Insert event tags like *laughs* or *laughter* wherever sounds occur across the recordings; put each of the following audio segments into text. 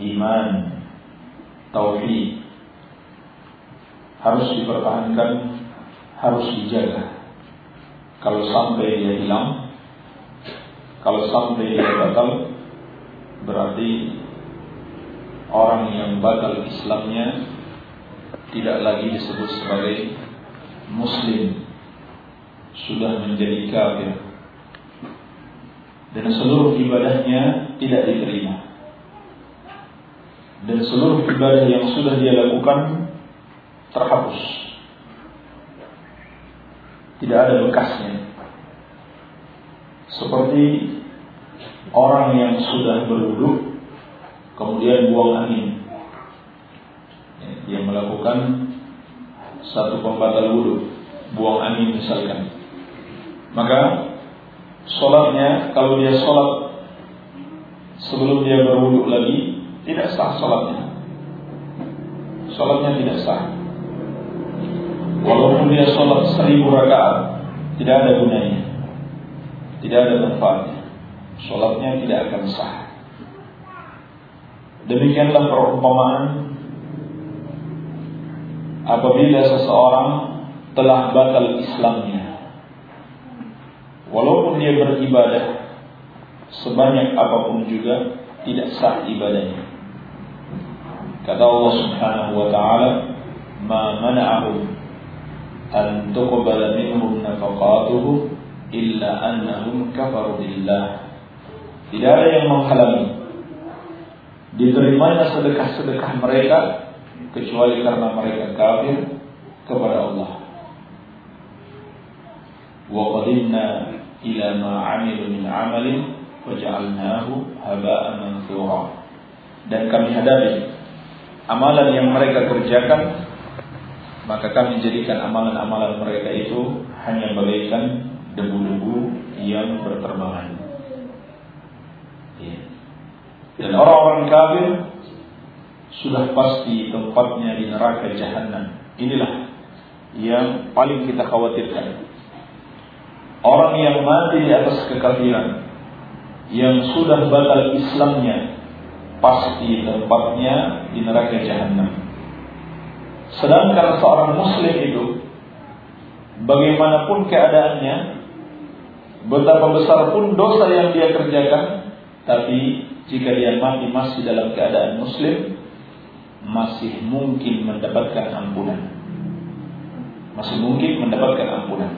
iman, tauhid. Harus dipertahankan, harus dijaga. Kalau sampai dia hilang, kalau sampai dia batal, berarti orang yang batal Islamnya tidak lagi disebut sebagai muslim. Sudah menjadi kafir. Dan seluruh ibadahnya tidak diterima dan seluruh ibadah yang sudah dia lakukan terhapus. Tidak ada bekasnya. Seperti orang yang sudah berduduk kemudian buang angin. Ya, dia melakukan satu pembatal wudhu, buang angin misalkan. Maka sholatnya kalau dia sholat sebelum dia berwudhu lagi tidak sah solatnya, solatnya tidak sah. Walaupun dia sholat seribu rakaat tidak ada gunanya. Tidak ada manfaatnya. Sholatnya tidak akan sah. Demikianlah perumpamaan. Apabila seseorang telah batal Islamnya walaupun dia beribadah sebanyak apa pun juga tidak sah ibadahnya. Kata Allah Subhanahu wa taala, "Ma mana'ahum an tuqbala minhum nafaqatuhum illa annahum kafaru billah." Tidak ada yang menghalangi diterimanya sedekah-sedekah mereka kecuali karena mereka kafir kepada Allah. Wa qadimna ila ma 'amilu min 'amalin faj'alnahu haba'an mansura. Dan kami hadapi amalan yang mereka kerjakan maka kami jadikan amalan-amalan mereka itu hanya bagaikan debu-debu yang berterbangan. Iya. Dan orang-orang kafir sudah pasti tempatnya di neraka jahanam. Inilah yang paling kita khawatirkan. Orang yang mati di atas kekafiran, yang sudah batal Islamnya, pasti tempatnya di neraka jahanam. Sedangkan seorang muslim itu bagaimanapun keadaannya, betapa besar pun dosa yang dia kerjakan, tapi jika dia mati masih dalam keadaan muslim, masih mungkin mendapatkan ampunan. Masih mungkin mendapatkan ampunan.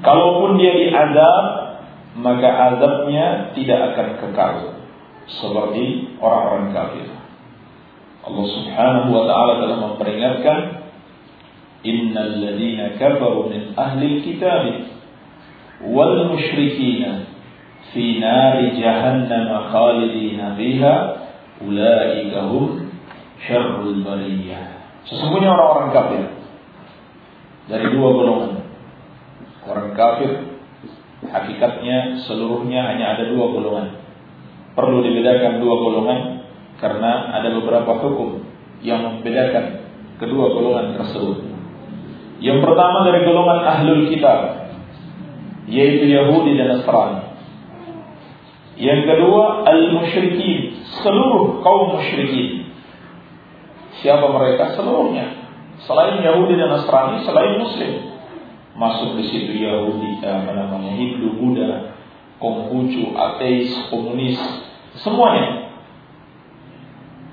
Kalaupun dia diadab, maka azabnya tidak akan kekal seperti orang-orang kafir. Allah Subhanahu wa taala telah memperingatkan innal ladzina kafaru min ahli kitab wal musyrikin fi nari jahannam khalidina fiha ulaika hum syarrul bariyah. Sesungguhnya orang-orang kafir dari dua golongan. Orang kafir hakikatnya seluruhnya hanya ada dua golongan perlu dibedakan dua golongan karena ada beberapa hukum yang membedakan kedua golongan tersebut. Yang pertama dari golongan ahlul kitab yaitu Yahudi dan Nasrani. Yang kedua al-musyrikin, seluruh kaum musyrikin. Siapa mereka? Seluruhnya. Selain Yahudi dan Nasrani, selain Muslim. Masuk di situ Yahudi, apa namanya, Hindu, Buddha, Konghucu, ateis, komunis, semuanya.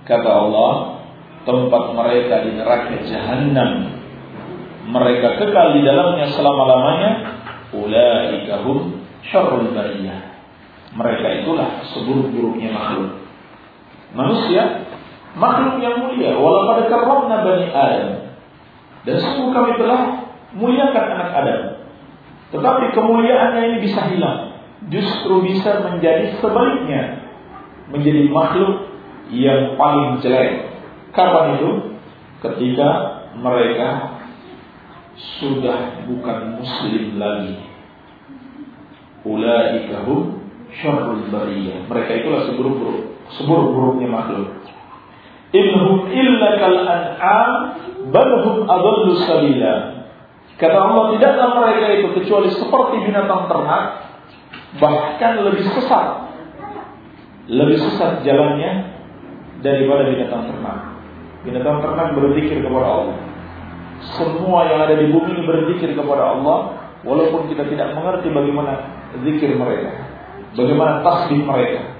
Kata Allah, tempat mereka di neraka jahanam. Mereka kekal di dalamnya selama-lamanya. Ulaika hum syarrul bariyah. Mereka itulah seburuk-buruknya makhluk. Manusia makhluk yang mulia walaupun karramna bani Adam. Dan sungguh kami telah muliakan anak Adam. Tetapi kemuliaannya ini bisa hilang justru bisa menjadi sebaliknya menjadi makhluk yang paling jelek. Kapan itu? Ketika mereka sudah bukan muslim lagi. Ulaika hum syarrul bariyah. Mereka itulah seburuk-buruk, seburuk-buruknya makhluk. Innahum illa kal an'am bal hum adallu sabila. Kata Allah tidaklah mereka itu kecuali seperti binatang ternak bahkan lebih sesat lebih sesat jalannya daripada binatang ternak binatang ternak berzikir kepada Allah semua yang ada di bumi ini berzikir kepada Allah walaupun kita tidak mengerti bagaimana zikir mereka bagaimana tasbih mereka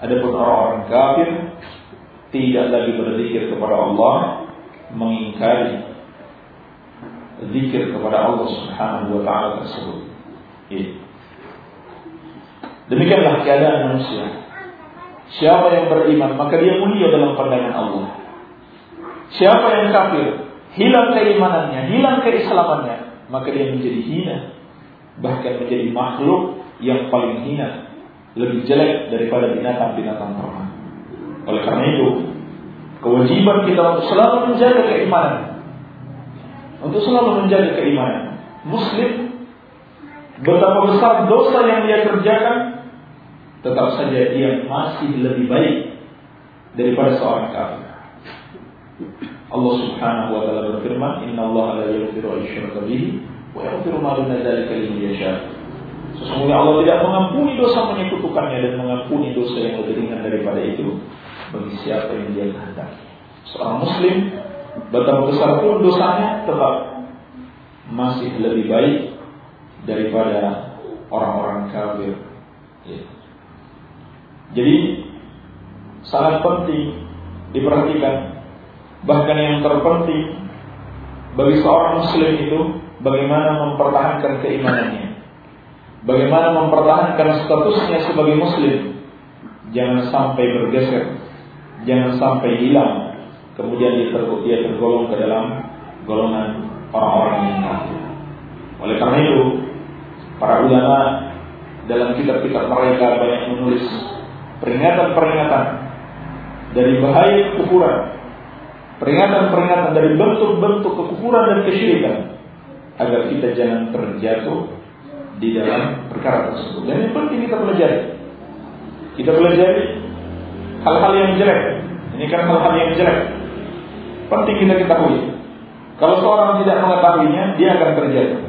adapun orang-orang kafir tidak lagi berzikir kepada Allah mengingkari zikir kepada Allah Subhanahu wa taala tersebut. Iya. Demikianlah keadaan manusia. Siapa yang beriman maka dia mulia dalam pandangan Allah. Siapa yang kafir, hilang keimanannya, hilang keislamannya, maka dia menjadi hina. Bahkan menjadi makhluk yang paling hina, lebih jelek daripada binatang-binatang ternak. Oleh karena itu, kewajiban kita untuk selalu menjaga keimanan. Untuk selalu menjaga keimanan. Muslim betapa besar dosa yang dia kerjakan tetap saja dia masih lebih baik daripada seorang kafir. Allah Subhanahu wa taala berfirman, "Inna Allah la yaghfiru an bihi wa yaghfiru ma duna dzalika liman yasha." Sesungguhnya Allah tidak mengampuni dosa menyekutukannya dan mengampuni dosa yang lebih ringan daripada itu bagi siapa yang dia kehendaki. Seorang muslim betapa besar pun dosanya tetap masih lebih baik daripada orang-orang kafir. Ya. Jadi sangat penting diperhatikan. Bahkan yang terpenting bagi seorang muslim itu bagaimana mempertahankan keimanannya. Bagaimana mempertahankan statusnya sebagai muslim. Jangan sampai bergeser, jangan sampai hilang. Kemudian dia, dia tergolong ke dalam golongan orang-orang yang kafir. Oleh karena itu, para ulama dalam kitab-kitab mereka banyak menulis peringatan-peringatan dari bahaya kekufuran, peringatan-peringatan dari bentuk-bentuk kekufuran dan kesyirikan agar kita jangan terjatuh di dalam perkara tersebut. Dan yang penting kita pelajari. Kita pelajari hal-hal yang jelek. Ini kan hal-hal yang jelek. Penting kita ketahui. Kalau seorang tidak mengetahuinya, dia akan terjatuh.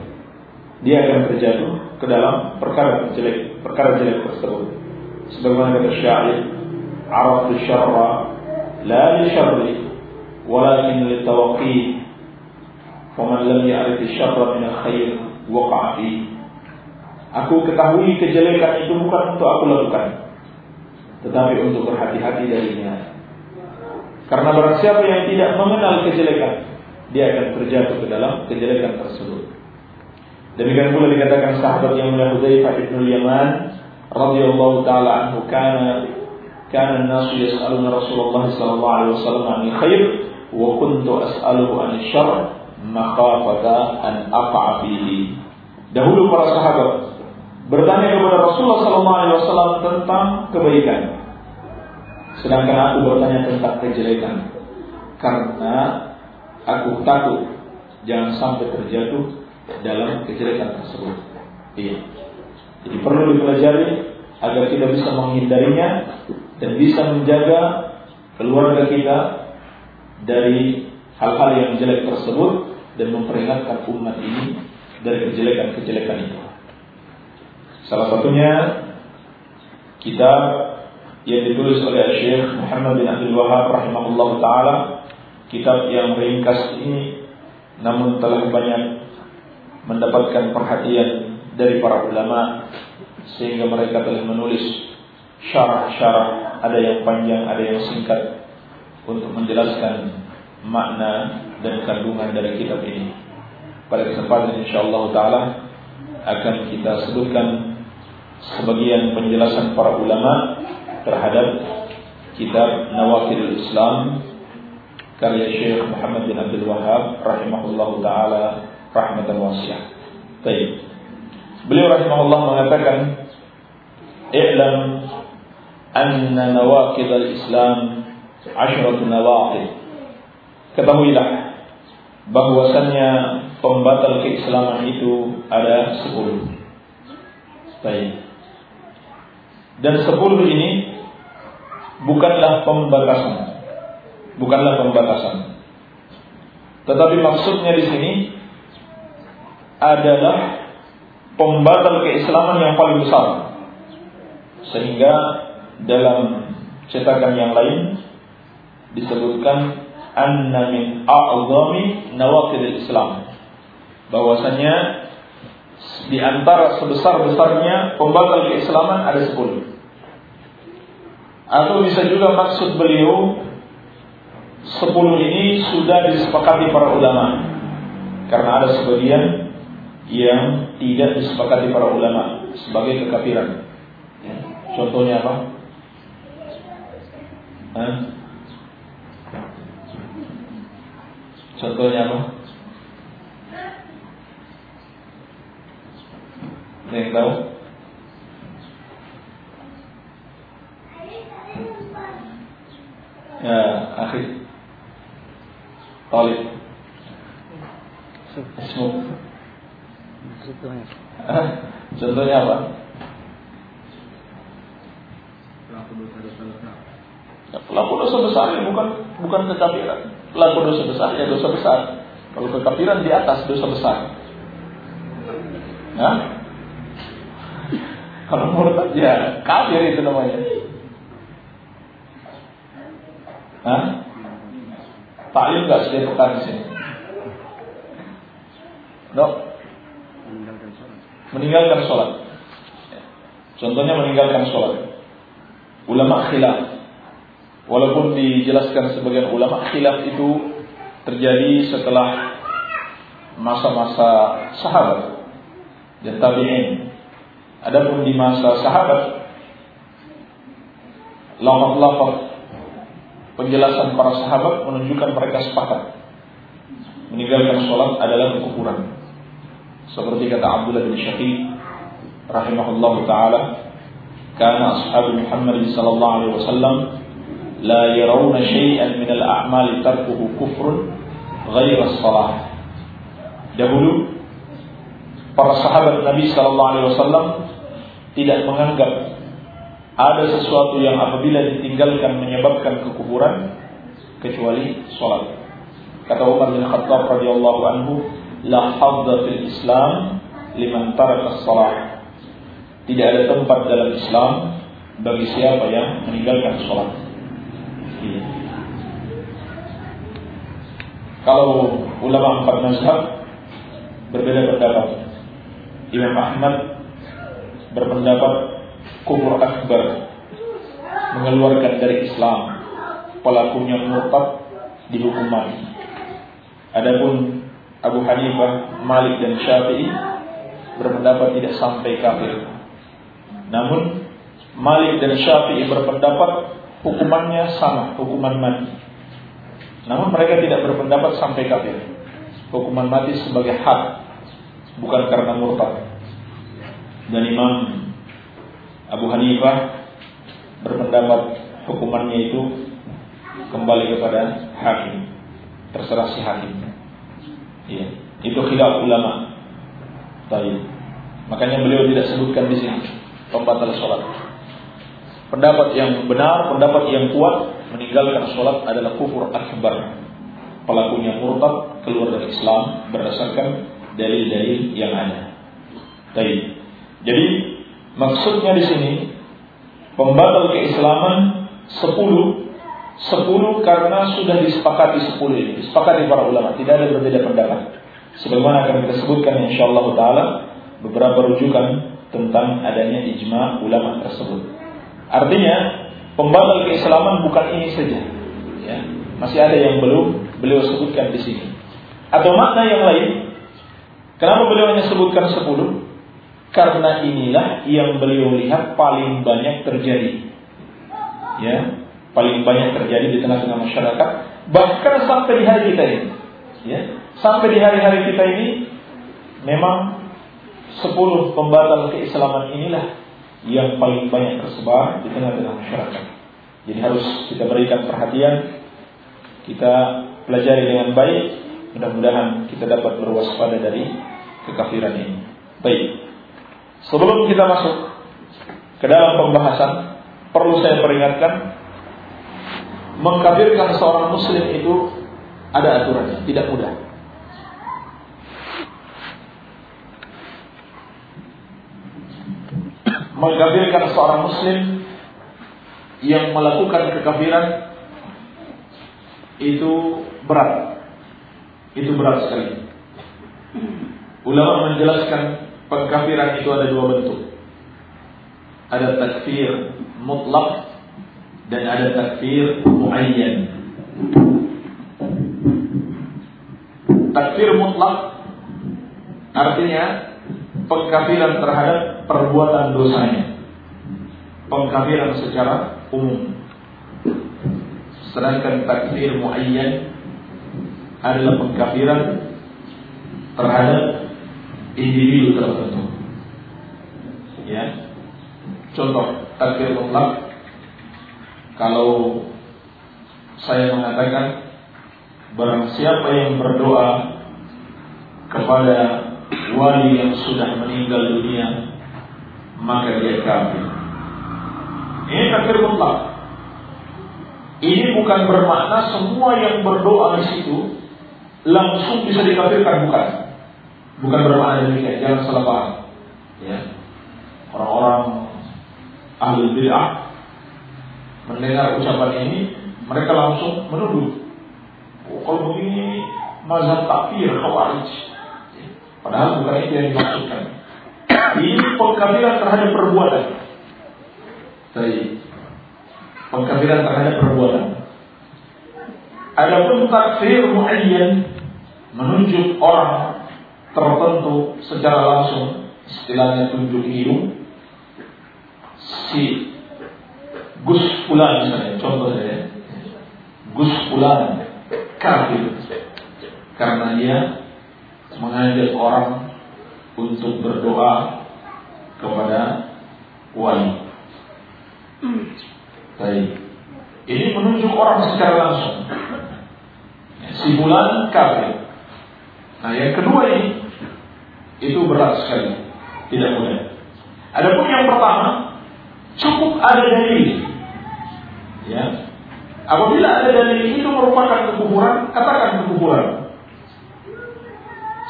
Dia akan terjatuh ke dalam perkara jelek, perkara jelek tersebut. Sebagaimana kata syair, "Araftu syarra la li syarri, walakin li tawaqi." Faman lam ya'rif syarra min al-khair waqa'a Aku ketahui kejelekan itu bukan untuk aku lakukan, tetapi untuk berhati-hati darinya. Karena barang siapa yang tidak mengenal kejelekan, dia akan terjatuh ke dalam kejelekan tersebut. Demikian pula dikatakan sahabat yang mulia Hudzaifah bin Yaman radhiyallahu taala anhu kana kana an-nasu yas'aluna Rasulullah sallallahu alaihi wasallam 'anil khair wa kuntu as'aluhu 'anil syarr makhafata an aqa'a fihi. Dahulu para sahabat bertanya kepada Rasulullah sallallahu alaihi wasallam tentang kebaikan. Sedangkan aku bertanya tentang kejelekan. Karena aku takut jangan sampai terjatuh dalam kejelekan tersebut. Iya. Jadi perlu dipelajari agar kita bisa menghindarinya dan bisa menjaga keluarga kita dari hal-hal yang jelek tersebut dan memperingatkan umat ini dari kejelekan-kejelekan itu. Salah satunya kitab yang ditulis oleh Syekh Muhammad bin Abdul Wahab rahimahullah taala kitab yang ringkas ini namun telah banyak mendapatkan perhatian dari para ulama sehingga mereka telah menulis syarah-syarah ada yang panjang ada yang singkat untuk menjelaskan makna dan kandungan dari kitab ini pada kesempatan insyaallah taala akan kita sebutkan sebagian penjelasan para ulama terhadap kitab Nawakil Islam karya Syekh Muhammad bin Abdul Wahab rahimahullahu taala rahmatan wasi'ah. Baik. Beliau rahimahullah mengatakan, "I'lam anna nawaqid al-Islam asyratu nawaqid." Ketahuilah bahwasannya pembatal keislaman itu ada sepuluh. Baik. Dan sepuluh ini bukanlah pembatasan. Bukanlah pembatasan. Tetapi maksudnya di sini adalah pembatal keislaman yang paling besar. Sehingga dalam cetakan yang lain disebutkan anna min a'zami nawaqidil Islam. Bahwasanya di antara sebesar-besarnya pembatal keislaman ada sepuluh. Atau bisa juga maksud beliau sepuluh ini sudah disepakati para ulama. Karena ada sebagian yang tidak disepakati para ulama sebagai kekafiran. Ya. Contohnya apa? Hah? Contohnya apa? Ada tahu? Ya, akhir. Talib. Ismu. Contohnya. *laughs* Contohnya apa? Ya, pelaku dosa besar ya bukan bukan kekafiran. Pelaku dosa besar ya dosa besar. Kalau kekafiran di atas dosa besar. Nah, *laughs* kalau murtad ya kafir itu namanya. Hah? Taklim nggak setiap pekan di sini? Dok, meninggalkan sholat. Contohnya meninggalkan sholat. Ulama khilaf. Walaupun dijelaskan sebagian ulama khilaf itu terjadi setelah masa-masa sahabat dan tabi'in. Adapun di masa sahabat lafaz-lafaz penjelasan para sahabat menunjukkan mereka sepakat meninggalkan sholat adalah kekufuran. Seperti kata Abdullah bin Syafiq rahimahullah taala, "Kana ashab Muhammad sallallahu alaihi wasallam la yarawna syai'an min al-a'mal tarkuhu kufrun ghairu as-salah." Dahulu para sahabat Nabi sallallahu alaihi wasallam tidak menganggap ada sesuatu yang apabila ditinggalkan menyebabkan kekufuran kecuali salat. Kata Umar bin Khattab radhiyallahu anhu, la hadda fil Islam liman taraka shalah. Tidak ada tempat dalam Islam bagi siapa yang meninggalkan sholat. Iya. Kalau ulama empat mazhab berbeda pendapat. Imam Ahmad berpendapat kubur akbar mengeluarkan dari Islam pelakunya murtad dihukum mati. Adapun Abu Hanifah, Malik dan Syafi'i berpendapat tidak sampai kafir. Namun Malik dan Syafi'i berpendapat hukumannya sama, hukuman mati. Namun mereka tidak berpendapat sampai kafir. Hukuman mati sebagai hak, bukan karena murtad. Dan Imam Abu Hanifah berpendapat hukumannya itu kembali kepada hakim. Terserah si hakim. Iya, itu khilaf ulama. Baik. Makanya beliau tidak sebutkan di sini pembatal sholat. Pendapat yang benar, pendapat yang kuat meninggalkan sholat adalah kufur akbar. Pelakunya murtad keluar dari Islam berdasarkan dalil-dalil yang ada. Baik. Jadi maksudnya di sini pembatal keislaman sepuluh 10 karena sudah disepakati 10 ini, disepakati para ulama, tidak ada berbeda pendapat. Sebagaimana akan kita sebutkan insyaallah taala beberapa rujukan tentang adanya ijma ulama tersebut. Artinya, pembatal keislaman bukan ini saja. Ya, masih ada yang belum beliau sebutkan di sini. Atau makna yang lain, kenapa beliau hanya sebutkan 10? Karena inilah yang beliau lihat paling banyak terjadi. Ya, paling banyak terjadi di tengah-tengah masyarakat bahkan sampai di hari kita ini. Ya sampai di hari-hari kita ini memang 10 pembatal keislaman inilah yang paling banyak tersebar di tengah-tengah masyarakat. Jadi harus kita berikan perhatian kita pelajari dengan baik mudah-mudahan kita dapat berwaspada dari kekafiran ini. Baik sebelum kita masuk ke dalam pembahasan perlu saya peringatkan mengkafirkan seorang muslim itu ada aturannya, tidak mudah. Mengkafirkan seorang muslim yang melakukan kekafiran itu berat. Itu berat sekali. Ulama menjelaskan pengkafiran itu ada dua bentuk. Ada takfir mutlak dan ada takfir muayyan. Takfir mutlak artinya pengkafiran terhadap perbuatan dosanya. Pengkafiran secara umum. Sedangkan takfir muayyan adalah pengkafiran terhadap individu tertentu. Ya. Contoh takfir mutlak kalau saya mengatakan barang siapa yang berdoa kepada wali yang sudah meninggal dunia maka dia kafir. Ini kafir mutlak. Ini bukan bermakna semua yang berdoa di situ langsung bisa dikafirkan bukan. Bukan bermakna demikian, jangan salah paham. Ya. Orang-orang ahli bid'ah mendengar ucapan ini, mereka langsung menuduh. Oh, kalau begini mazhab takfir khawarij. Padahal bukan itu yang dimaksudkan. Ini pengkafiran terhadap perbuatan. Tadi pengkafiran terhadap perbuatan. Adapun takfir muayyan menunjuk orang tertentu secara langsung istilahnya tunjuk hidung si Gus Fulan misalnya, contoh saya. Gus Fulan kafir karena dia mengajak orang untuk berdoa kepada wali. Baik. Ini menunjuk orang secara langsung. Si bulan kafir. Nah yang kedua ini itu berat sekali, tidak mudah. Adapun yang pertama cukup ada dalil Ya. Apabila ada dalil itu merupakan kekuburan, katakan kekuburan.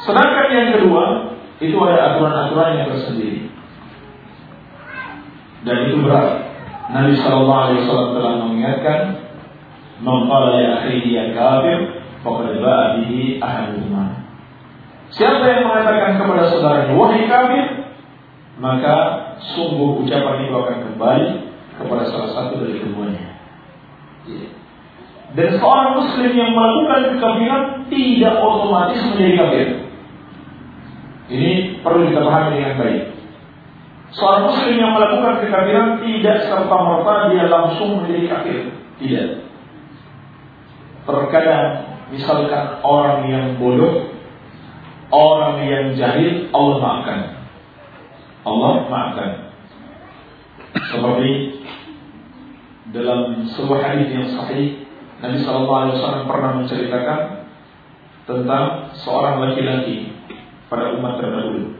Sedangkan yang kedua, itu ada aturan-aturan yang tersendiri. Dan itu berat. Nabi Shallallahu Alaihi Wasallam telah mengingatkan, "Mengkala ya akhihi ya kafir, faqad ba'a bihi ahaduhuma." Siapa yang mengatakan kepada saudaranya, "Wahai kafir," maka sungguh ucapan itu akan kembali kepada salah satu dari keduanya. Dan seorang muslim yang melakukan kekafiran tidak otomatis menjadi kafir. Ini perlu kita pahami dengan baik. Seorang muslim yang melakukan kekafiran tidak serta merta dia langsung menjadi kafir. Tidak. Terkadang misalkan orang yang bodoh, orang yang jahil, Allah maafkan. Allah maafkan. Seperti dalam sebuah hadis yang sahih, Nabi Wasallam pernah menceritakan tentang seorang laki-laki pada umat terdahulu.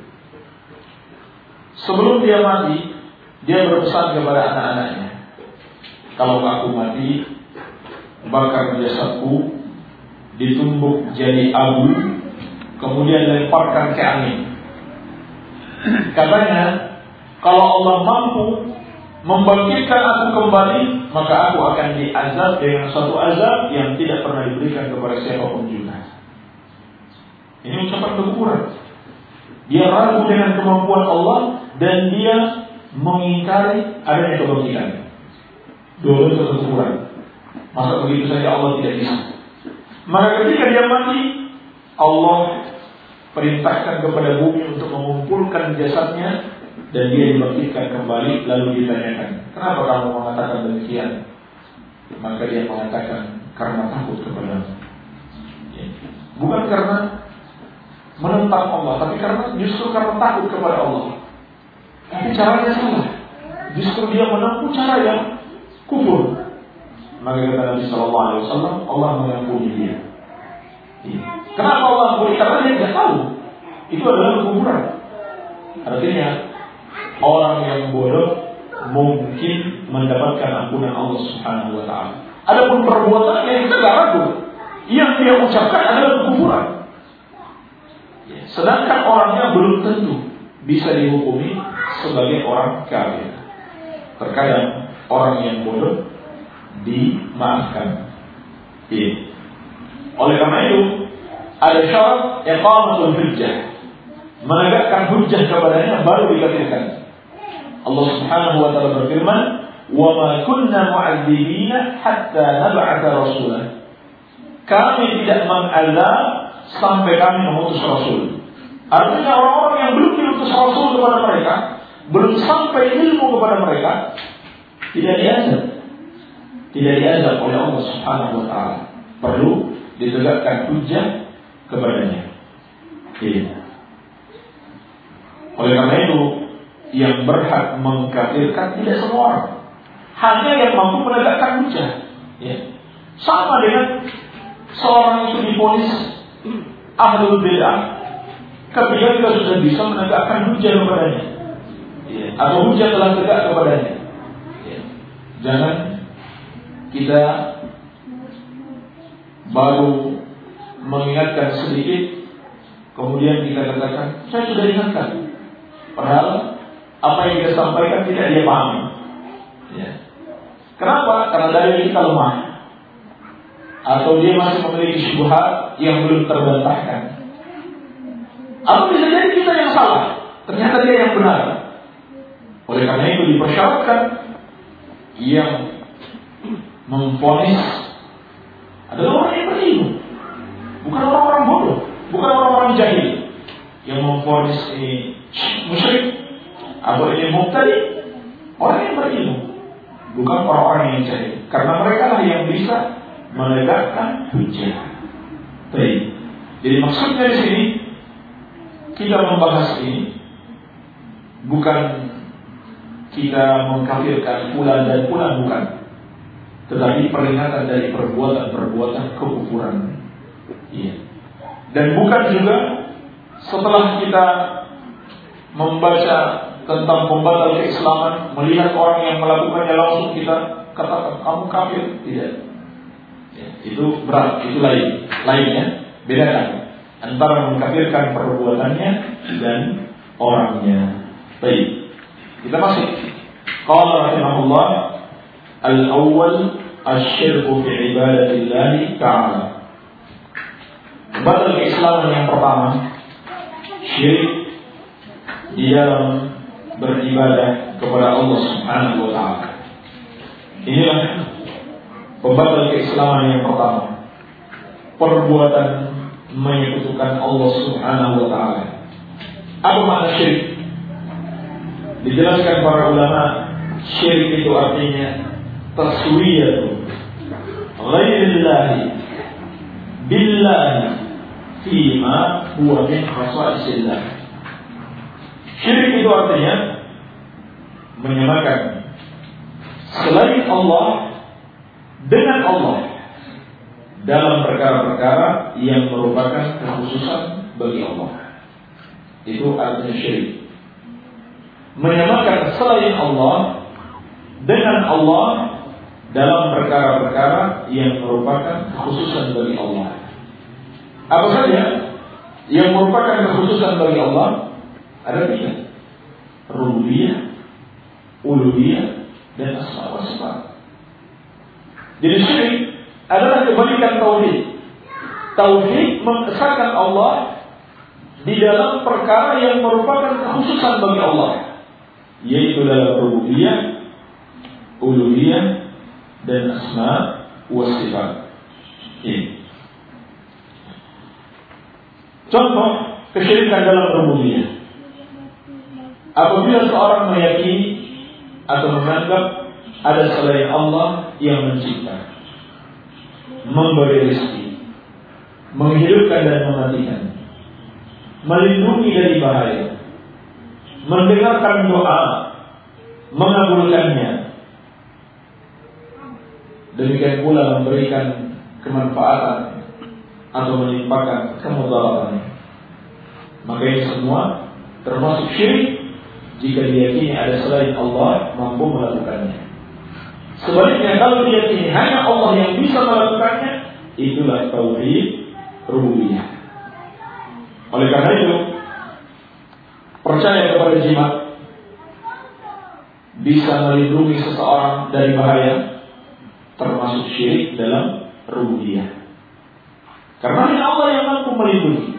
Sebelum dia mati, dia berpesan kepada anak-anaknya, kalau aku mati, bakar jasadku, ditumbuk jadi abu, kemudian lemparkan ke angin. Katanya, kalau Allah mampu membangkitkan aku kembali, maka aku akan diazab dengan suatu azab yang tidak pernah diberikan kepada siapa pun juga. Ini ucapan kekurangan. Dia ragu dengan kemampuan Allah dan dia mengingkari adanya kebangkitan. Dulu itu kekurangan. Masa begitu saja Allah tidak bisa. Maka ketika dia mati, Allah perintahkan kepada bumi untuk mengumpulkan jasadnya dan dia dibangkitkan kembali lalu ditanyakan kenapa kamu mengatakan demikian maka dia mengatakan karena takut kepada ya. bukan karena menentang Allah, tapi karena justru karena takut kepada Allah. Tapi caranya salah. Justru dia menempuh cara yang kufur. Maka kata Nabi Shallallahu Alaihi Wasallam, Allah mengampuni dia. Iya. Kenapa Allah ampuni? Karena dia tidak tahu. Itu adalah kekufuran. Artinya orang yang bodoh mungkin mendapatkan ampunan Allah Subhanahu Wa Taala. Adapun perbuatan yang kita ragu, yang dia ucapkan adalah kekufuran. Sedangkan orangnya belum tentu bisa dihukumi sebagai orang kafir. Terkadang orang yang bodoh dimaafkan. Iya. Oleh karena itu, ada syarat iqamatul hujjah. Menegakkan hujjah kepadanya baru dikafirkan. Allah Subhanahu wa taala berfirman, "Wa ma kunna mu'adzibina hatta nab'atha rasulah." Kami tidak mengazab sampai kami mengutus rasul. Artinya orang-orang yang belum diutus Rasul kepada mereka, belum sampai ilmu kepada mereka, tidak diazab. Tidak diazab oleh Allah Subhanahu wa taala. Perlu ditegakkan hujah kepadanya. Ini. Oleh karena itu, yang berhak mengkafirkan tidak semua orang. Hanya yang mampu menegakkan hujah. Ya. Sama dengan seorang yang diponis ahlul bid'ah ketika kita sudah bisa menegakkan hujah kepadanya ya. atau hujah telah tegak kepadanya ya. jangan kita baru mengingatkan sedikit kemudian kita katakan saya sudah ingatkan padahal apa yang kita sampaikan tidak dia pahami ya. kenapa? karena dari kita lemah atau dia masih memiliki syubhat yang belum terbantahkan atau bisa jadi kita yang salah. Ternyata dia yang benar. Oleh karena itu dipersyaratkan yang memfonis adalah orang yang berilmu. Bukan orang-orang bodoh. Bukan orang-orang jahil. Yang memfonis ini musyrik. Atau ini mubtadi. Orang yang berilmu. Bukan orang-orang yang jahil. Karena mereka lah yang bisa menegakkan hujah. Baik. Jadi maksudnya di sini kita membahas ini bukan kita mengkafirkan pulang dan pulang bukan, tetapi peringatan dari perbuatan-perbuatan kekufuran. Iya. Dan bukan juga setelah kita membaca tentang pembatal keislaman, melihat orang yang melakukannya langsung kita katakan kamu kafir, tidak. Ya, itu berat, itu lain, lainnya bedakan. antara mengkafirkan perbuatannya dan orangnya. Baik. Kita masih. Qala rahimahullah al-awwal asyirku fi ibadatillah ta'ala. Batal keislaman yang pertama syirik di dalam beribadah kepada Allah Subhanahu wa taala. Inilah pembatal keislaman yang pertama. Perbuatan menyekutukan Allah Subhanahu wa taala. Apa makna syirik? Dijelaskan para ulama, syirik itu artinya taswiyatu ghairillahi billahi fima huwa min khasaisillah. Syirik itu artinya menyamakan selain Allah dengan Allah dalam perkara-perkara yang merupakan kekhususan bagi Allah. Itu artinya syirik. Menyamakan selain Allah dengan Allah dalam perkara-perkara yang merupakan kekhususan bagi Allah. Apa saja yang merupakan kekhususan bagi Allah ada tiga. Rububiyah, uluhiyah, dan asma wa sifat. Jadi syirik adalah kebalikan tauhid. Tauhid mengesahkan Allah di dalam perkara yang merupakan kekhususan bagi Allah, yaitu dalam rububiyah, uluhiyah, dan asma wa sifat. Ini. Contoh kesyirikan dalam rububiyah. Apabila seorang meyakini atau menganggap ada selain Allah yang mencipta, memberi rezeki, menghidupkan dan mematikan, melindungi dari bahaya, mendengarkan doa, mengabulkannya, demikian pula memberikan kemanfaatan atau menimpakan kemudaratan. Maka ini semua termasuk syirik jika diyakini ada selain Allah mampu melakukannya. Sebaliknya kalau diyakini hanya Allah yang bisa melakukannya, itulah tauhid rububiyah. Oleh karena itu, percaya kepada jimat bisa melindungi seseorang dari bahaya termasuk syirik dalam rububiyah. Karena hanya Allah yang mampu melindungi.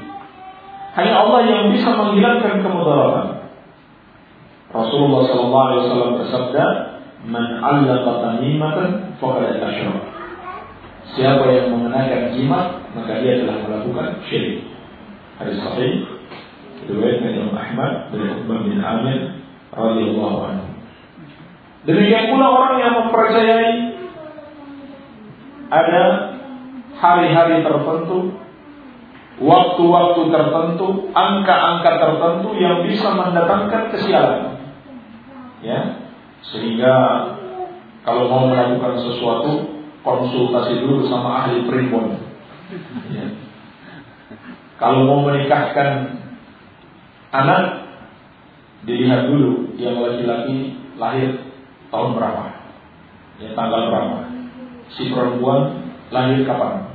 Hanya Allah yang bisa menghilangkan kemudaratan. Rasulullah sallallahu alaihi wasallam bersabda, "Man 'allaqa tamimatan faqad asyrak." Siapa yang mengenakan jimat, maka dia telah melakukan syirik. Hadis sahih riwayat Imam Ahmad dari Uqbah bin Amir radhiyallahu anhu. Demikian pula orang yang mempercayai ada hari-hari tertentu, waktu-waktu tertentu, angka-angka tertentu yang bisa mendatangkan kesialan. Ya sehingga kalau mau melakukan sesuatu konsultasi dulu sama ahli primbon. Ya. kalau mau menikahkan anak dilihat dulu yang laki-laki lahir tahun berapa. Ya tanggal berapa. Si perempuan lahir kapan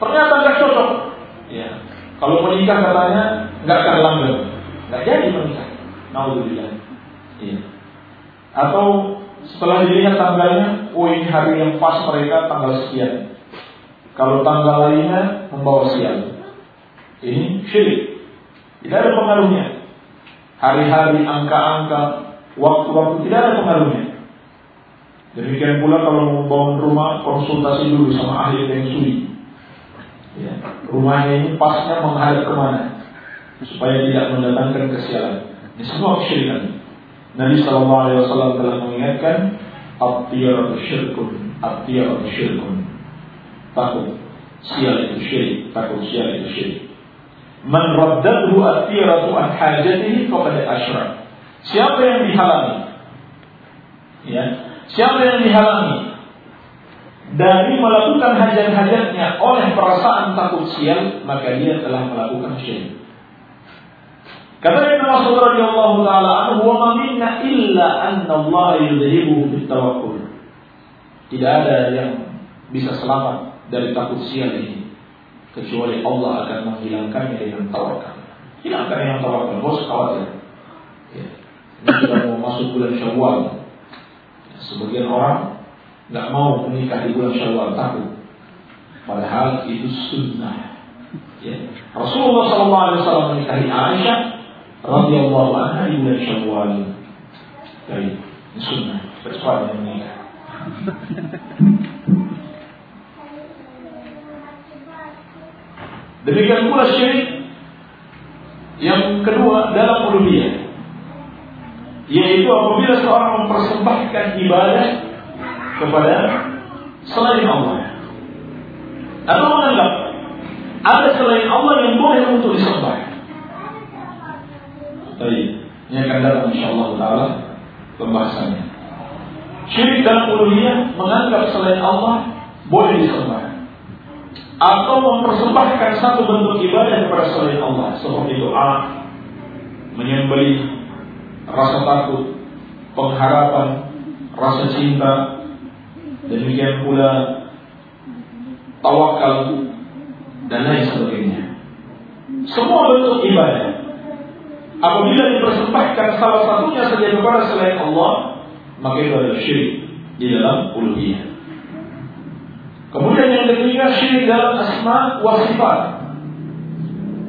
ternyata nggak cocok ya kalau menikah katanya nggak akan langgeng nggak jadi menikah Naudzubillah Iya. Atau setelah dilihat tanggalnya, oh ini hari yang pas mereka tanggal sekian. Kalau tanggal lainnya membawa sial. Ini syirik. Tidak ada pengaruhnya. Hari-hari, angka-angka, waktu-waktu tidak ada pengaruhnya. Demikian pula kalau mau membangun rumah, konsultasi dulu sama ahli yang suri. Ya, rumahnya ini pasnya menghadap ke mana supaya tidak mendatangkan kesialan. Ini semua kesyirikan. Nabi Shallallahu Alaihi Wasallam telah mengingatkan Abdiyar syirkun Abdiyar syirkun Takut sial itu syirik Takut sial itu syirik Man raddadhu atiyaratu an hajatihi Kepada asyrak Siapa yang dihalangi ya Siapa yang dihalangi dari melakukan hajat-hajatnya oleh perasaan takut sial, maka dia telah melakukan syirik. Kata Ibnu Mas'ud radhiyallahu taala anhu, "Wa ma minna illa anna Allah yudhibuhu bit tawakkul." Tidak ada yang bisa selamat dari takut sial ini kecuali Allah akan menghilangkannya dengan tawakal. Hilangkan yang tawakal, bos khawatir. Ya. Ini sudah mau masuk bulan Syawal. Sebagian orang nggak mau menikah di bulan Syawal, takut. Padahal itu sunnah. Ya. Rasulullah SAW menikahi Aisyah radhiyallahu anha di bulan Syawal. Jadi, sunnah. Bersuara yang menikah. Demikian pula syirik yang kedua dalam uluhiyah yaitu apabila seorang mempersembahkan ibadah kepada selain Allah atau menganggap ada selain Allah yang boleh untuk disembah. Tadi ini akan datang insyaallah taala pembahasannya. Syirik dalam uluhiyah menganggap selain Allah boleh disembah atau mempersembahkan satu bentuk ibadah kepada selain Allah seperti doa, menyembelih, rasa takut, pengharapan, rasa cinta, demikian pula tawakal dan lain sebagainya. Semua bentuk ibadah apabila dipersembahkan salah satunya saja kepada selain Allah, maka itu adalah syirik di dalam uluhiyah. Kemudian yang ketiga syirik dalam asma wa sifat.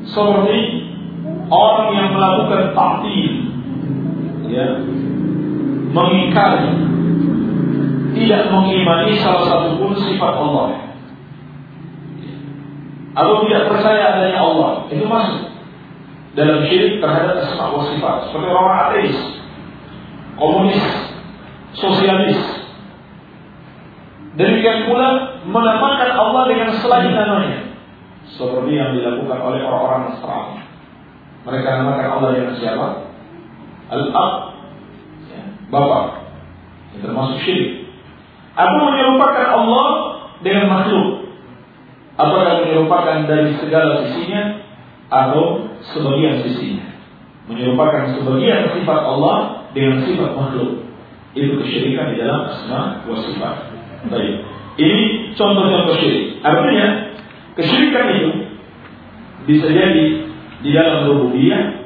Seperti orang yang melakukan ta'til ya, mengingkari tidak mengimani salah satu pun sifat Allah atau tidak percaya adanya Allah itu masuk dalam syirik terhadap wa sifat seperti orang ateis komunis sosialis Demikian pula menamakan Allah dengan selain namanya. Seperti yang dilakukan oleh orang-orang Nasrani. Mereka namakan Allah dengan siapa? Al-Ab. Ya, Bapak. Yang termasuk syirik. Atau menyerupakan Allah dengan makhluk. Apakah menyerupakan dari segala sisinya atau sebagian sisinya. Menyerupakan sebagian sifat Allah dengan sifat makhluk. Itu kesyirikan di dalam asma wa sifat. Baik. Ini contoh-contoh syirik. Artinya kesyirikan itu bisa jadi di dalam rububiyah,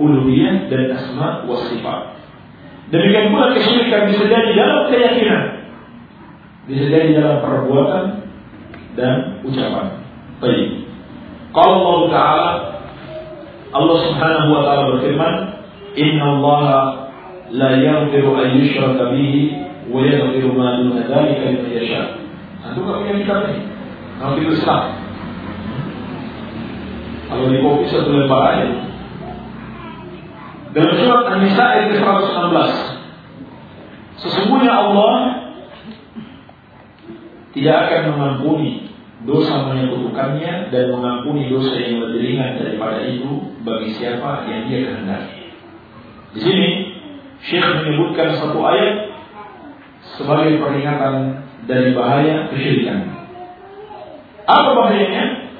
uluhiyah dan asma wa sifat. Demikian pula kesyirikan bisa jadi dalam keyakinan, bisa jadi dalam perbuatan dan ucapan. Baik. Kalau Allah Taala Allah Subhanahu wa taala berfirman, "Inna Allah la yaghfiru an yushraka bihi wa yaghfiru ma duna dzalika liman yasha." Satu kami yang kita ini. Kalau itu Kalau di kopi satu lembar aja, dalam surat An-Nisa ayat 116. Sesungguhnya Allah tidak akan mengampuni dosa menyekutukannya dan mengampuni dosa yang lebih ringan daripada itu bagi siapa yang dia kehendaki. Di sini Syekh menyebutkan satu ayat sebagai peringatan dari bahaya kesyirikan. Apa bahayanya?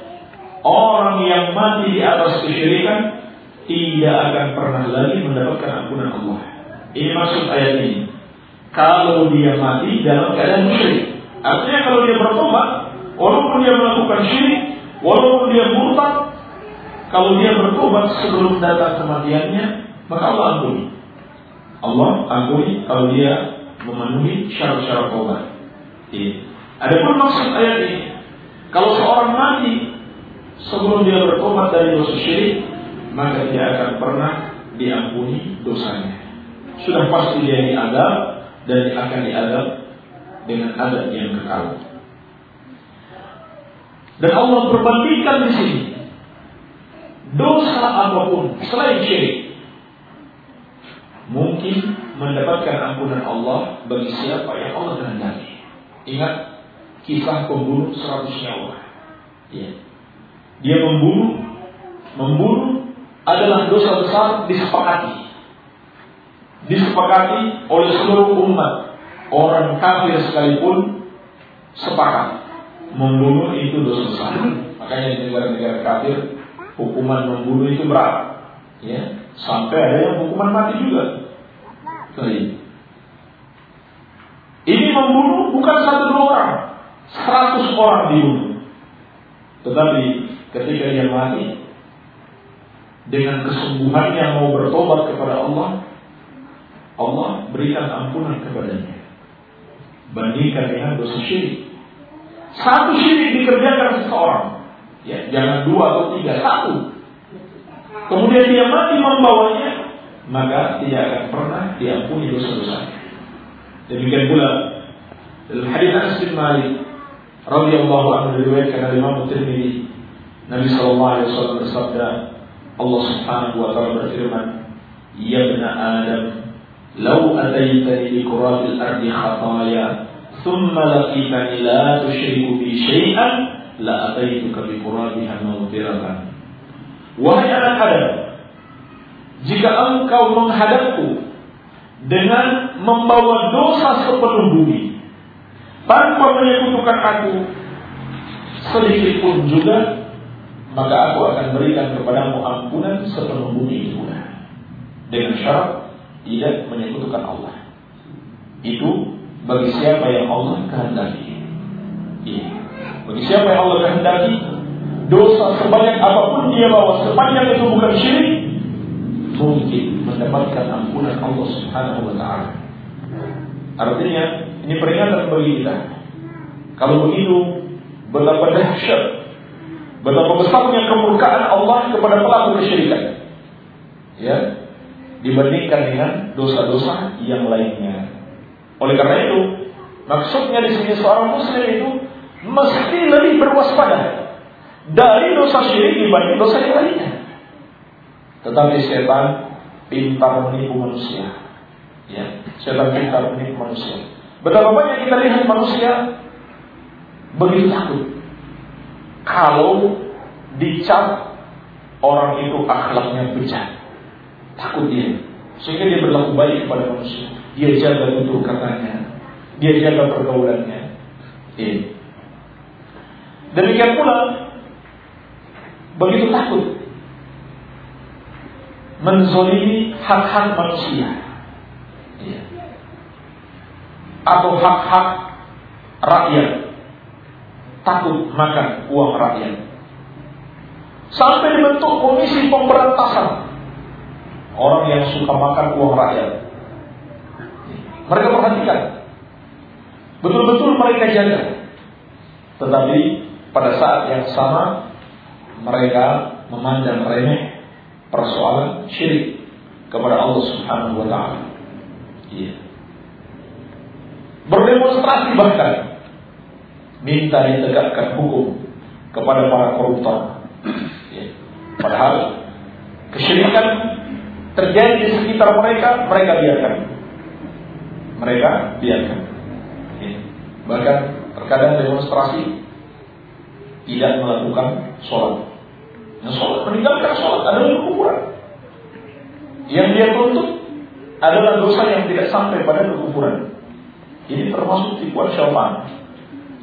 Orang yang mati di atas kesyirikan tidak akan pernah lagi mendapatkan ampunan Allah. Ini maksud ayat ini. Kalau dia mati dalam keadaan musyrik. Artinya kalau dia bertobat, walaupun dia melakukan syirik, walaupun dia murtad, kalau dia bertobat sebelum datang kematiannya, maka Allah ampuni. Allah ampuni kalau dia memenuhi syarat-syarat taubat. Iya. Adapun maksud ayat ini, kalau seorang mati sebelum dia bertobat dari dosa syirik, maka dia akan pernah diampuni dosanya. Sudah pasti dia diadab dan akan diadab dengan adab yang kekal. Dan Allah berbandingkan di sini dosa apa pun selain syirik mungkin mendapatkan ampunan Allah bagi siapa yang Allah kehendaki. Ingat kisah pembunuh seratus nyawa. Ya. Dia membunuh, membunuh adalah dosa besar disepakati. Disepakati oleh seluruh umat. Orang kafir sekalipun sepakat membunuh itu dosa besar. Makanya di negara-negara kafir hukuman membunuh itu berat. Ya, sampai ada yang hukuman mati juga. Baik. Ini membunuh bukan satu dua orang, seratus orang dibunuh. Tetapi ketika dia mati dengan kesungguhannya mau bertobat kepada Allah, Allah berikan ampunan kepadanya. Bandingkan dengan dosa syirik. Satu syirik dikerjakan seseorang. Ya, jangan dua atau tiga, satu. Kemudian dia mati membawanya, maka tidak akan pernah diampuni dosa-dosanya. Demikian pula dalam hadis Anas bin Malik radhiyallahu anhu diriwayatkan oleh Imam Tirmidzi Nabi sallallahu alaihi wasallam bersabda Allah Subhanahu wa taala berfirman Ya bena Adam Lau ataitani di kurabil ardi khataya Thumma laqitani la tushriku bi syai'an La ataituka bi kurabiha mawfiratan Wahai anak Adam Jika engkau menghadapku Dengan membawa dosa sepenuh bumi Tanpa menyekutukan aku Sedikit pun juga maka aku akan berikan kepadamu ampunan sepenuh bumi pula. Dengan syarat tidak menyekutukan Allah. Itu bagi siapa yang Allah kehendaki. Iya. Bagi siapa yang Allah kehendaki, dosa sebanyak apa pun dia bawa, sepanjang itu bukan syirik, mungkin mendapatkan ampunan Allah Subhanahu wa taala. Artinya, ini peringatan bagi kita. Kalau begitu, betapa dahsyat Betapa besarnya kemurkaan Allah kepada pelaku kesyirikan. Ya, dibandingkan dengan dosa-dosa yang lainnya. Oleh karena itu, maksudnya di sini seorang muslim itu mesti lebih berwaspada dari dosa syirik dibanding dosa yang lainnya. Tetapi setan pintar menipu manusia. Ya, setan pintar menipu manusia. Betapa banyak kita lihat manusia begitu takut kalau dicap orang itu akhlaknya bejat. Takut dia. Sehingga dia berlaku baik kepada manusia. Dia jaga tutur katanya. Dia jaga pergaulannya. Iya. Demikian pula begitu takut menzolimi hak-hak manusia. Iya. Atau hak-hak rakyat takut makan uang rakyat. Sampai dibentuk komisi pemberantasan orang yang suka makan uang rakyat. Mereka perhatikan. Betul-betul mereka jaga. Tetapi pada saat yang sama mereka memandang remeh persoalan syirik kepada Allah Subhanahu wa taala. Iya. Berdemonstrasi bahkan minta ditegakkan hukum kepada para koruptor. Ya. Padahal kesyirikan terjadi di sekitar mereka, mereka biarkan. Mereka biarkan. Ya. Bahkan terkadang demonstrasi tidak melakukan sholat. Nah, sholat meninggalkan sholat adalah kekufuran. Yang dia tuntut adalah dosa yang tidak sampai pada kekufuran. Ini termasuk tipuan syaitan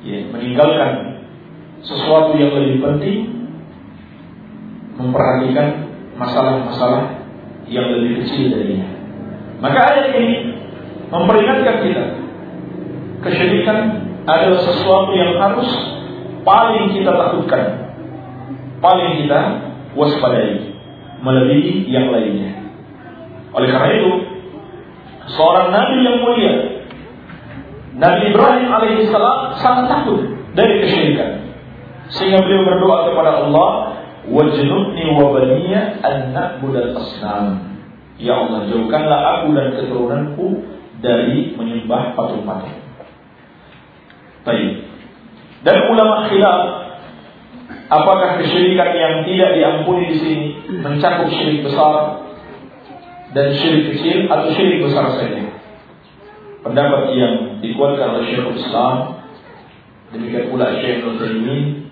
ya, meninggalkan sesuatu yang lebih penting memperhatikan masalah-masalah yang lebih kecil darinya. Maka ayat ini memperingatkan kita kesyirikan adalah sesuatu yang harus paling kita takutkan, paling kita waspadai, melebihi yang lainnya. Oleh karena itu, seorang nabi yang mulia Nabi Ibrahim alaihissalam sangat takut dari kesyirikan. Sehingga beliau berdoa kepada Allah, "Wajnubni wa baniya an na'budal asnam." Ya Allah, jauhkanlah aku dan keturunanku dari menyembah patung-patung. Baik. Dan ulama khilaf apakah kesyirikan yang tidak diampuni di sini mencakup syirik besar dan syirik kecil atau syirik besar saja pendapat yang dikuatkan oleh Syekhul Islam demikian pula Syekh Nusaimin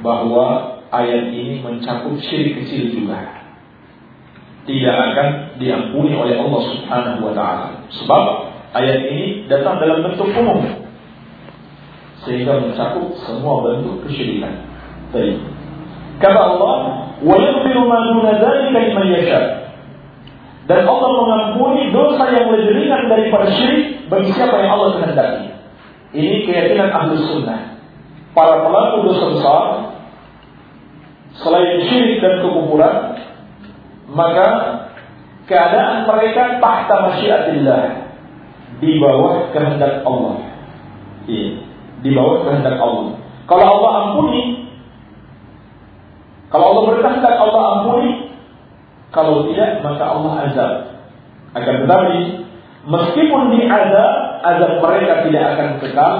bahwa ayat ini mencakup syirik kecil juga tidak akan diampuni oleh Allah Subhanahu wa taala sebab ayat ini datang dalam bentuk umum sehingga mencakup semua bentuk kesyirikan. Baik. Kata Allah, "Wa yaghfiru ma duna dzalika liman yasha." Dan Allah mengampuni dosa yang lebih ringan daripada syirik bagi siapa yang Allah kehendaki. Ini keyakinan ahli sunnah. Para pelaku dosa besar selain syirik dan kekufuran, maka keadaan mereka tahta masyiatillah di bawah kehendak Allah. Iya, di bawah kehendak Allah. Kalau Allah ampuni, kalau Allah berkehendak Allah ampuni, kalau tidak maka Allah azab. Akan tetapi meskipun di azab, mereka tidak akan kekal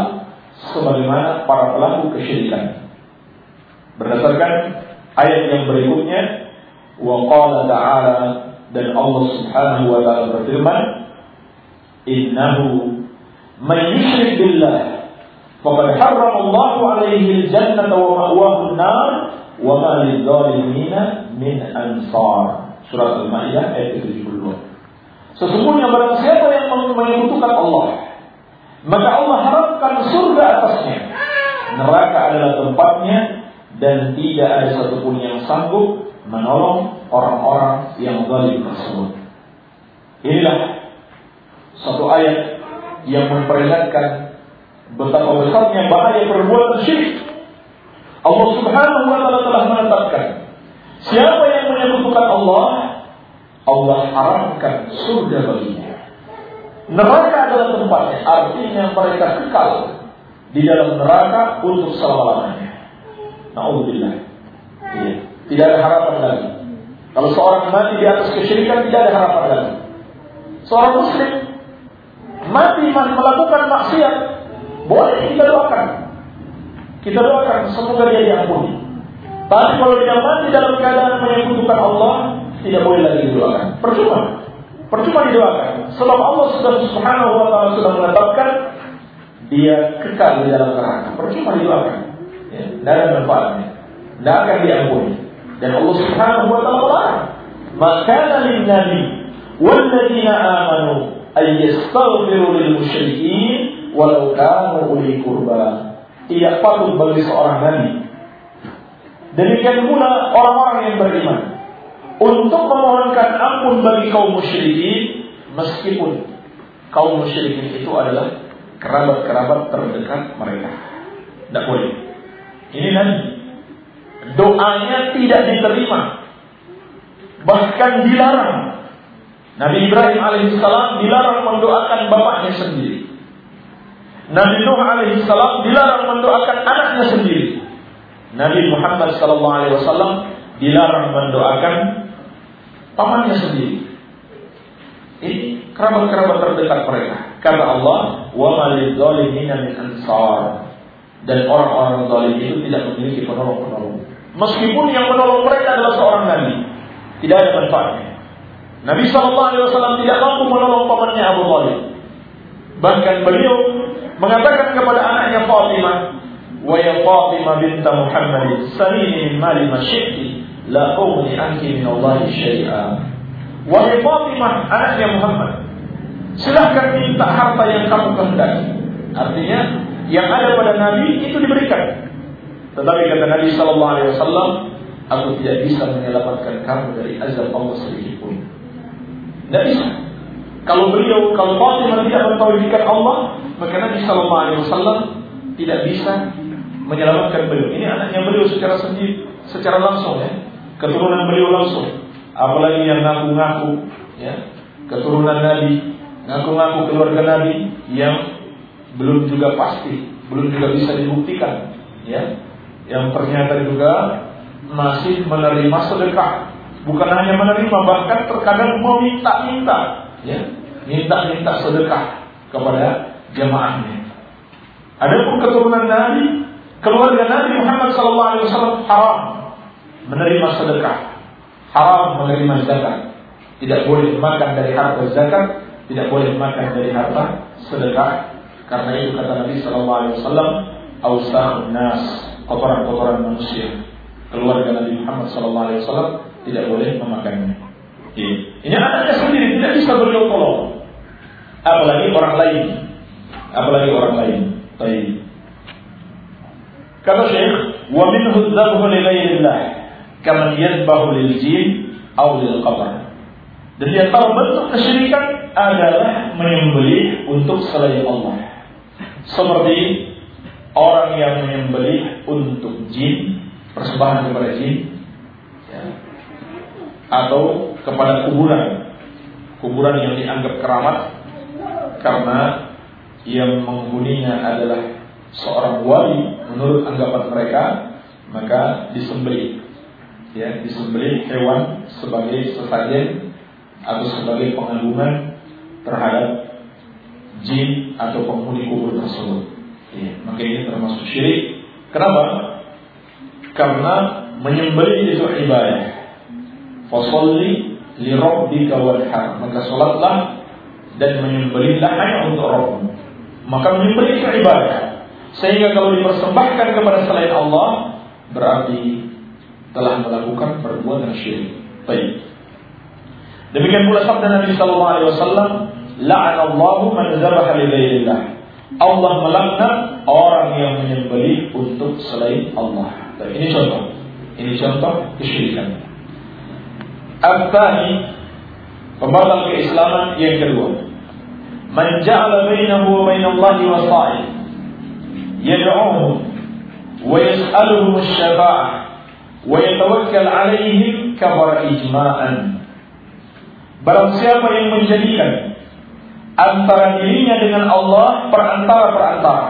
sebagaimana para pelaku kesyirikan. Berdasarkan ayat yang berikutnya, wa qala ta'ala dan Allah Subhanahu wa taala berfirman, "Innahu man yusyrik billah faqad Allah 'alaihi al-jannata wa ma'wahu an-nar wa min ansar." Surat Al-Maidah ayat 72. Sesungguhnya barang siapa yang menyekutukan Allah, maka Allah harapkan surga atasnya. Neraka adalah tempatnya dan tidak ada satupun yang sanggup menolong orang-orang yang zalim tersebut. Inilah satu ayat yang memperingatkan betapa besarnya bahaya perbuatan syirik. Allah Subhanahu wa taala telah menetapkan siapa yang menyekutukan Allah, Allah haramkan surga baginya. Neraka adalah tempatnya, artinya mereka kekal di dalam neraka untuk selama-lamanya. Nauzubillah. Iya. Tidak ada harapan lagi. Kalau seorang mati di atas kesyirikan tidak ada harapan lagi. Seorang muslim mati melakukan maksiat, boleh kita doakan. Kita doakan semoga dia diampuni. Tapi kalau dia mati dalam keadaan menyekutukan Allah, tidak boleh lagi didoakan. Percuma. Percuma didoakan. Sebab Allah sudah subhanahu wa ta'ala sudah menetapkan dia kekal di dalam neraka. Percuma didoakan. Ya, tidak ada manfaatnya. Tidak akan diampuni. Dan Allah Subhanahu wa taala. Maka lin nabi ladzina amanu yastaghfiru lil musyrikin walau kanu uli kurba. Tidak patut bagi seorang nabi. Demikian pula orang-orang yang beriman untuk memohonkan ampun bagi kaum musyrikin meskipun kaum musyrikin itu adalah kerabat-kerabat terdekat mereka. Tidak boleh. Ini nabi doanya tidak diterima. Bahkan dilarang. Nabi Ibrahim alaihissalam dilarang mendoakan bapaknya sendiri. Nabi Nuh alaihissalam dilarang mendoakan anaknya sendiri. Nabi Muhammad sallallahu alaihi wasallam dilarang mendoakan pamannya sendiri. Ini kerabat-kerabat terdekat mereka. Kata Allah, "Wa malil min ansar." Dan orang-orang zalim itu tidak memiliki penolong-penolong. Meskipun yang menolong mereka adalah seorang nabi, tidak ada manfaatnya. Nabi Shallallahu Alaihi Wasallam tidak mampu menolong pamannya Abu Talib. Bahkan beliau mengatakan kepada anaknya Fatimah, "Wa ya Fatimah bint Muhammad, salini min mali ma la ughni anki min Allah syai'a." Wahai Fatimah, anaknya Muhammad, silahkan minta harta yang kamu kehendaki. Artinya, yang ada pada Nabi itu diberikan. Tetapi kata Nabi Shallallahu Alaihi Wasallam, aku tidak bisa menyelamatkan kamu dari azab Allah sedikit pun. Tidak bisa. Kalau beliau, kalau Fatimah tidak mentauhidkan Allah, maka Nabi Shallallahu Alaihi Wasallam tidak bisa menyelamatkan beliau. Ini anaknya beliau secara sendiri, secara langsung ya, keturunan beliau langsung. Apalagi yang ngaku-ngaku, ya, keturunan Nabi, ngaku-ngaku keluarga Nabi yang belum juga pasti, belum juga bisa dibuktikan, ya yang ternyata juga masih menerima sedekah. Bukan hanya menerima, bahkan terkadang meminta-minta, ya, minta-minta sedekah kepada jamaahnya. Adapun keturunan Nabi, keluarga Nabi Muhammad SAW haram menerima sedekah, haram menerima zakat. Tidak boleh makan dari harta zakat, tidak boleh makan dari harta sedekah. Karena itu kata Nabi SAW, Ausahun nas kotoran-kotoran manusia. Keluarga Nabi Muhammad SAW tidak boleh memakannya. Ini anaknya sendiri tidak bisa tolong. Apalagi orang lain. Apalagi orang lain. Baik. Kata Syekh, "Wa minhu dzabhu li ghairillah, kama yadbahu lil jin aw lil qabr." Dan di bentuk kesyirikan adalah menyembelih untuk selain Allah. Seperti orang yang menyembelih untuk jin, persembahan kepada jin, ya. atau kepada kuburan, kuburan yang dianggap keramat karena yang menghuninya adalah seorang wali menurut anggapan mereka, maka disembelih, ya disembelih hewan sebagai sesajen atau sebagai pengagungan terhadap jin atau penghuni kubur tersebut. Ya, maka ini termasuk syirik. Kenapa? Karena menyembelih itu ibadah. Fasalli li rabbika wanhar. Maka salatlah dan menyembelihlah hanya untuk Rabb. Maka menyembelih itu ibadah. Sehingga kalau dipersembahkan kepada selain Allah berarti telah melakukan perbuatan syirik. Baik. Demikian pula sabda Nabi sallallahu alaihi wasallam, la'anallahu man dzabaha li ghairillah. Allah melaknat orang yang menyembelih untuk selain Allah. Dan ini contoh. Ini contoh kesyirikan. Al-Thani Pembatal keislaman yang kedua Man ja'ala bainahu wa bainallahi wasa'id Yas'aluhum syafa'ah Wa yatawakkal alaihim Kabara ijma'an Barang siapa yang menjadikan Antara dirinya dengan Allah Perantara-perantara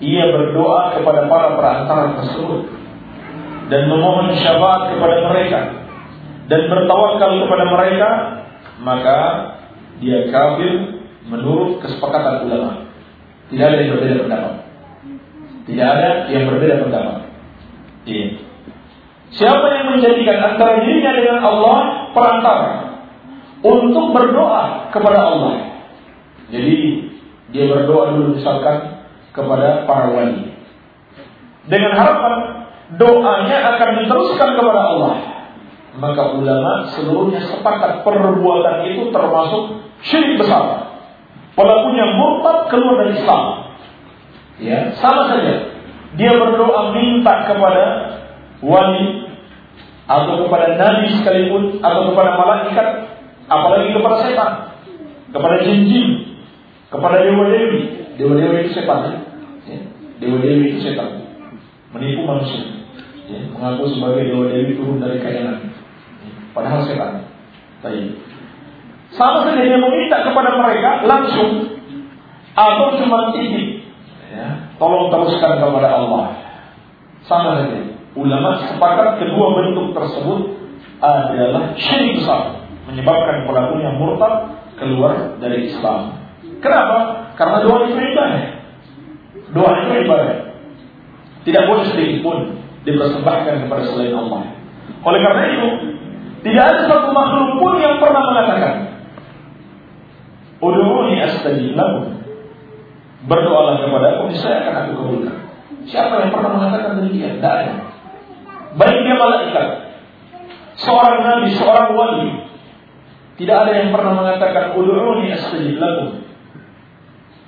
Ia berdoa kepada para perantara tersebut Dan memohon syafaat kepada mereka Dan bertawakal kepada mereka Maka Dia kafir Menurut kesepakatan ulama Tidak ada yang berbeda pendapat Tidak ada yang berbeda pendapat Iya Siapa yang menjadikan antara dirinya dengan Allah perantara untuk berdoa kepada Allah. Jadi dia berdoa dulu misalkan kepada para wali. Dengan harapan doanya akan diteruskan kepada Allah. Maka ulama seluruhnya sepakat perbuatan itu termasuk syirik besar. Pelakunya murtad keluar dari Islam. Ya, sama saja. Dia berdoa minta kepada wali atau kepada nabi sekalipun atau kepada malaikat apalagi kepada setan kepada jin-jin kepada dewa-dewi dewa-dewi itu setan ya, ya. dewa-dewi itu setan menipu manusia ya. mengaku sebagai dewa-dewi turun dari kayangan ya. padahal setan. Sama saja dia meminta kepada mereka langsung atau cuma titip ya. tolong teruskan kepada Allah sama saja ulama sepakat kedua bentuk tersebut adalah syirik besar menyebabkan pelakunya murtad keluar dari Islam. Kenapa? Karena doa itu ibadah. Doa itu ibadah. Tidak boleh sedikit pun dipersembahkan kepada selain Allah. Oleh karena itu, tidak ada satu makhluk pun yang pernah mengatakan, Udu'uni astajib lakum. Berdoalah kepada aku, saya akan aku kabulkan. Siapa yang pernah mengatakan demikian? Tidak ada. Baik dia malaikat, seorang nabi, seorang wali. Tidak ada yang pernah mengatakan ud'uni astajib lakum.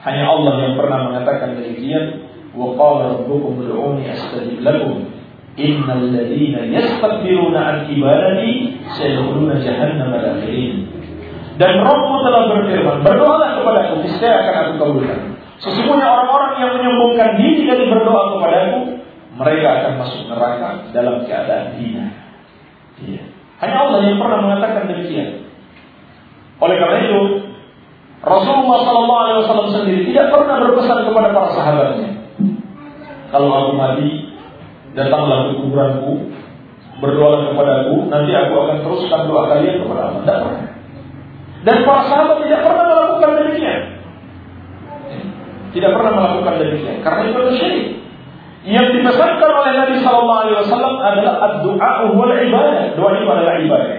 Hanya Allah yang pernah mengatakan demikian. Wa qala rabbukum ud'uni astajib lakum. Innal ladzina yastakbiruna an ibadati jahannam dakhirin. Dan Rabbmu telah berfirman, berdoalah kepada aku, niscaya akan aku kabulkan. Sesungguhnya orang-orang yang menyombongkan diri dari berdoa kepadaku, mereka akan masuk neraka dalam keadaan hina. Iya. Hanya Allah yang pernah mengatakan demikian. Oleh karena itu, Rasulullah SAW sendiri tidak pernah berpesan kepada para sahabatnya. Kalau aku mati, datanglah ke kuburanku, berdoa kepadaku, nanti aku akan teruskan doa kalian kepada Allah. Tidak pernah. Dan para sahabat tidak pernah melakukan demikian. Tidak pernah melakukan demikian. Karena itu adalah syirik. Yang dipesankan oleh Nabi Sallallahu Alaihi Wasallam adalah doa wal ibadah. Doa itu adalah ibadah.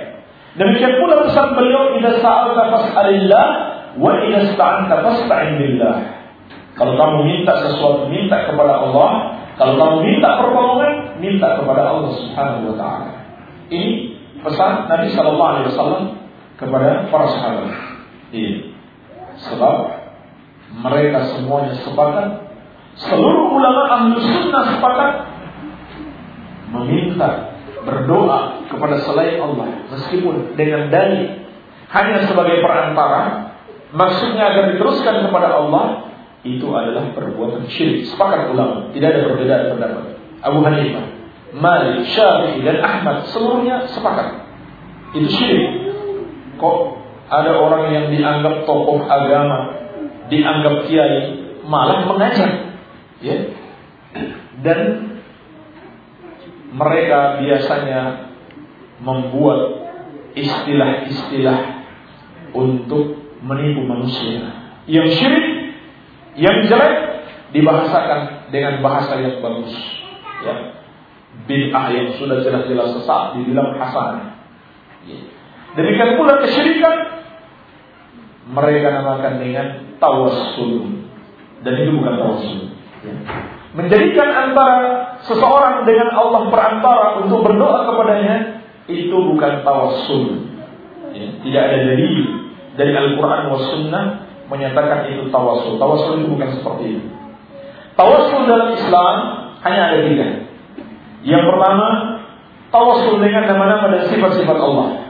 Demikian pula pesan beliau, "Idza sa'alta fas'alillah wa idza sta'anta fasta'in billah." Kalau kamu minta sesuatu, minta kepada Allah. Kalau kamu minta pertolongan, minta kepada Allah Subhanahu wa taala. Ini pesan Nabi sallallahu alaihi wasallam kepada para sahabat. Iya. Sebab mereka semuanya sepakat seluruh ulama ahlu sunnah sepakat meminta berdoa kepada selain Allah meskipun dengan dalil hanya sebagai perantara maksudnya agar diteruskan kepada Allah itu adalah perbuatan syirik sepakat ulama tidak ada perbedaan pendapat Abu Hanifah Malik, Syafi'i dan Ahmad seluruhnya sepakat. Itu syirik. Kok ada orang yang dianggap tokoh agama, dianggap kiai, malah mengajar. Ya. Dan mereka biasanya membuat istilah-istilah untuk menipu manusia. Yang syirik, yang jelek dibahasakan dengan bahasa yang bagus. Ya. Bid'ah yang sudah jelas-jelas sesat dibilang hasan. Ya. Demikian pula kesyirikan mereka namakan dengan tawassul dan itu bukan tawassul. Ya. Menjadikan antara seseorang dengan Allah perantara untuk berdoa kepadanya itu bukan tawassul. Ya. Tidak ada dalil dari Al-Quran dan Sunnah menyatakan itu tawassul. Tawassul itu bukan seperti itu. Tawassul dalam Islam hanya ada tiga. Yang pertama, tawassul dengan nama-nama dan sifat-sifat Allah.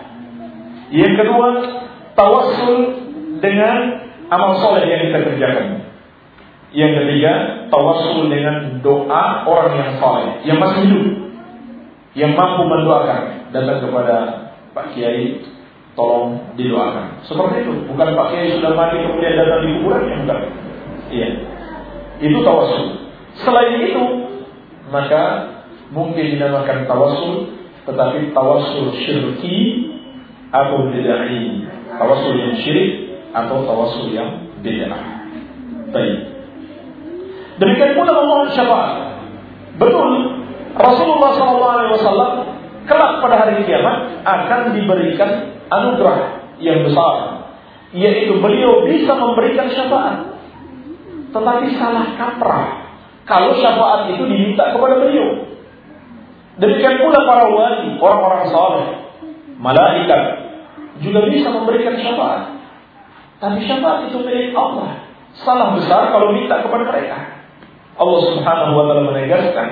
Yang kedua, tawassul dengan amal soleh yang kita kerjakan. Yang ketiga, tawassul dengan doa orang yang soleh, yang masih hidup, yang mampu mendoakan, datang kepada Pak Kiai, tolong didoakan. Seperti itu, bukan Pak Kiai sudah mati kemudian datang di kuburan yang bukan. Iya, itu tawassul. Selain itu, maka mungkin dinamakan tawassul, tetapi tawassul syirki atau bid'ah Tawasul yang syirik atau tawasul yang bid'ah. Baik. Demikian pula memohon syafaat. Betul, Rasulullah SAW kelak pada hari kiamat akan diberikan anugerah yang besar, yaitu beliau bisa memberikan syafaat. Tetapi salah kaprah kalau syafaat itu diminta kepada beliau. Demikian pula para wali, orang-orang saleh, malaikat juga bisa memberikan syafaat. Tapi syafaat itu milik Allah. Salah besar kalau minta kepada mereka. Allah Subhanahu wa taala menegaskan,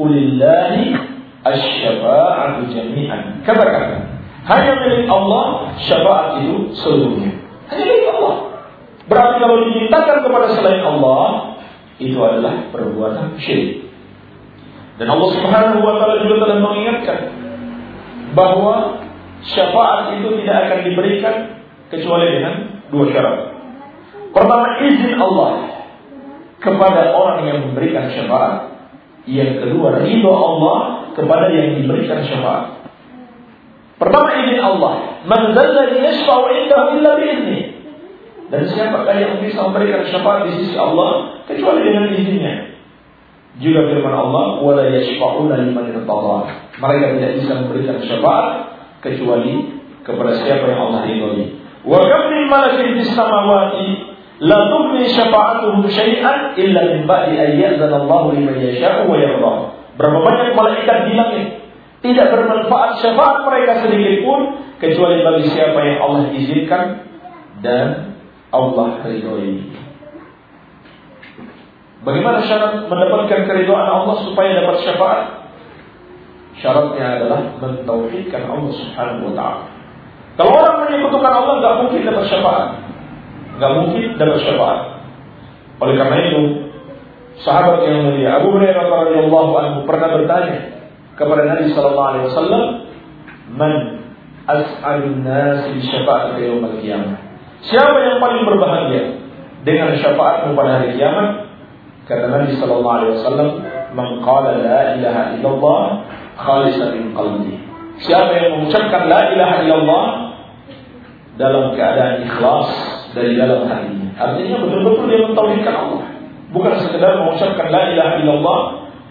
"Qulillahi asy-syafa'atu jami'an." Katakan, hanya milik Allah syafaat itu seluruhnya. Hanya milik Allah. Berarti kalau dimintakan kepada selain Allah, itu adalah perbuatan syirik. Dan Allah Subhanahu wa taala juga telah mengingatkan bahwa syafaat itu tidak akan diberikan kecuali dengan dua syarat. Pertama izin Allah kepada orang yang memberikan syafaat. Yang kedua ridho Allah kepada yang diberikan syafaat. Pertama izin Allah. Man illa. Dan siapakah yang bisa memberikan syafaat di sisi Allah kecuali dengan izinnya? Juga firman Allah, "Wala yashfa'una liman Mereka tidak bisa memberikan syafaat kecuali kepada siapa yang Allah ridhoi. Wa kam min malakin fis samawati la tughni syafa'atuhum syai'an illa min ba'di an ya'zana Allah liman yasha'u wa yarda. Berapa banyak malaikat di langit tidak bermanfaat syafaat mereka sedikit pun kecuali bagi siapa yang Allah izinkan dan Allah ridhoi. Bagaimana syarat mendapatkan keridhaan Allah supaya dapat syafaat? Syaratnya adalah mentauhidkan Allah Subhanahu wa taala. Kalau orang menyekutukan Allah nggak mungkin dapat syafaat. Nggak mungkin dapat syafaat. Oleh karena itu, sahabat yang mulia Abu Hurairah radhiyallahu anhu pernah bertanya kepada Nabi sallallahu alaihi wasallam, "Man as'alun nas bi syafa'ati yaumil qiyamah?" Siapa yang paling berbahagia dengan syafaat pada hari kiamat? Kata Nabi sallallahu alaihi wasallam, "Man qala la ilaha illallah khalisan min qalbi. Siapa yang mengucapkan la ilaha illallah dalam keadaan ikhlas dari dalam hatinya. Artinya betul-betul dia mentauhidkan Allah. Bukan sekedar mengucapkan la ilaha illallah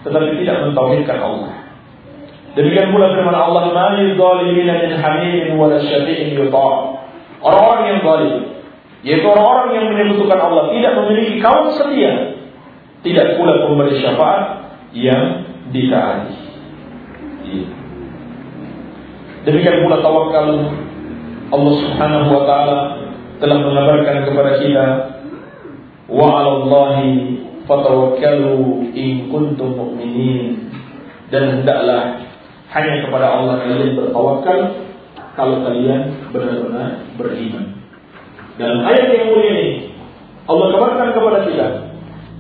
tetapi tidak mentauhidkan Allah. Demikian pula firman Allah, "Ma lidzalimin min hamimin wa syafi'in yuta'." Orang-orang yang zalim, yaitu orang-orang yang menyebutkan Allah tidak memiliki kaum setia, tidak pula pemberi syafaat yang ditaati. Demikian pula tawakal Allah Subhanahu wa taala telah mengabarkan kepada kita wa 'alallahi fatawakkalu in kuntum mu'minin dan hendaklah hanya kepada Allah kalian bertawakal kalau kalian benar-benar beriman. Dalam ayat yang mulia ini Allah kabarkan kepada kita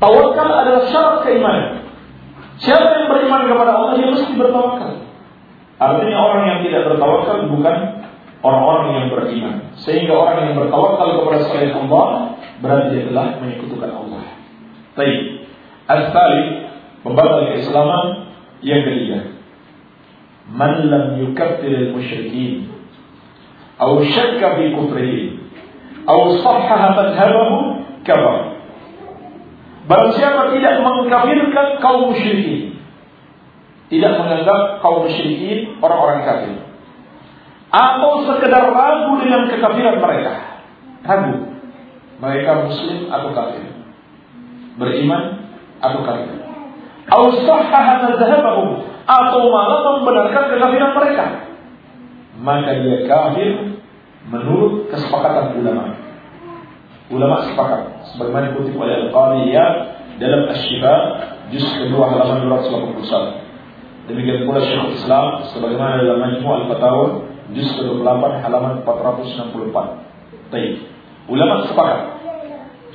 tawakal adalah syarat keimanan. Siapa yang beriman kepada Allah dia mesti bertawakal. Artinya orang yang tidak bertawakal bukan orang-orang yang beriman. Sehingga orang yang bertawakal kepada selain Allah berarti dia telah menyekutukan Allah. Baik. Al-Tali pembatal keislaman yang ketiga. Man lam yukaffir al-musyrikin atau syakka fi kufrihim atau sahhaha madhhabahum kafar. Barang siapa tidak mengkafirkan kaum musyrikin, tidak menganggap kaum musyrikin orang-orang kafir, atau sekedar ragu dengan kekafiran mereka, ragu. Mereka muslim atau kafir, beriman atau kafir, atau malah membenarkan kekafiran mereka, maka dia kafir menurut kesepakatan ulama. Ulama sepakat sebagaimana dikutip oleh Al-Qadi dalam Asy-Syifa juz kedua halaman 281. Demikian pula Syekh Islam sebagaimana dalam Majmu' Al-Fatawa juz ke-28 halaman 464. Baik. Ulama sepakat.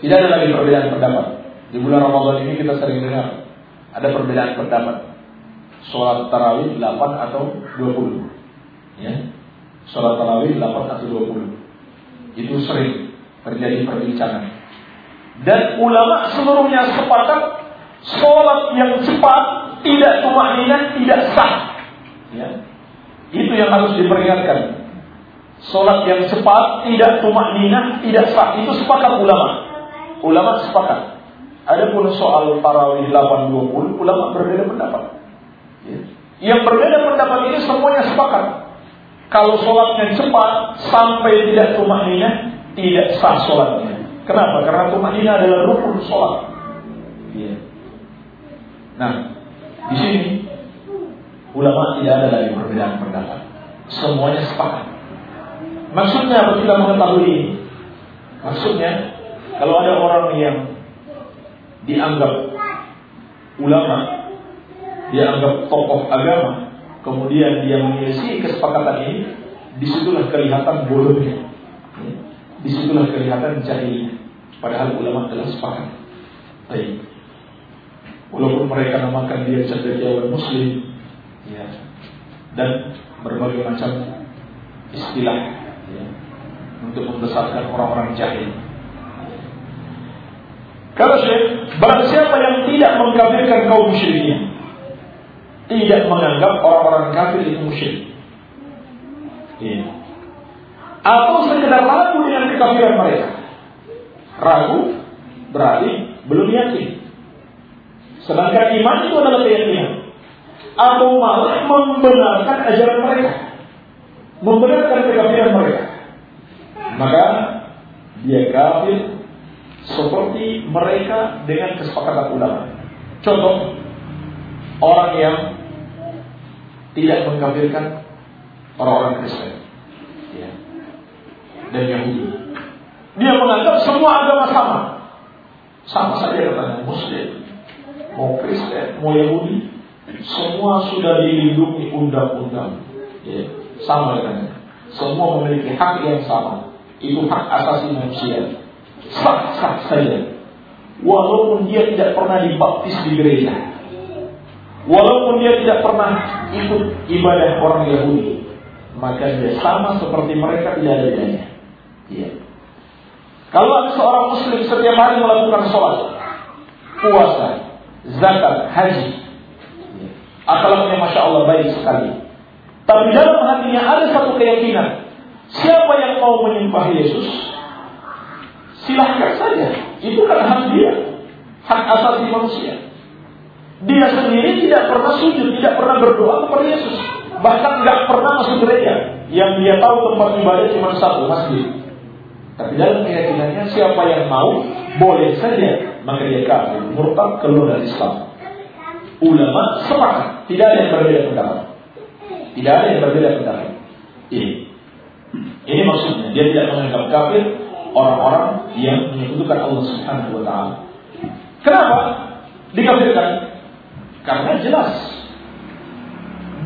Tidak ada lagi perbedaan pendapat. Di bulan Ramadan ini kita sering dengar ada perbedaan pendapat. Sholat tarawih 8 atau 20. Ya. Sholat tarawih 8 atau 20. Itu sering terjadi perbincangan. Dan ulama seluruhnya sepakat sholat yang cepat tidak tumaninah tidak sah. Ya. Itu yang harus diperingatkan. Sholat yang cepat tidak tumaninah tidak sah. Itu sepakat ulama. Ulama sepakat. Adapun soal tarawih 820 ulama berbeda pendapat. Ya. Yang berbeda pendapat ini semuanya sepakat. Kalau sholatnya cepat sampai tidak tumaninah tidak sah sholatnya. Kenapa? Karena tumanina adalah rukun sholat. Ya. Nah, di sini ulama tidak ada lagi perbedaan pendapat. Semuanya sepakat. Maksudnya apa kita mengetahui ini? Maksudnya kalau ada orang yang dianggap ulama, dianggap tokoh agama, kemudian dia mengisi kesepakatan ini, di situlah kelihatan bodohnya. Di situlah kelihatan jahilnya. Padahal ulama telah sepakat. Baik. Walaupun mereka namakan dia cendekiawan muslim, ya, dan berbagai macam istilah ya, untuk membesarkan orang-orang jahil. Kalau Syekh, barang siapa yang tidak mengkafirkan kaum musyrikin, tidak menganggap orang-orang kafir itu musyrik. Ya atau sekedar ragu dengan kekafiran mereka. Ragu berarti belum yakin. Sedangkan iman itu adalah keyakinan. Atau malah membenarkan ajaran mereka. Membenarkan kekafiran mereka. Maka dia kafir seperti mereka dengan kesepakatan ulama. Contoh, orang yang tidak mengkafirkan orang-orang Kristen dan Yahudi. Dia menganggap semua agama sama. Sama saja katanya Muslim, mau Kristen, mau Yahudi, semua sudah dilindungi undang-undang. Ya, sama katanya. Semua memiliki hak yang sama. Itu hak asasi manusia. Sah-sah saja. Walaupun dia tidak pernah dibaptis di gereja. Walaupun dia tidak pernah ikut ibadah orang Yahudi. Maka dia sama seperti mereka tidak ada bedanya. Iya. Kalau ada seorang muslim setiap hari melakukan sholat, puasa, zakat, haji, iya. akhlaknya masya Allah baik sekali. Tapi dalam hatinya ada satu keyakinan, siapa yang mau menyembah Yesus, silahkan saja. Itu kan hak dia, hak asasi manusia. Dia sendiri tidak pernah sujud, tidak pernah berdoa kepada Yesus. Bahkan nggak pernah masuk gereja. Yang dia tahu tempat ibadah cuma satu, masjid. Tapi dalam keyakinannya siapa yang mau boleh saja dia kafir, murtad keluar dari Islam. Ulama sepakat, tidak ada yang berbeda pendapat. Tidak ada yang berbeda pendapat. Ini. Ini maksudnya dia tidak menganggap kafir orang-orang yang menyekutukan Allah Subhanahu wa taala. Kenapa dikafirkan? Karena jelas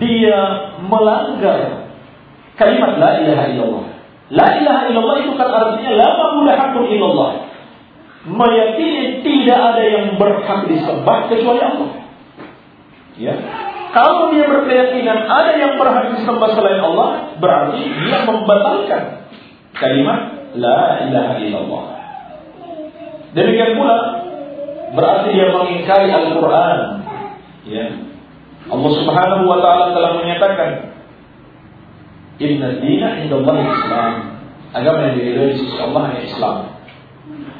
dia melanggar kalimat la ilaha illallah. La ilaha illallah itu kan artinya la ma'budu haqqun illallah. Meyakini tidak ada yang berhak disembah kecuali Allah. Ya. Kalau dia berkeyakinan ada yang berhak disembah selain Allah, berarti dia membatalkan kalimat la ilaha illallah. Demikian pula berarti dia mengingkari Al-Qur'an. Ya. Allah Subhanahu wa taala telah menyatakan Inna dina indallahi Islam. Agama yang diridhoi di sisi Allah hanya Islam.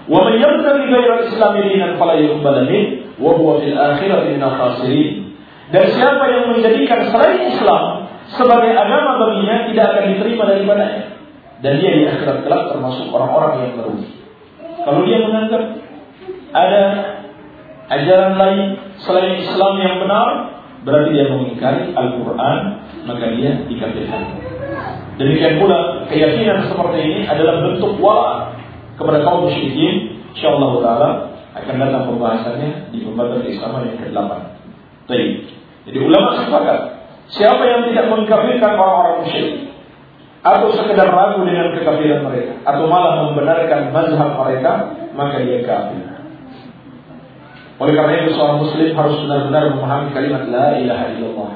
Wa man yabtaghi ghayra al-Islam dinan fala yuqbal min wa huwa fil akhirati minal khasirin. Dan siapa yang menjadikan selain Islam sebagai agama baginya tidak akan diterima daripadanya. Dan dia di akhirat kelak termasuk orang-orang yang merugi. Kalau dia menganggap ada ajaran lain selain Islam yang benar, berarti dia mengingkari Al-Quran, maka dia dikafirkan. Demikian pula keyakinan seperti ini adalah bentuk wala kepada kaum musyrikin. Insyaallah taala akan datang pembahasannya di pembahasan keislaman yang ke-8. Baik. Jadi ulama sepakat, siapa yang tidak mengkafirkan orang-orang musyrik atau sekedar ragu dengan kekafiran mereka atau malah membenarkan mazhab mereka, maka dia kafir. Oleh karena itu seorang muslim harus benar-benar memahami kalimat la ilaha illallah.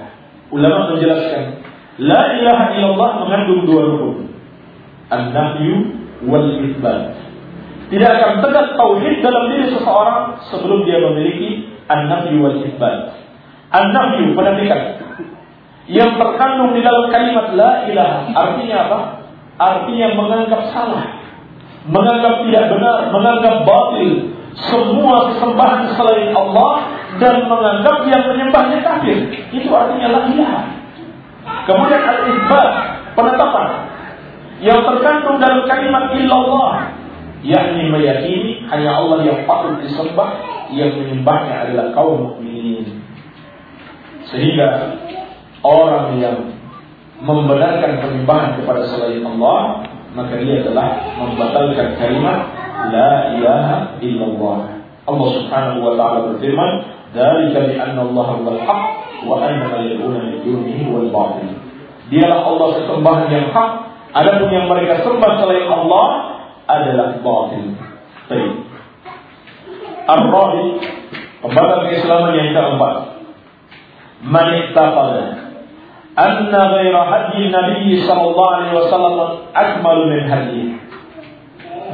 Ulama menjelaskan la ilaha illallah mengandung dua rukun. An-nahyu wal itsbat. Tidak akan tegak tauhid dalam diri seseorang sebelum dia memiliki an-nahyu wal itsbat. An-nafyu penafikan yang terkandung di dalam kalimat la ilaha artinya apa? Artinya menganggap salah, menganggap tidak benar, menganggap batil semua sesembahan selain Allah dan menganggap yang menyembahnya kafir. Itu artinya la ilaha. Kemudian al-isbat, penetapan. Yang terkandung dalam kalimat illallah yakni meyakini hanya Allah yang patut disembah yang menyembahnya adalah kaum mukminin. Sehingga orang yang membenarkan penyembahan kepada selain Allah maka dia telah membatalkan kalimat la ilaha illallah. Allah Subhanahu wa taala berfirman, "Dzalika bi anna Allah huwal haq wa anna ma yad'una min dunihi wal batil." Dialah Allah sesembahan yang hak, adapun yang mereka sembah selain Allah adalah batil. Baik. Ar-Rabi, pembatal keislaman yang keempat man ittaqada anna ghaira hadi Nabi sallallahu alaihi wasallam akmalu min hadi.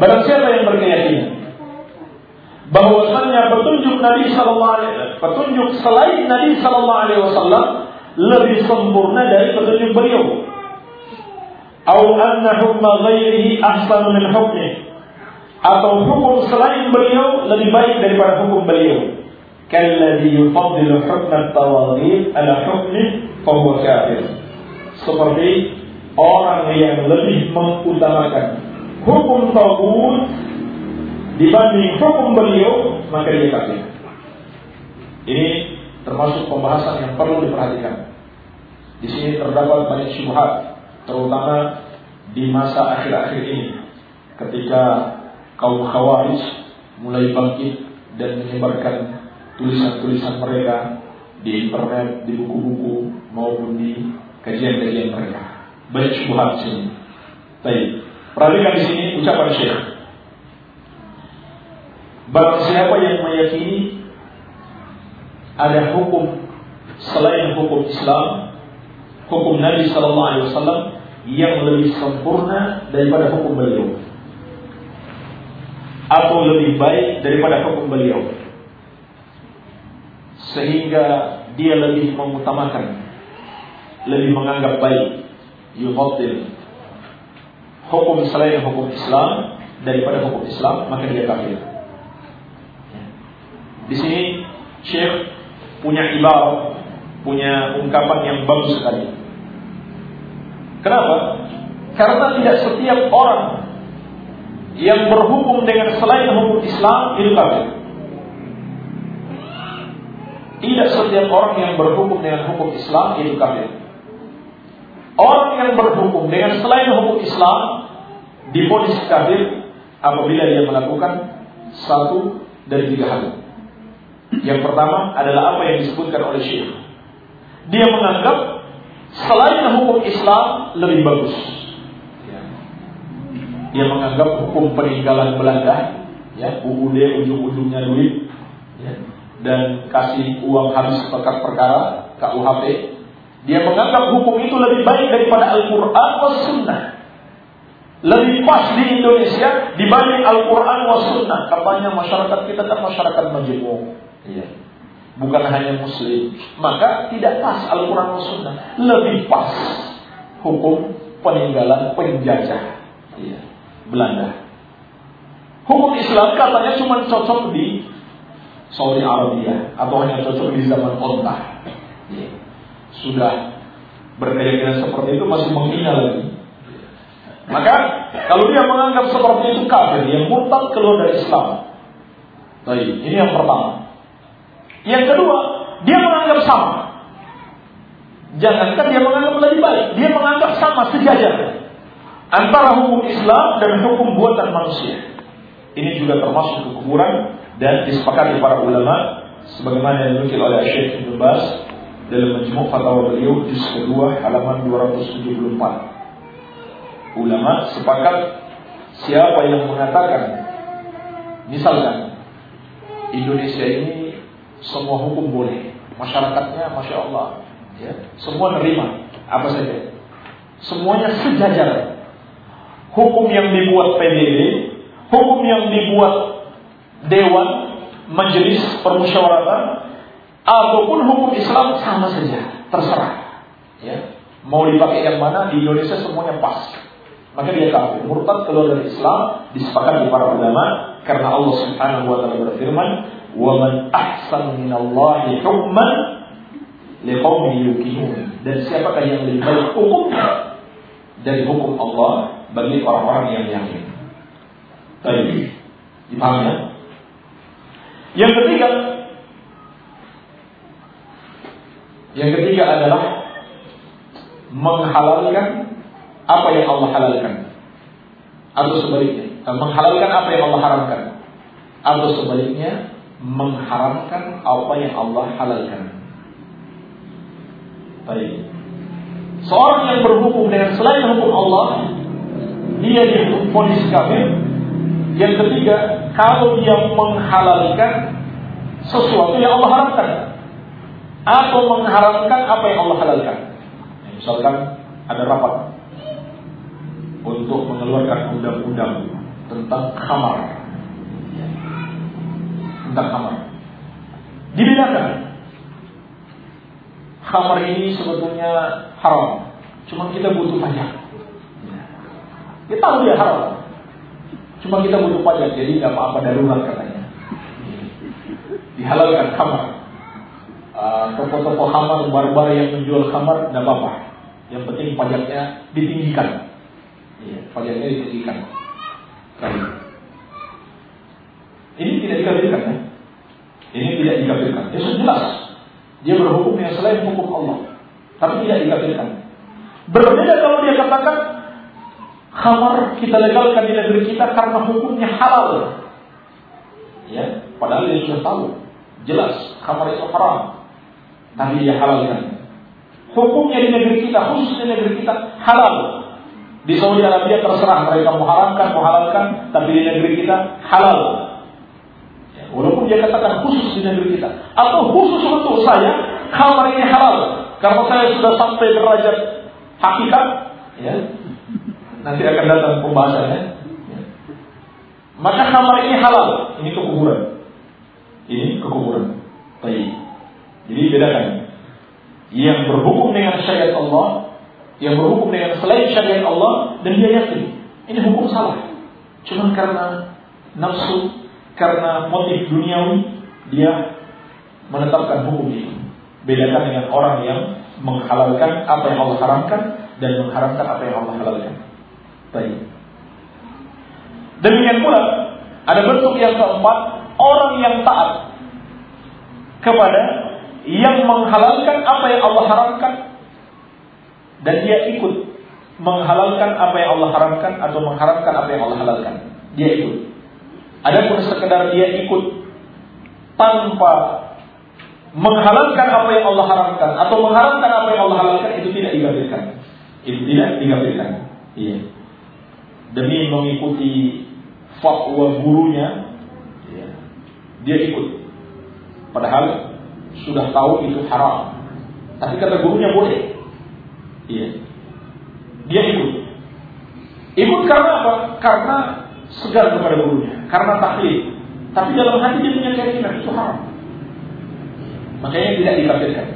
Barang siapa yang berkeyakinan bahwasanya petunjuk Nabi sallallahu alaihi petunjuk selain Nabi sallallahu alaihi wasallam lebih sempurna dari petunjuk beliau. Atau anna hukma ghairihi ahsanu min hukmi. Atau hukum selain beliau lebih baik daripada hukum beliau kalladhi yufaddilu hukm at-tawaghit ala hukmi fahuwa kafir. Seperti orang yang lebih mengutamakan hukum tauhid dibanding hukum beliau, maka dia kafir. Ini termasuk pembahasan yang perlu diperhatikan. Di sini terdapat banyak syubhat, terutama di masa akhir-akhir ini, ketika kaum khawarij mulai bangkit dan menyebarkan tulisan-tulisan mereka di internet, di buku-buku maupun di kajian-kajian mereka. Banyak syubhat sini. Baik. Perhatikan di sini ucapan Syekh. Barang siapa yang meyakini ada hukum selain hukum Islam, hukum Nabi Sallallahu Alaihi Wasallam yang lebih sempurna daripada hukum beliau, atau lebih baik daripada hukum beliau, sehingga dia lebih mengutamakan lebih menganggap baik yufaddil hukum selain hukum Islam daripada hukum Islam maka dia kafir di sini Syekh punya ibarat punya ungkapan yang bagus sekali kenapa karena tidak setiap orang yang berhukum dengan selain hukum Islam itu kafir tidak setiap orang yang berhukum dengan hukum Islam itu kafir. Orang yang berhukum dengan selain hukum Islam diponis kafir apabila dia melakukan satu dari tiga hal. Yang pertama adalah apa yang disebutkan oleh Syekh. Dia menganggap selain hukum Islam lebih bagus. Dia menganggap hukum peninggalan Belanda, ya UUD ujung-ujungnya duit, ya, dan kasih uang habis pekat perkara KUHP, dia menganggap hukum itu lebih baik daripada Al-Quran dan Sunnah. Lebih pas di Indonesia dibanding Al-Quran dan Sunnah. Katanya masyarakat kita kan masyarakat majemuk. Iya. Bukan hanya Muslim. Maka tidak pas Al-Quran Sunnah. Lebih pas hukum peninggalan penjajah. Iya. Belanda. Hukum Islam katanya cuma cocok di Saudi Arabia atau hanya cocok di zaman onta. Ya. Sudah berkeyakinan seperti itu masih menghina lagi. Maka kalau dia menganggap seperti itu kafir, yang murtad keluar dari Islam. Baik, ini yang pertama. Yang kedua, dia menganggap sama. Jangankan dia menganggap lebih baik, dia menganggap sama sejajar antara hukum Islam dan hukum buatan manusia. Ini juga termasuk kekuburan dan disepakati para ulama sebagaimana yang dinukil oleh Syekh Ibnu Baz dalam majmu' fatwa beliau juz kedua halaman 274. Ulama sepakat siapa yang mengatakan misalkan Indonesia ini semua hukum boleh, masyarakatnya masya Allah, ya, semua nerima apa saja, semuanya sejajar. Hukum yang dibuat PBB hukum yang dibuat dewan, majelis permusyawaratan ataupun hukum Islam sama saja, terserah. Ya. Mau dipakai yang mana di Indonesia semuanya pas. Maka dia kafir. Murtad keluar dari Islam disepakati para ulama karena Allah Subhanahu wa taala berfirman, "Wa man ahsanu minallahi hukman liqaumin yuqinun." Dan siapakah yang lebih baik hukumnya dari hukum Allah bagi orang-orang yang yakin. Baik. Dipahami ya? Yang ketiga Yang ketiga adalah menghalalkan apa yang Allah halalkan atau sebaliknya menghalalkan apa yang Allah haramkan atau sebaliknya mengharamkan apa yang Allah halalkan. Baik. Seorang yang berhukum dengan selain hukum Allah, dia difonis kafir yang ketiga, kalau dia menghalalkan sesuatu yang Allah haramkan atau mengharamkan apa yang Allah halalkan. Misalkan ada rapat untuk mengeluarkan undang-undang tentang kamar. Tentang kamar. Dibedakan. Kamar ini sebetulnya haram. Cuma kita butuh pajak. Kita tahu dia haram. Cuma kita butuh pajak, jadi nggak apa-apa darurat katanya. Dihalalkan kamar. Uh, toko-toko kamar, bar-bar yang menjual kamar, nggak apa-apa. Yang penting pajaknya ditinggikan. Iya, pajaknya ditinggikan. Ini tidak dikafirkan ya. Ini tidak dikafirkan. Sudah jelas. Dia berhukum yang selain hukum Allah. Tapi tidak dikafirkan. Berbeda kalau dia katakan khamar kita legalkan di negeri kita karena hukumnya halal. Ya, padahal dia sudah tahu jelas khamar itu haram. Tapi dia halalkan. Hukumnya di negeri kita, khusus di negeri kita halal. Di Saudi Arabia terserah mereka mengharamkan, menghalalkan, tapi di negeri kita halal. Walaupun dia katakan khusus di negeri kita, atau khusus untuk saya, khamar ini halal. Karena saya sudah sampai derajat hakikat, ya, Nanti akan datang pembahasannya. Maka khamar ini halal, ini kekuburan. Ini kekuburan. Baik. Jadi bedakan. Yang berhukum dengan syariat Allah, yang berhukum dengan selain syariat Allah, dan dia yakin ini hukum salah. Cuma karena nafsu, karena motif duniawi, dia menetapkan hukum itu. Bedakan dengan orang yang menghalalkan apa yang Allah haramkan dan mengharamkan apa yang Allah halalkan. Baik. Demikian pula ada bentuk yang keempat orang yang taat kepada yang menghalalkan apa yang Allah haramkan dan dia ikut menghalalkan apa yang Allah haramkan atau mengharamkan apa yang Allah halalkan. Dia ikut. Adapun sekedar dia ikut tanpa menghalalkan apa yang Allah haramkan atau mengharamkan apa yang Allah halalkan itu tidak digabirkan. Itu tidak digabirkan. Iya demi mengikuti fatwa gurunya, ya, dia ikut. Padahal sudah tahu itu haram. Tapi kata gurunya boleh. Iya. Dia ikut. Ikut karena apa? Karena segar kepada gurunya. Karena taklid. Tapi dalam hati dia punya keyakinan itu haram. Makanya tidak dikafirkan.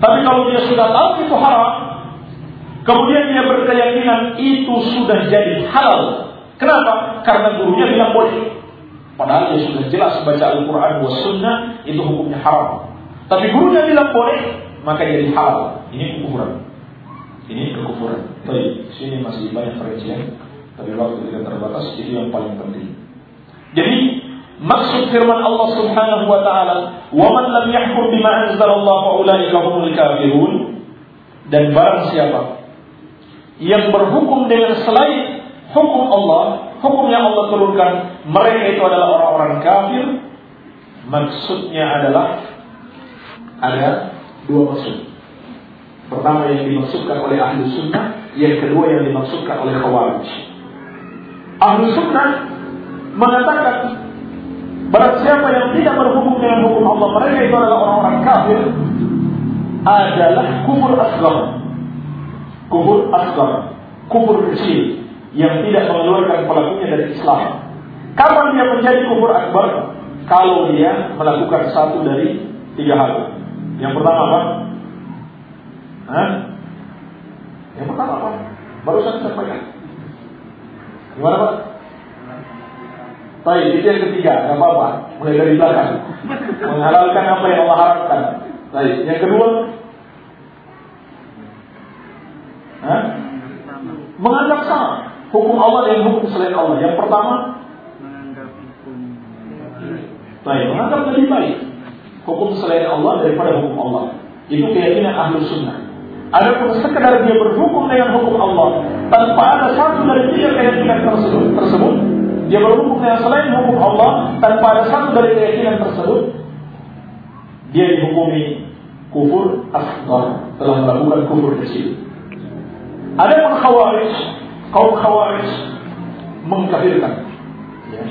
Tapi kalau dia sudah tahu itu haram, kemudian dia berkeyakinan itu sudah jadi halal. Kenapa? Karena gurunya bilang boleh. Padahal dia sudah jelas baca Al-Quran wa Sunnah itu hukumnya haram. Tapi gurunya bilang boleh, maka jadi halal. Ini kekufuran. Ini kekufuran. Tapi sini masih banyak perincian, tapi waktu tidak terbatas itu yang paling penting. Jadi maksud firman Allah Subhanahu wa taala, "Wa man lam yahkum bima anzalallahu fa ulaika humul kafirun." Dan barang siapa yang berhukum dengan selain hukum Allah, hukum yang Allah turunkan, mereka itu adalah orang-orang kafir. Maksudnya adalah ada dua maksud. Pertama yang dimaksudkan oleh ahli sunnah, yang kedua yang dimaksudkan oleh khawarij. Ahli sunnah mengatakan Barang siapa yang tidak berhukum dengan hukum Allah Mereka itu adalah orang-orang kafir Adalah kufur asgar Kufur asgar Kufur kecil yang tidak mengeluarkan pelakunya dari Islam. Kapan dia menjadi kufur akbar? Kalau dia melakukan satu dari tiga hal. Yang pertama apa? Hah? Yang pertama apa? Barusan saya sampaikan. Gimana Pak? Baik, itu yang ketiga, nggak apa-apa. Mulai dari belakang. Menghalalkan apa yang Allah harapkan. Baik, yang kedua. Hah? Menganggap sama hukum Allah dan hukum selain Allah. Yang pertama, baik, menganggap lebih baik hukum selain Allah daripada hukum Allah. Itu keyakinan ahlu sunnah. Adapun sekedar dia berhukum dengan hukum Allah tanpa ada satu dari tiga keyakinan tersebut, tersebut dia berhukum dengan selain hukum Allah tanpa ada satu dari keyakinan tersebut, dia dihukumi kufur asghar telah melakukan kufur kecil. Adapun khawarij kaum khawarij mengkafirkan. Ya.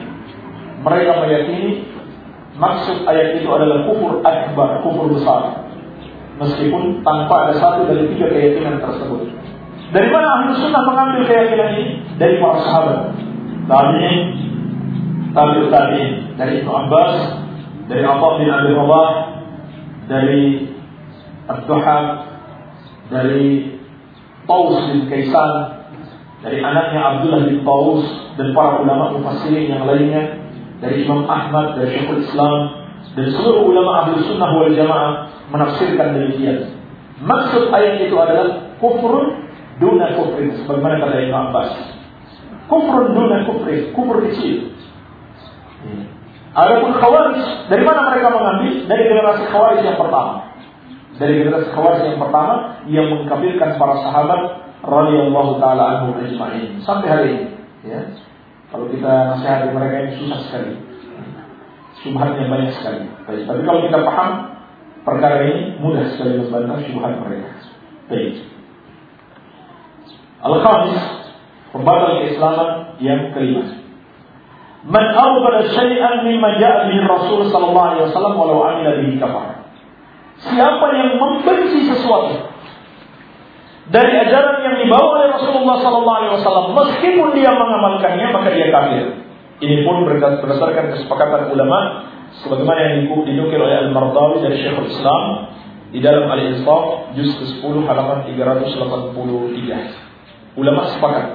Mereka meyakini maksud ayat itu adalah kufur akbar, kufur besar. Meskipun tanpa ada satu dari tiga keyakinan tersebut. Dari mana ahli sunnah mengambil keyakinan ini? Dari para sahabat. Tabi'in, tabi'ut tabi'in. Dari Ibnu Abbas, dari Abu bin Abi Rabah, dari Abduhab, dari Taus bin Kaisan, dari anaknya Abdullah bin Taus dan para ulama mufassirin yang lainnya dari Imam Ahmad dari Syekhul Islam dan seluruh ulama ahli sunnah wal jamaah menafsirkan demikian. Maksud ayat itu adalah kufrun duna kufrin sebagaimana kata Imam Abbas. Kufrun duna kufrin, kufur kecil. Adapun khawarij, dari mana mereka mengambil? Dari generasi khawarij yang pertama. Dari generasi khawarij yang pertama yang mengkafirkan para sahabat radhiyallahu taala anhum ajma'in sampai hari ini ya kalau kita nasihati mereka ini susah sekali subhannya banyak sekali tapi kalau kita paham perkara ini mudah sekali membantah subhan mereka. Baik. Al-khamis pembatal keislaman yang kelima. Man awbala syai'an mimma ja'a bihi Rasul sallallahu alaihi wasallam walau amila bihi kafar. Siapa yang membenci sesuatu dari ajaran yang dibawa oleh Rasulullah Sallallahu Alaihi Wasallam, meskipun dia mengamalkannya maka dia kafir. Ini pun berdasarkan kesepakatan ulama, sebagaimana yang dinukil oleh Al-Mardawi dari Syekhul Islam di dalam Al-Insaf juz ke-10 halaman 383. Ulama sepakat.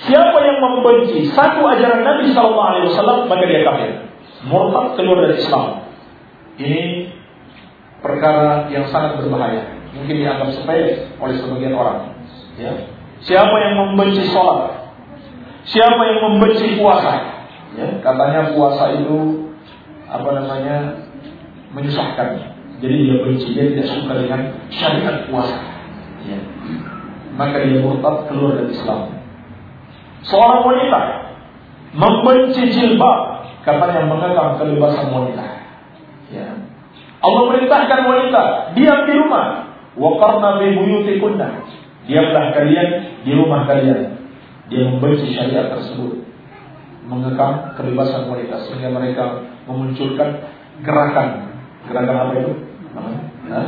Siapa yang membenci satu ajaran Nabi Sallallahu Alaihi Wasallam maka dia kafir, murtad keluar dari Islam. Ini perkara yang sangat berbahaya mungkin dianggap sepele oleh sebagian orang. Ya. Siapa yang membenci sholat? Siapa yang membenci puasa? Ya, katanya puasa itu apa namanya menyusahkan. Jadi dia benci, dia tidak suka dengan syariat puasa. Ya. Maka dia murtad keluar dari Islam. Seorang wanita membenci jilbab, katanya mengekang kebebasan wanita. Ya. Allah perintahkan wanita diam di rumah, Waqarna fi buyutikunna. Diamlah kalian di rumah kalian. Dia membenci syariat tersebut. Mengekang kebebasan wanita sehingga mereka memunculkan gerakan Gerakan apa itu? Hah?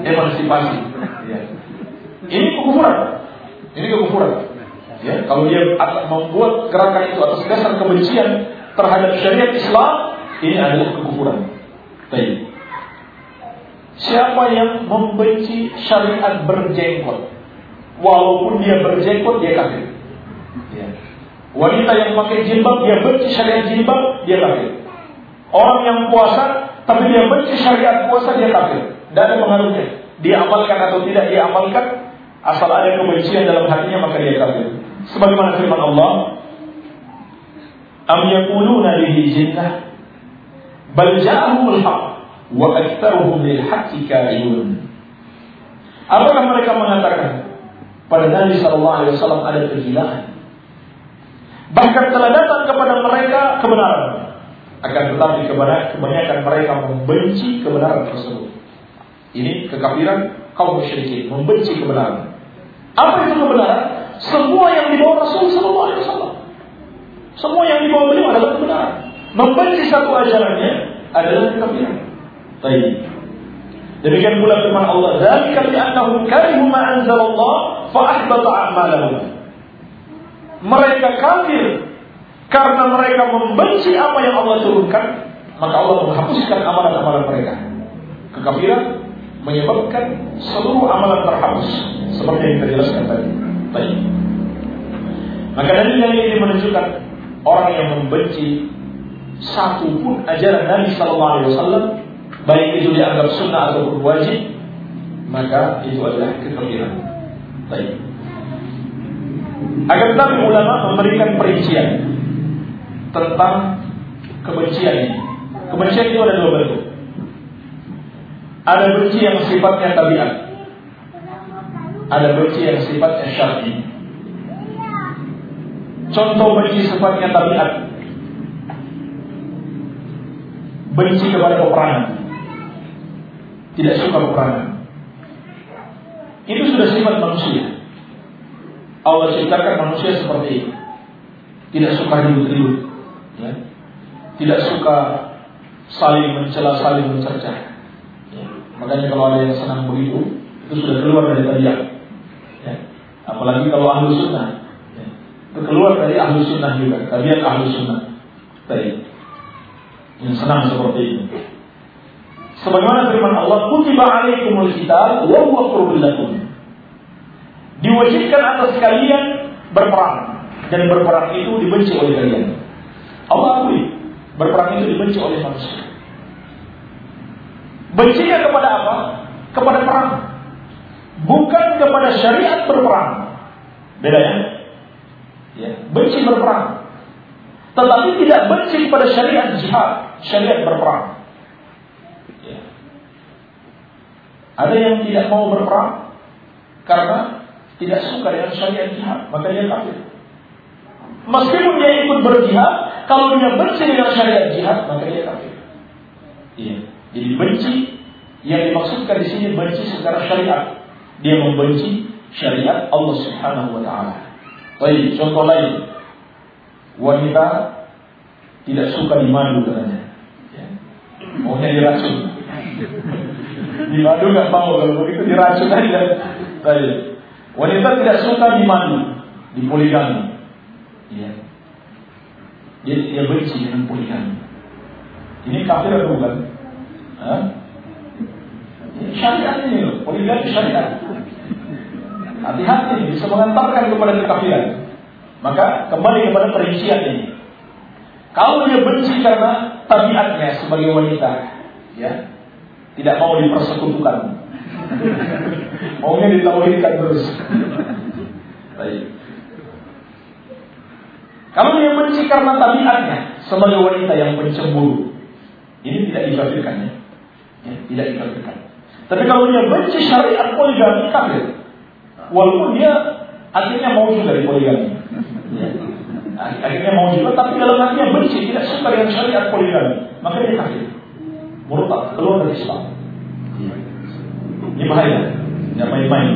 Emansipasi. Ya. Ini kekufuran. Ini kekufuran. Ya, kalau dia membuat gerakan itu atas dasar kebencian terhadap syariat Islam, ini adalah kekufuran. Baik. Siapa yang membenci syariat berjenggot, walaupun dia berjenggot dia kafir. Ya. Wanita yang pakai jilbab dia benci syariat jilbab dia kafir. Orang yang puasa tapi dia benci syariat puasa dia kafir. Tidak ada pengaruhnya. Dia amalkan atau tidak dia amalkan, asal ada kebencian dalam hatinya maka dia kafir. Sebagaimana firman Allah, "Am yaquluna bihi jinnah bal ja'ahumul haqq wa aktsaruhum lil haqqi karihun." Apakah mereka mengatakan pada Nabi sallallahu alaihi wasallam ada kegilaan? Bahkan telah datang kepada mereka kebenaran. Akan tetapi kebanyakan mereka membenci kebenaran tersebut. Ini kekafiran kaum musyrikin, membenci kebenaran. Apa itu kebenaran? Semua yang dibawa Rasul Sallallahu Alaihi Wasallam. Semua yang dibawa beliau adalah kebenaran. Membenci satu ajarannya adalah kekafiran. Baik. Demikian pula firman Allah, "Dzalika li'annahum karihu ma anzalallah fa ahbata a'malahum." Mereka kafir karena mereka membenci apa yang Allah turunkan, maka Allah menghapuskan amalan-amalan mereka. Kekafiran menyebabkan seluruh amalan terhapus seperti yang kita jelaskan tadi. Baik. Maka dari ini menunjukkan orang yang membenci satu pun ajaran Nabi Sallallahu Alaihi Wasallam, baik itu dianggap sunnah atau wajib, maka itu adalah kekafiran. Baik. Agar tetapi ulama memberikan perincian tentang kebencian ini. Kebencian itu ada dua bentuk. Ada benci yang sifatnya tabiat, ada benci yang sifatnya syar'i. Contoh benci sifatnya tabiat. Benci kepada peperangan. Tidak suka peperangan. Itu sudah sifat manusia. Allah ciptakan manusia seperti itu. Tidak suka ribut-ribut. Ya. Tidak suka saling mencela, saling mencerca. Ya. Makanya kalau ada yang senang begitu, itu sudah keluar dari tabiat. Apalagi kalau ahlu sunnah. Ya. Itu keluar dari ahlu sunnah juga. Tabiat ahlu sunnah. Tadi. Yang senang seperti ini. Sebagaimana firman Allah, "Kutiba alaikumul kitab wa huwa qurbul lakum." Diwajibkan atas kalian berperang dan berperang itu dibenci oleh kalian. Allah akui berperang itu dibenci oleh manusia. Bencinya kepada apa? Kepada perang bukan kepada syariat berperang. Beda ya? ya benci berperang. Tetapi tidak benci kepada syariat jihad, syariat berperang. Ya. Ada yang tidak mau berperang karena tidak suka dengan syariat jihad, maka dia kafir. Meskipun dia ikut berjihad, kalau dia benci dengan syariat jihad, maka dia kafir. Iya. Jadi benci yang dimaksudkan di sini benci secara syariat dia membenci syariat Allah Subhanahu wa taala. Baik, contoh lain. Wanita tidak suka dimadu katanya. Ya. Maunya diracun. *laughs* dimadu nggak mau kalau begitu diracun aja. Baik. Wanita tidak suka dimadu, dipoligami. Ya. Dia, dia benci dengan poligami. Ini kafir atau bukan? Syariat ini loh, poligami syariat. Hati-hati bisa mengantarkan kepada kekafiran. Maka kembali kepada perincian ini. Kalau dia benci karena tabiatnya sebagai wanita, ya, tidak mau dipersekutukan. *laughs* Maunya ditauhidkan terus. Baik. Kalau dia benci karena tabiatnya sebagai wanita yang pencemburu, ini tidak dikafirkan ya. ya tidak dikafirkan. Tapi kalau dia benci syariat poligami kafir. Walaupun dia akhirnya mau juga di poligami. Ya. Akhirnya mau juga, tapi dalam hatinya benci, tidak suka dengan syariat poligami. Maka dia kafir. Murtad, keluar dari Islam. Ini bahaya. Tidak main-main.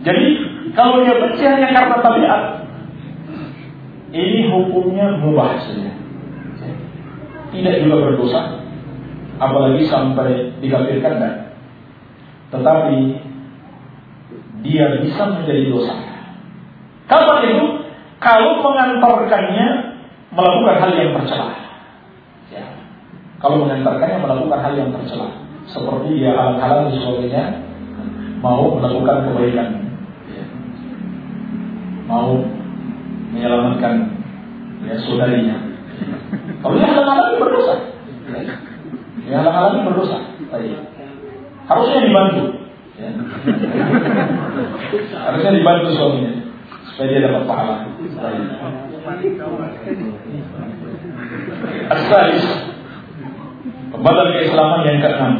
Jadi kalau dia benci hanya karena tabiat, ini hukumnya mubah saja. Tidak juga berdosa, apalagi sampai dikafirkan dan tetapi dia bisa menjadi dosa. Kapan itu? Kalau mengantarkannya melakukan hal yang tercela. Ya. Kalau mengantarkannya melakukan hal yang tercela, seperti dia halang-halang sebagainya, mau melakukan kebaikan. Mau menyelamatkan ya saudarinya. Kalau dia halang-halangi berdosa, ya halang-halangi berdosa. Harusnya dibantu. Ya. Harusnya dibantu suaminya supaya dia dapat pahala. Asalis Pembatal keislaman yang keenam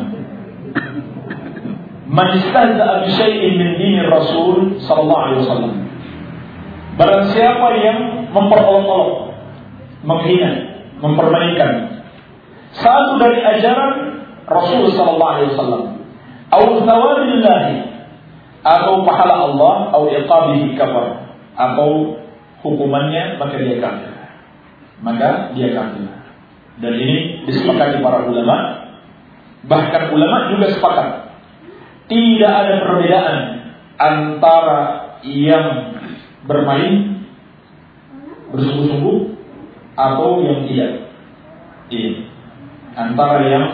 Man istahza'a bi syai'in min Rasul sallallahu alaihi wasallam. Barang siapa yang memperolok-olok, menghina, mempermainkan satu dari ajaran Rasul sallallahu alaihi wasallam, atau thawabillah atau pahala Allah atau iqabihi kafar atau hukumannya maka dia kafir. Maka dia kafir. Dan ini disepakati para ulama. Bahkan ulama juga sepakat tidak ada perbedaan antara yang bermain bersungguh-sungguh atau yang tidak. Ini antara yang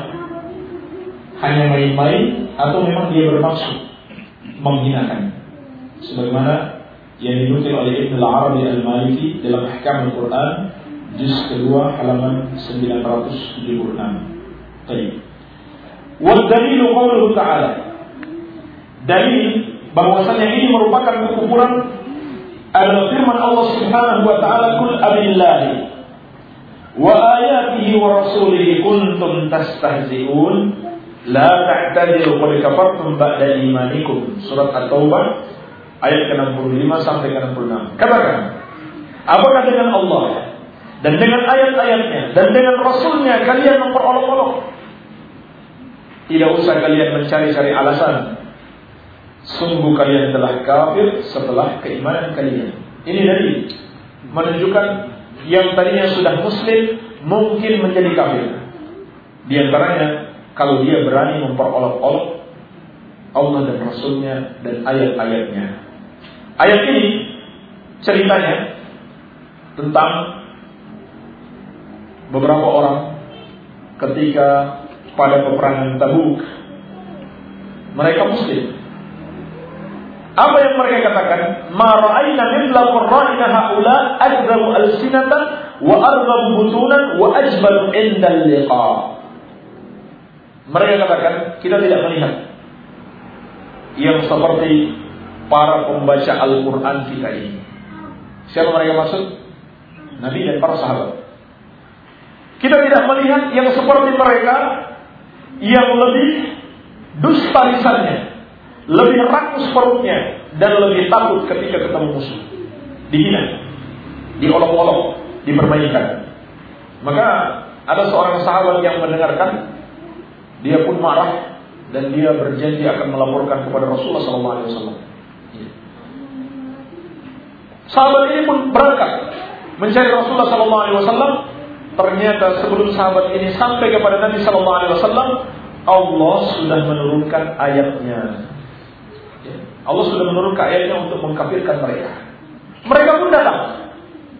hanya main-main atau memang dia bermaksud menghinakan. Sebagaimana yang dinukil oleh Ibn al-Arabi al-Maliki dalam Ahkam Al-Quran juz kedua halaman 976. Baik. Wal-dalilu qawluhu ta'ala dalil bahwasanya ini merupakan kekufuran adalah firman Allah Subhanahu wa taala kul abillahi wa ayatihi wa rasulihi kuntum tastahzi'un. La ta'tadiru qad kafartum ba'da imanikum. Surat at-taubah ayat ke-65 sampai ke-66. Katakan apakah dengan Allah dan dengan ayat-ayatnya dan dengan rasulnya kalian memperolok-olok? Tidak usah kalian mencari-cari alasan Sungguh kalian telah kafir setelah keimanan kalian. Ini dari menunjukkan yang tadinya sudah muslim mungkin menjadi kafir. Di antaranya kalau dia berani memperolok-olok Allah dan Rasulnya dan ayat-ayatnya. Ayat ini ceritanya tentang beberapa orang ketika pada peperangan Tabuk mereka muslim apa yang mereka katakan? Ma ra'ayna qurra'ina haula ajzamu alsinatan wa arghabu butunan wa ajbalu indal liqa. Mereka katakan, kita tidak melihat yang seperti para pembaca Al-Quran kita ini. Siapa mereka maksud? Nabi dan para sahabat. Kita tidak melihat yang seperti mereka yang lebih dusta lisannya, lebih rakus perutnya dan lebih takut ketika ketemu musuh. Dihina, diolok-olok, dipermainkan. Maka ada seorang sahabat yang mendengarkan, dia pun marah dan dia berjanji akan melaporkan kepada Rasulullah SAW. Sahabat ini pun berangkat mencari Rasulullah SAW. Ternyata sebelum sahabat ini sampai kepada Nabi SAW, Allah sudah menurunkan ayatnya Allah sudah menurunkan ayatnya untuk mengkafirkan mereka. Mereka pun datang.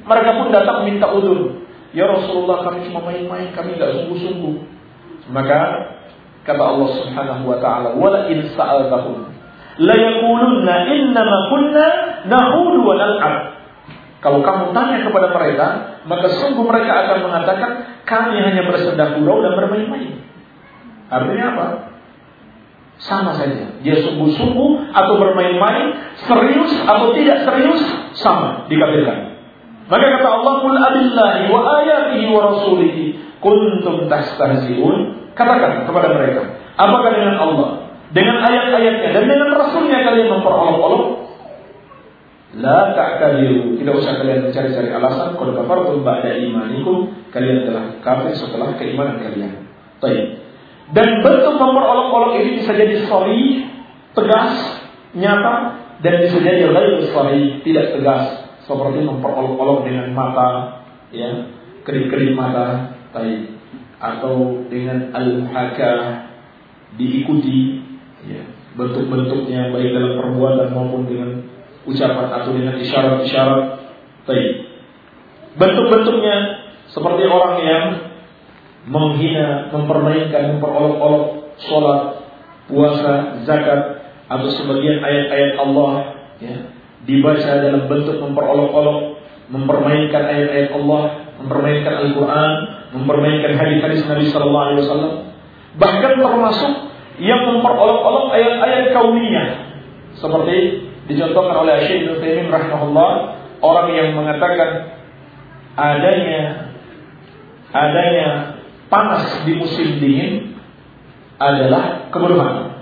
Mereka pun datang minta udur. Ya Rasulullah kami cuma main-main, kami tidak sungguh-sungguh. Maka kata Allah Subhanahu wa taala, "Wala in sa'altahum la yaqulunna innama kunna nahudu wa nal'ab." Kalau kamu tanya kepada mereka, maka sungguh mereka akan mengatakan kami hanya bersenda gurau dan bermain-main. Artinya apa? Sama saja. Dia sungguh-sungguh atau bermain-main, serius atau tidak serius, sama dikafirkan. Maka kata Allah, "Qul abillahi wa ayatihi wa rasulihi kuntum tastahzi'un." Katakan kepada mereka, apakah dengan Allah, dengan ayat-ayatnya dan dengan rasulnya kalian memperolok-olok? La ta'tadiru. Tidak usah kalian mencari-cari alasan. Kalau kafartum ba'da imanikum. Kalian telah kafir setelah keimanan kalian. Baik. Dan bentuk memperolok-olok ini bisa jadi sorry, tegas, nyata, dan bisa jadi lain sorry, tidak tegas, seperti memperolok-olok dengan mata, ya, kedip-kedip mata, baik, atau dengan al-muhakah diikuti, ya, bentuk-bentuknya baik dalam perbuatan maupun dengan ucapan atau dengan isyarat-isyarat, baik. Bentuk-bentuknya seperti orang yang menghina, mempermainkan, memperolok-olok sholat, puasa, zakat, atau sebagian ayat-ayat Allah ya, dibaca dalam bentuk memperolok-olok, mempermainkan ayat-ayat Allah, mempermainkan Al-Quran, mempermainkan hadis-hadis Nabi Sallallahu Alaihi Wasallam, bahkan termasuk yang memperolok-olok ayat-ayat kauniyah. Seperti dicontohkan oleh Syekh Ibnu Taimiyah rahimahullah orang yang mengatakan adanya adanya panas di musim dingin adalah kebodohan.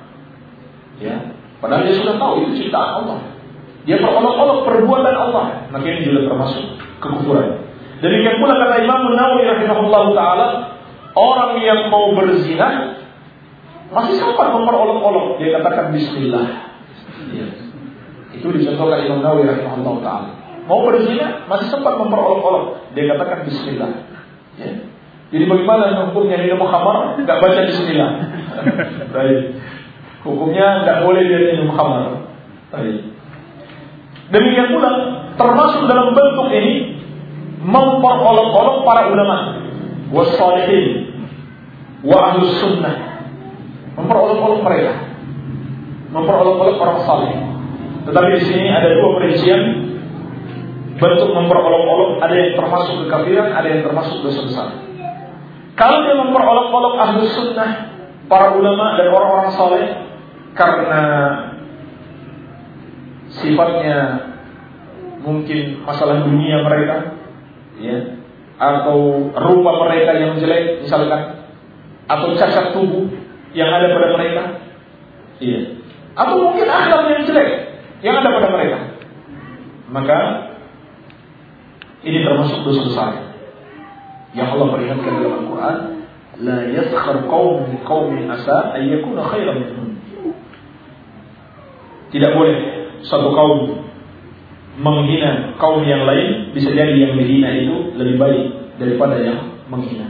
Ya, padahal dia sudah tahu itu ciptaan Allah. Dia perolok-olok perbuatan Allah, maka ini juga termasuk kekufuran. Demikian pula kata Imam Nawawi rahimahullah taala, orang yang mau berzina masih sempat memperolok-olok, dia katakan Bismillah. Ya. Itu dicontohkan Imam Nawawi rahimahullah taala. Mau berzina masih sempat memperolok-olok, dia katakan Bismillah. Ya. Jadi bagaimana hukumnya minum khamar? Gak baca Bismillah. *laughs* Baik. Hukumnya nggak boleh dia minum khamar. Baik. Demikian pula termasuk dalam bentuk ini memperolok-olok para ulama, wasalihin, wa ahlus sunnah. Memperolok-olok mereka. Memperolok-olok orang saleh. Tetapi di sini ada dua perincian bentuk memperolok-olok ada yang termasuk kekafiran, ada yang termasuk dosa besar. Kalau dia memperolok-olok ahlus sunnah, para ulama dan orang-orang saleh, karena sifatnya mungkin masalah dunia mereka ya atau rupa mereka yang jelek misalkan atau cacat tubuh yang ada pada mereka iya. Atau mungkin akhlak yang jelek yang ada pada mereka. Maka ini termasuk dosa besar yang Allah peringatkan dalam Al-Quran la yaskhar qawm min qawmin asa ay yakuna khairan minhum tidak boleh satu kaum menghina kaum yang lain, bisa jadi yang dihina itu lebih baik daripada yang menghina.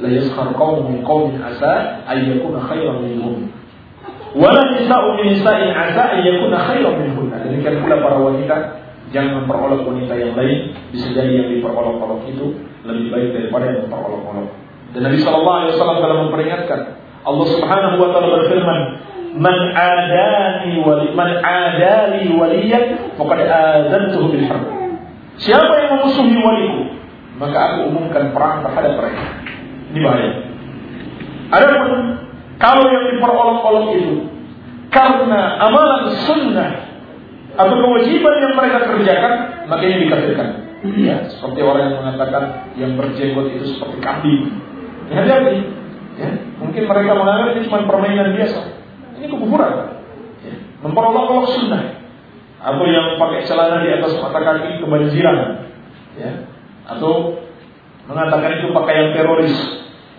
La yaskhar qaum min qaumin asa ay yakuna khairan minhum. Wala nisa'u min nisa'in asa ay yakuna khairan minhunna. Demikian pula para wanita jangan memperolok wanita yang lain, bisa jadi yang diperolok-olok itu lebih baik daripada yang memperolok-olok. Dan Nabi sallallahu alaihi wasallam telah memperingatkan Allah Subhanahu wa taala berfirman, man adani wali man adali waliyan faqad azantuhu bil harb. Siapa yang memusuhi waliku, maka aku umumkan perang terhadap mereka. Ini bahaya. Adapun kalau yang diperolok-olok itu karena amalan sunnah atau kewajiban yang mereka kerjakan, maka ini dikafirkan. Ya, seperti orang yang mengatakan yang berjenggot itu seperti kambing. Ya, hati-hati. Ya, mungkin mereka menganggap ini cuma permainan biasa. Ini kekufuran. Ya. Memperolok-olok sunnah. Atau yang pakai celana di atas mata kaki kebanjiran. Ya. Atau mengatakan itu pakaian teroris.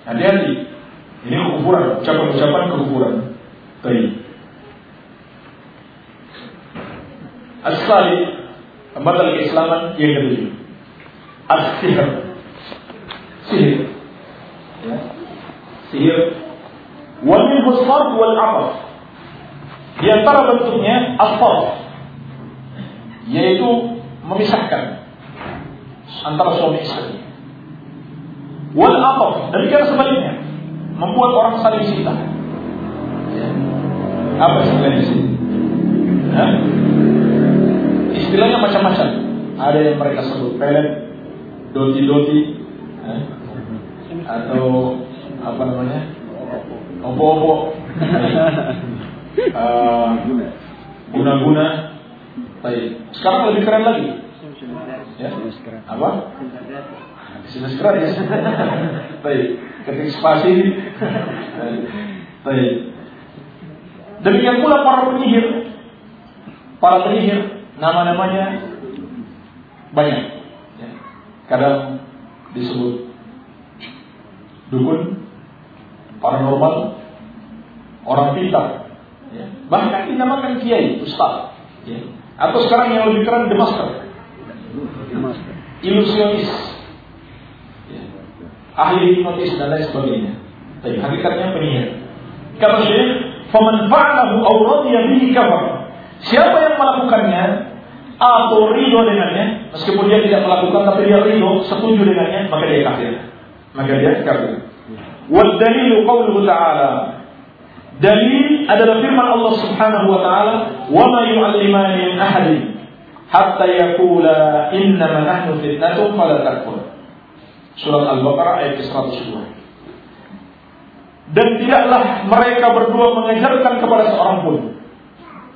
Hati-hati. Ini kekufuran. Ucapan-ucapan kekufuran. Baik. As-salih Batal keislaman yang kedua As-sihir Sihir ya. Sihir minhu wal aqaf di antara bentuknya asfar yaitu memisahkan antara suami istri. Wal aqaf demikian sebaliknya membuat orang saling cinta. Ya. Apa istilahnya sini? Ya. Istilahnya macam-macam. Ada yang mereka sebut pelet, doti-doti, ya. atau apa namanya, opo-opo. *laughs* Eh, guna-guna. Baik. Sekarang lebih keren lagi. Ya? Apa? Sinus gratis. Baik. Ketik spasi. Baik. Demikian pula para penyihir. Para penyihir nama-namanya banyak. Ya. Kadang disebut dukun, paranormal, orang pintar, Ya. Bahkan dinamakan kiai, ustaz. Ya. Atau sekarang yang lebih keren the master. ilusionis, ya. ahli hipnotis dan lain sebagainya. Tapi hakikatnya penyihir. Kata Syekh, "Faman fa'alahu aw radiya bihi kafar." Siapa yang melakukannya atau ridho dengannya, meskipun dia tidak melakukan tapi dia ridho, setuju dengannya, maka dia kafir. Maka dia kafir. Wal dalilu qawluhu ta'ala Dalil adalah firman Allah Subhanahu wa taala, "Wa ma yu'allimani min ahadin hatta yaqula innama nahnu fitnatun fala takfur." Surat Al-Baqarah ayat 102. Dan tidaklah mereka berdua mengajarkan kepada seorang pun.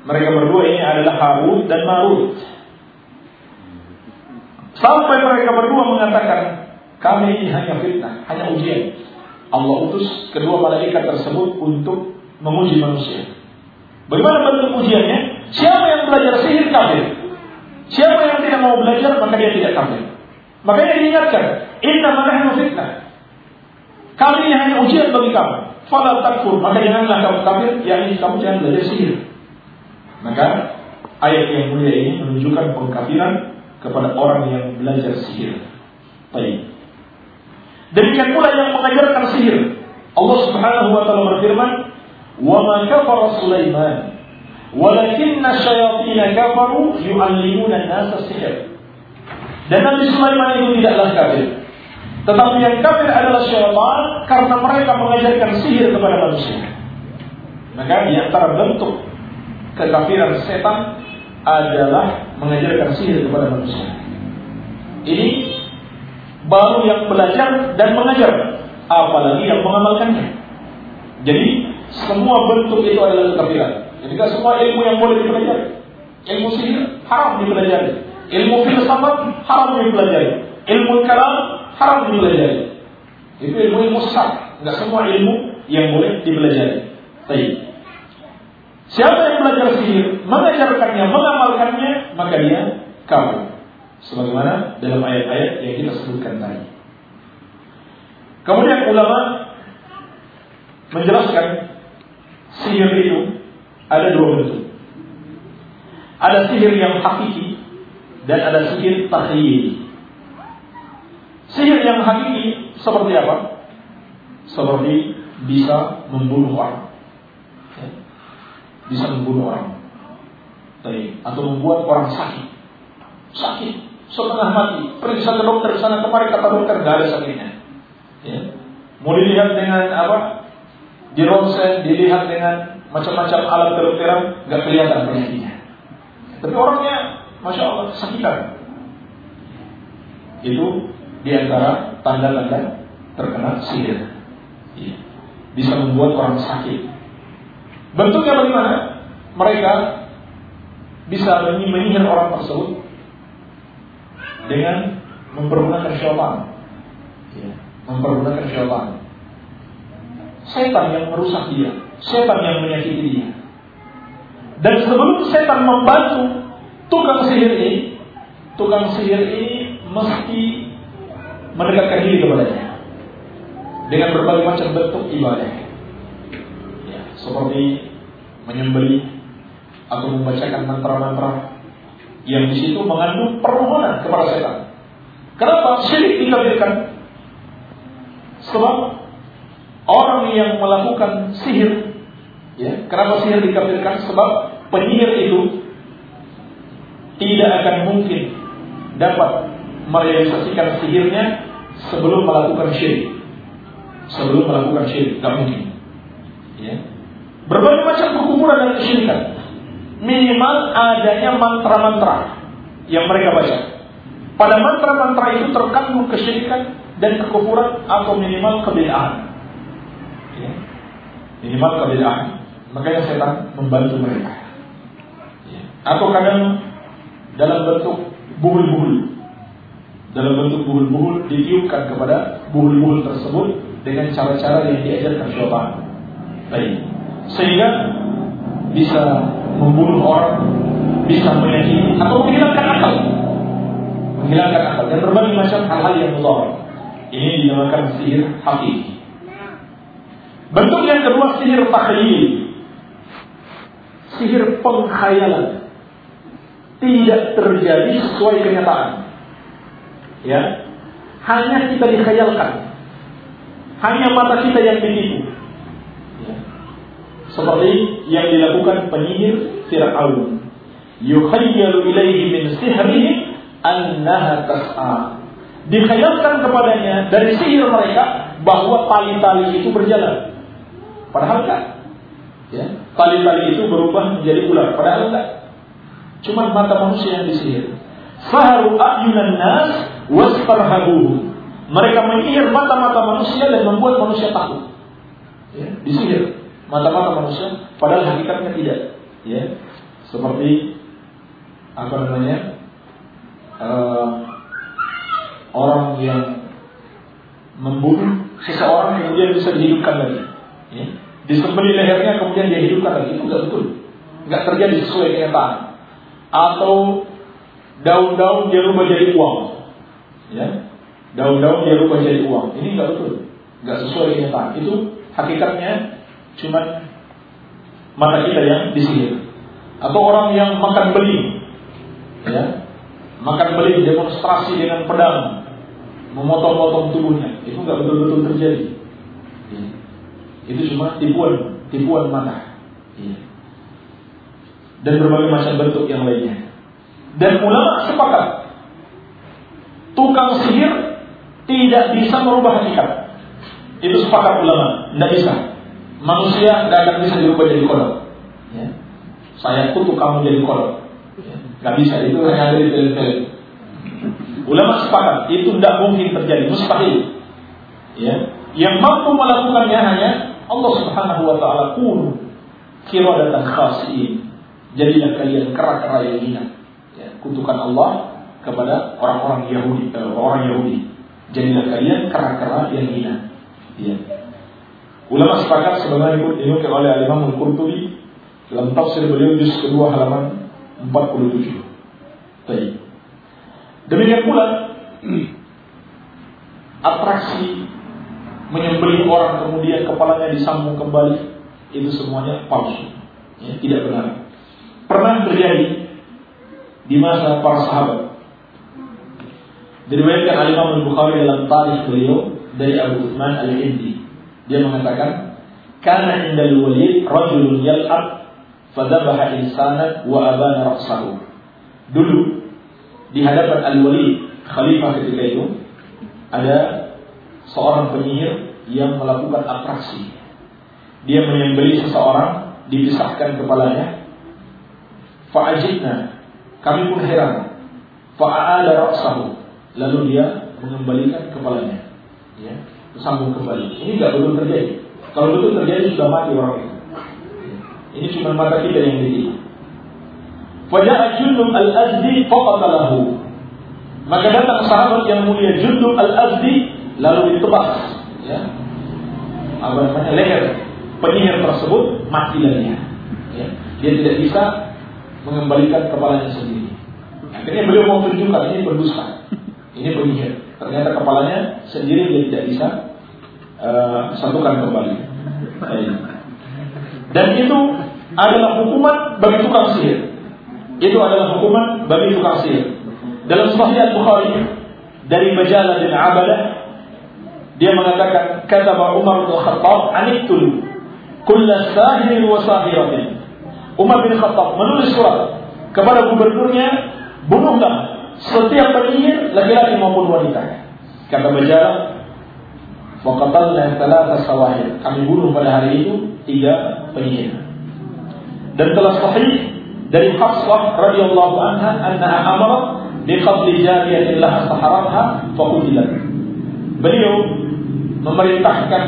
Mereka berdua ini adalah Harut dan Marut. Sampai mereka berdua mengatakan, kami ini hanya fitnah, hanya ujian. Allah utus kedua malaikat tersebut untuk menguji manusia. Bagaimana bentuk ujiannya? Siapa yang belajar sihir kafir? Siapa yang tidak mau belajar maka dia tidak kafir. Makanya diingatkan, inna nahnu fitnah. Kami ini hanya ujian bagi kamu. Fala takfur, maka janganlah kamu kafir, yakni kamu jangan belajar sihir. Maka ayat yang mulia ini menunjukkan pengkafiran kepada orang yang belajar sihir. Baik. Demikian pula yang mengajarkan sihir. Allah Subhanahu wa taala berfirman, "Wa ma kafara Sulaiman, walakinna syayatin kafaru yu'allimuna an-nasa sihir." Dan Nabi Sulaiman itu tidaklah kafir. Tetapi yang kafir adalah syaitan karena mereka mengajarkan sihir kepada manusia. Maka di antara bentuk kekafiran setan adalah mengajarkan sihir kepada manusia ini baru yang belajar dan mengajar apalagi yang mengamalkannya jadi semua bentuk itu adalah kekafiran. Jadi kan semua ilmu yang boleh dipelajari. Ilmu sihir haram dipelajari. Ilmu filsafat haram dipelajari. Ilmu kalam haram dipelajari. Itu ilmu ilmu sesat. Enggak semua ilmu yang boleh dipelajari. Baik. Siapa yang belajar sihir, mengajarkannya, mengamalkannya, maka dia kafir. Sebagaimana dalam ayat-ayat yang kita sebutkan tadi. Kemudian ulama menjelaskan sihir itu ada dua bentuk. Ada sihir yang hakiki dan ada sihir takhyil. Sihir yang hakiki seperti apa? Seperti bisa membunuh orang. Bisa membunuh orang. Atau membuat orang sakit. Sakit. Setengah mati. Pergi ke dokter sana kemari kata dokter gak ada sakitnya. Ya. Mau dilihat dengan apa? di ronsen dilihat dengan macam-macam alat kedokteran nggak kelihatan penyakitnya. Tapi orangnya, masya Allah, sakitan. Itu di antara tanda-tanda terkena sihir. Ya. Bisa membuat orang sakit. Bentuknya bagaimana? Mereka bisa menyihir orang tersebut dengan mempergunakan syaitan. Ya, mempergunakan syaitan setan yang merusak dia, setan yang menyakiti dia. Dan sebelum setan membantu tukang sihir ini, tukang sihir ini mesti mendekatkan diri kepadanya dengan berbagai macam bentuk ibadah, seperti menyembeli atau membacakan mantra-mantra yang di situ mengandung permohonan kepada setan. Kenapa syirik dikafirkan? Sebab orang yang melakukan sihir, ya, kenapa sihir dikafirkan? Sebab penyihir itu tidak akan mungkin dapat merealisasikan sihirnya sebelum melakukan syirik. Sebelum melakukan syirik, tidak mungkin. Ya. Berbagai macam perkumpulan dan kesyirikan. Minimal adanya mantra-mantra yang mereka baca. Pada mantra-mantra itu terkandung kesyirikan dan kekufuran atau minimal kebedahan ya, minimal kebedaan makanya setan membantu mereka. Ya. atau kadang dalam bentuk buhul-buhul. Dalam bentuk buhul-buhul ditiupkan kepada buhul-buhul tersebut dengan cara-cara yang diajarkan syaitan. Baik sehingga bisa membunuh orang bisa menyakiti atau menghilangkan akal menghilangkan akal dan berbagai macam hal-hal yang mudah ini dinamakan sihir hakiki Bentuk yang kedua sihir takhyil. Sihir pengkhayalan. Tidak terjadi sesuai kenyataan. ya hanya kita dikhayalkan, hanya mata kita yang ditipu. Seperti yang dilakukan penyihir Fir'aun. Yukhayyalu ilaihi min sihrihi annaha tas'a. Dikhayalkan kepadanya dari sihir mereka bahwa tali-tali itu berjalan. Padahal kan, ya, tali-tali itu berubah menjadi ular. Padahal enggak. Cuma mata manusia yang disihir. Faharu ayunan nas wasfarhabuhu. Mereka menyihir mata-mata manusia dan membuat manusia takut. Ya, disihir mata-mata manusia, padahal hakikatnya tidak. Ya, seperti apa namanya uh, orang yang membunuh seseorang kemudian bisa dihidupkan lagi. Ya. Disembeli lehernya kemudian dia hidupkan lagi itu tidak betul, nggak terjadi sesuai kenyataan. Atau daun-daun dia rubah jadi uang, ya daun-daun dia rubah jadi uang. Ini nggak betul, nggak sesuai kenyataan. Itu hakikatnya cuma mata kita yang disihir. Atau orang yang makan beli, ya, makan beli demonstrasi dengan pedang, memotong-potong tubuhnya, itu nggak betul-betul terjadi. Ya. Itu cuma tipuan, tipuan mata. Ya. Dan berbagai macam bentuk yang lainnya. Dan ulama sepakat tukang sihir tidak bisa merubah hakikat. Itu sepakat ulama, tidak bisa. Manusia tidak akan bisa dirubah jadi kolot. Ya. Saya kutuk kamu jadi kolot. Ya. Gak bisa, itu hanya ada di film-film. Ulama sepakat, itu tidak mungkin terjadi, mustahil. Ya. Yang mampu melakukannya hanya Allah Subhanahu wa taala kunu kiradatan khasiin. Jadilah kalian kera-kera yang hina. Ya, kutukan Allah kepada orang-orang Yahudi, eh, orang Yahudi. Jadilah kalian kera-kera yang hina. Ya. Ulama sepakat sebenarnya dinukil oleh Imam Al-Qurtubi dalam tafsir beliau juz kedua halaman 47. Baik. Demikian pula *clears throat* atraksi menyembelih orang kemudian kepalanya disambung kembali itu semuanya palsu, ya, tidak benar. Pernah terjadi di masa para sahabat. Diriwayatkan oleh Imam Al-Bukhari dalam tarikh beliau dari Abu Uthman Al-Indi. Dia mengatakan, "Kana indal walid rajulun yal'ab fadabaha insana wa abana ra'sahu." Dulu di hadapan Al-Walid khalifah ketika itu ada seorang penyihir yang melakukan atraksi. Dia menyembelih seseorang, dipisahkan kepalanya. Fa'ajibna kami pun heran. Fa'ala ra'sahu. Lalu dia mengembalikan kepalanya. Ya, sambung kembali. Ini tidak betul terjadi. Kalau betul terjadi sudah mati orang itu. Ini cuma mata kita yang ditipu. Faja'a Jundub al-Azdi faqatalahu. Maka datang sahabat yang mulia Jundub al-Azdi lalu ditebas ya. Apa namanya leher penyihir tersebut matilah dia. Ya. Dia tidak bisa mengembalikan kepalanya sendiri. Akhirnya beliau mau tunjukkan ini berdusta, ini penyihir. Ternyata kepalanya sendiri dia tidak bisa uh, satukan kembali. Dan itu adalah hukuman bagi tukang sihir. Itu adalah hukuman bagi tukang sihir. Dalam Sahih Al-Bukhari dari Majalah dan Abadah dia mengatakan kata Umar bin Khattab aniktul kulla sahir wa sahiratin Umar bin Khattab menulis surat kepada gubernurnya, bunuhlah setiap penyihir laki-laki maupun wanita. Kata Bajarah, Waqatalna thalatha sawahir. Kami bunuh pada hari itu tiga penyihir. Dan telah sahih dari Hafsah radhiyallahu anha annaha amarat biqatli jariyatin laha saharatha faqutilat. Beliau memerintahkan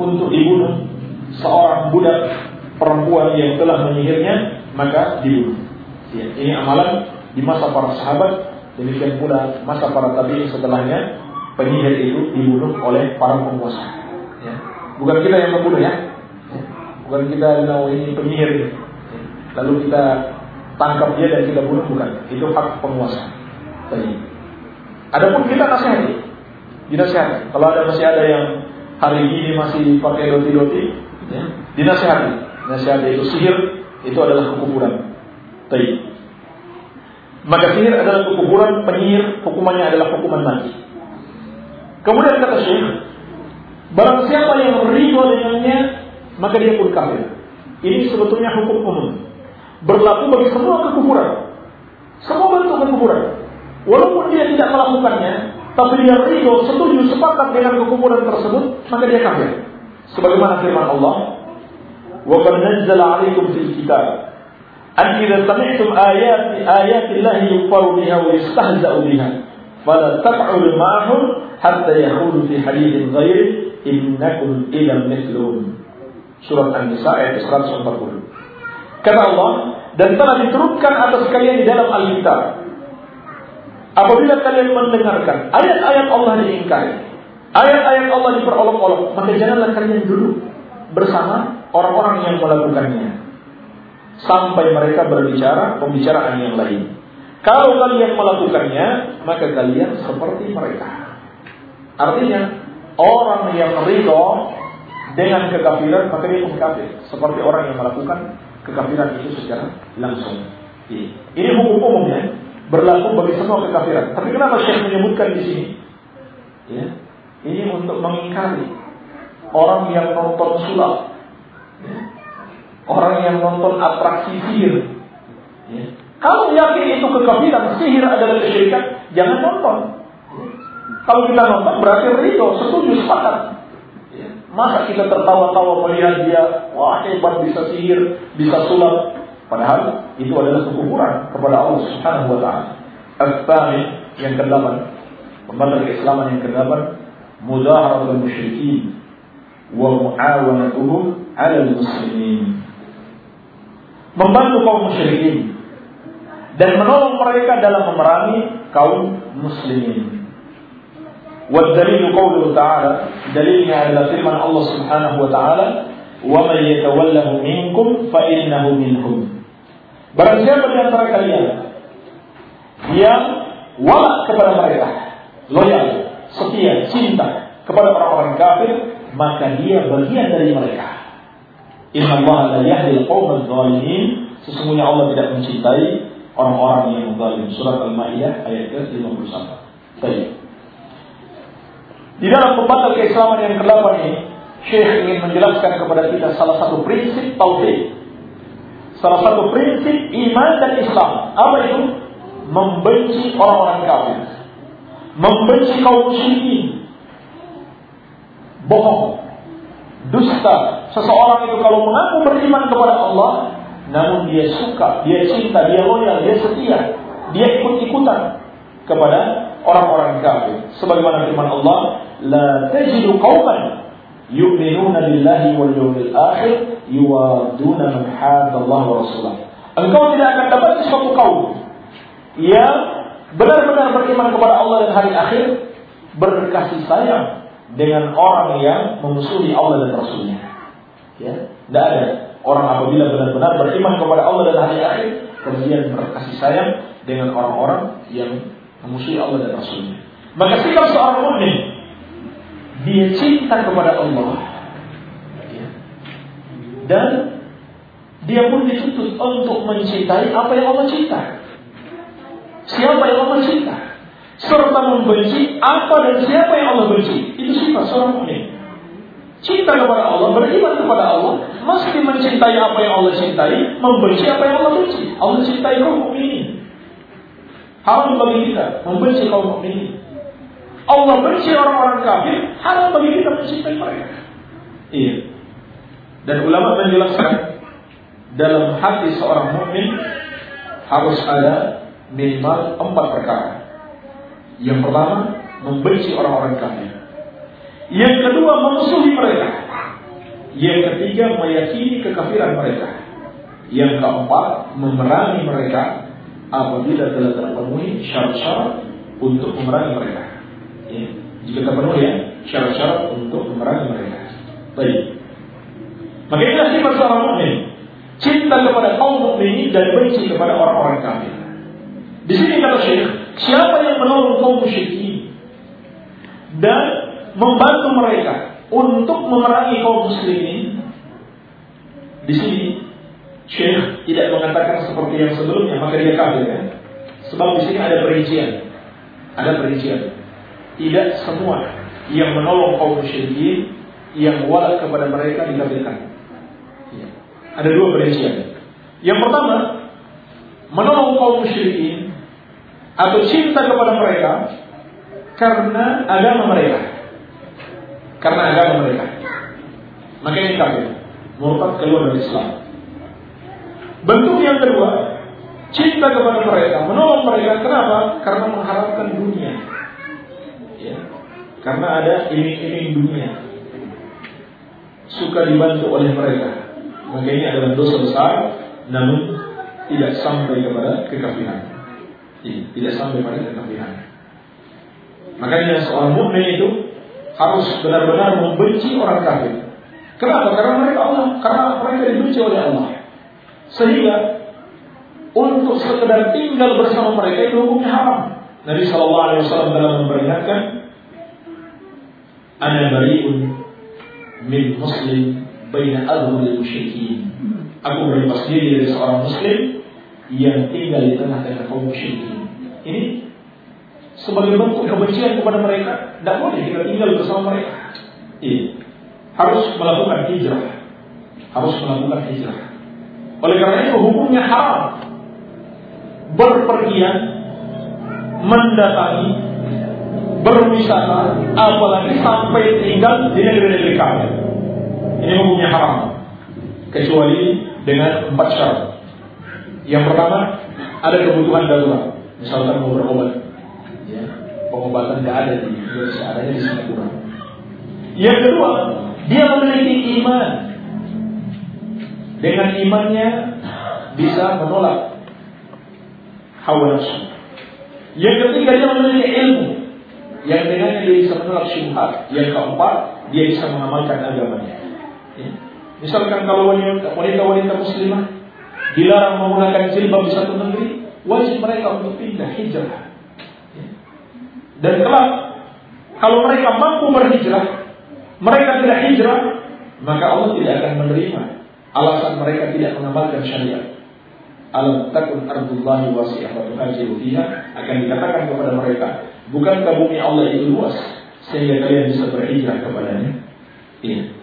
untuk dibunuh seorang budak perempuan yang telah menyihirnya maka dibunuh. Ya, ini amalan di masa para sahabat demikian pula masa para tabi'in setelahnya penyihir itu dibunuh oleh para penguasa. Ya. Bukan kita yang membunuh ya. ya. Bukan kita tahu ini penyihir ini. Ya. Lalu kita tangkap dia dan kita bunuh bukan. Itu hak penguasa. Tadi. Adapun kita nasihati. Dinasihati. Kalau ada masih ada yang hari ini masih pakai doti-doti, ya, dinasihati nasihat itu sihir itu adalah kekufuran. Baik. Maka sihir adalah kekuburan, penyihir hukumannya adalah hukuman mati. Kemudian kata Syekh, barang siapa yang ridho dengannya, maka dia pun kafir. Ini sebetulnya hukum umum. Berlaku bagi semua kekuburan. Semua bentuk kekuburan. Walaupun dia tidak melakukannya, tapi dia ridho, setuju, sepakat dengan kekuburan tersebut, maka dia kafir. Sebagaimana firman Allah, وَقَدْ نَزَّلَ عَلَيْكُمْ فِي الْكِتَابِ أن إذا سمعتم آيات آيات الله يكفر بها ويستهزأ بها فلا تقعدوا معهم hatta yakunu fi hadithin ghair innakum ilam mislum. Surat An-Nisa ayat 140. Kata Allah, dan telah diturunkan atas kalian di dalam Alkitab. Apabila kalian mendengarkan ayat-ayat Allah diingkari, ayat-ayat Allah diperolok-olok, maka janganlah kalian dulu bersama orang-orang yang melakukannya. Sampai mereka berbicara pembicaraan yang lain. Kalau kalian melakukannya, maka kalian seperti mereka. Artinya, orang yang ridho dengan kekafiran, maka dia pun kafir. Seperti orang yang melakukan kekafiran itu secara langsung. Ini hukum umumnya berlaku bagi semua kekafiran. Tapi kenapa Syekh menyebutkan di sini? Ya, ini untuk mengingkari orang yang nonton sulap. Ya, Orang yang nonton atraksi sihir. Ya. Kalau yakin itu kekafiran, sihir adalah kesyirikan, jangan nonton. Kalau kita nonton berarti ridho, setuju, sepakat. Ya. Masa kita tertawa-tawa melihat dia, wah hebat bisa sihir, bisa sulap. Padahal itu adalah kekufuran kepada Allah Subhanahu wa taala. Al-Thani yang ke-8, pembatal keislaman yang ke-8, mudaharatul musyrikin wa muawanatuhum 'ala al-muslimin membantu kaum musyrikin dan menolong mereka dalam memerangi kaum muslimin. والدليل قوله تعالى دليلnya adalah firman Allah Subhanahu wa taala وَمَن يَتَوَلَّهُ مِنكُمْ فَإِنَّهُ مِنْهُمْ Barang siapa di antara kalian yang wala kepada mereka, loyal, setia, cinta kepada orang-orang kafir, maka dia bagian dari mereka. Inna Allah la yahdi al-qawm zalimin Sesungguhnya Allah tidak mencintai orang-orang yang zalim. Surat Al-Maidah ayat ke-51. Baik. Di dalam pembatal keislaman yang ke-8 ini, Syekh ingin menjelaskan kepada kita salah satu prinsip tauhid. Salah satu prinsip iman dan Islam. Apa itu? Membenci orang-orang kafir. Membenci kaum musyrikin. Bohong dusta. Seseorang itu kalau mengaku beriman kepada Allah, namun dia suka, dia cinta, dia loyal, dia setia, dia ikut-ikutan kepada orang-orang kafir. Sebagaimana firman Allah, la tajidu qauman yu'minuna billahi wal yawmil akhir yuwaduna man Allah wa rasulah. Engkau tidak akan dapat suatu kaum yang benar-benar beriman kepada Allah dan hari akhir berkasih sayang dengan orang yang memusuhi Allah dan Rasulnya. Ya, tidak ada orang apabila benar-benar beriman kepada Allah dan hari akhir, kemudian berkasih sayang dengan orang-orang yang memusuhi Allah dan Rasulnya. Maka sikap seorang mukmin dia cinta kepada Allah ya. dan dia pun dituntut untuk mencintai apa yang Allah cinta. Siapa yang Allah cinta? serta membenci apa dan siapa yang Allah benci. Itu sifat seorang mukmin. Cinta kepada Allah, beriman kepada Allah, mesti mencintai apa yang Allah cintai, membenci apa yang Allah benci. Allah cintai kaum mukminin. Haram bagi kita membenci kaum mukminin. Allah benci orang-orang kafir, haram bagi kita mencintai mereka. Iya. Dan ulama menjelaskan dalam hati seorang mukmin harus ada minimal empat perkara. Yang pertama, membenci orang-orang kafir. Yang kedua, memusuhi mereka. Yang ketiga, meyakini kekafiran mereka. Yang keempat, memerangi mereka apabila telah terpenuhi syarat-syarat untuk memerangi mereka. Ya. Jika terpenuhi ya, syarat-syarat untuk memerangi mereka. Baik. Maka inilah sifat seorang mukmin. Cinta kepada kaum mukminin dan benci kepada orang-orang kafir. Di sini kata Syekh, siapa yang menolong kaum musyrikin dan membantu mereka untuk memerangi kaum muslimin? Di sini Syekh tidak mengatakan seperti yang sebelumnya, maka dia kafir ya. Sebab di sini ada perincian. Ada perincian. Tidak semua yang menolong kaum musyrikin yang wala kepada mereka dikabirkan. Ya. Ada dua perincian. Yang pertama, menolong kaum musyrikin atau cinta kepada mereka karena agama mereka. Karena agama mereka. Maka ini kafir. Murtad keluar dari Islam. Bentuk yang kedua, cinta kepada mereka, menolong mereka. Kenapa? Karena mengharapkan dunia. Ya. Karena ada iming-iming dunia. Suka dibantu oleh mereka. Maka ini adalah dosa besar, namun tidak sampai kepada kekafiran. Tidak sampai pada kekafiran. Makanya seorang mukmin itu harus benar-benar membenci orang kafir. Kenapa? Karena mereka Allah, karena mereka dibenci oleh Allah. Sehingga untuk sekedar tinggal bersama mereka itu hukumnya haram. Nabi Shallallahu Alaihi Wasallam telah memperingatkan, "Ana bariun min muslim baina adhul musyrikin." Aku berlepas diri dari seorang muslim yang tinggal di tengah-tengah kaum musyrikin. Ini sebagai bentuk kebencian kepada mereka, tidak boleh kita tinggal bersama mereka. Ini harus melakukan hijrah, harus melakukan hijrah. Oleh karena itu hukumnya haram berpergian, mendatangi, berwisata, apalagi sampai tinggal di negeri-negeri kafir. Ini hukumnya haram, kecuali dengan empat syarat. Yang pertama, ada kebutuhan darurat. Misalkan mau berobat, ya, pengobatan tidak ada di Indonesia, adanya di Singapura. Yang kedua, dia memiliki iman. Dengan imannya bisa menolak hawa nafsu. Yang ketiga dia memiliki ilmu yang dengannya dia bisa menolak syubhat. Yang keempat dia bisa mengamalkan agamanya. Ya. Misalkan kalau wanita-wanita muslimah dilarang menggunakan jilbab di satu negeri, wajib mereka untuk pindah hijrah. Ya. Dan kelak kalau mereka mampu berhijrah, mereka tidak hijrah, maka Allah tidak akan menerima alasan mereka tidak mengamalkan syariat. Alam takun ardullahi wasi'ah tuhajiru fiha akan dikatakan kepada mereka, bukankah bumi Allah itu luas sehingga kalian bisa berhijrah kepadanya? Ini.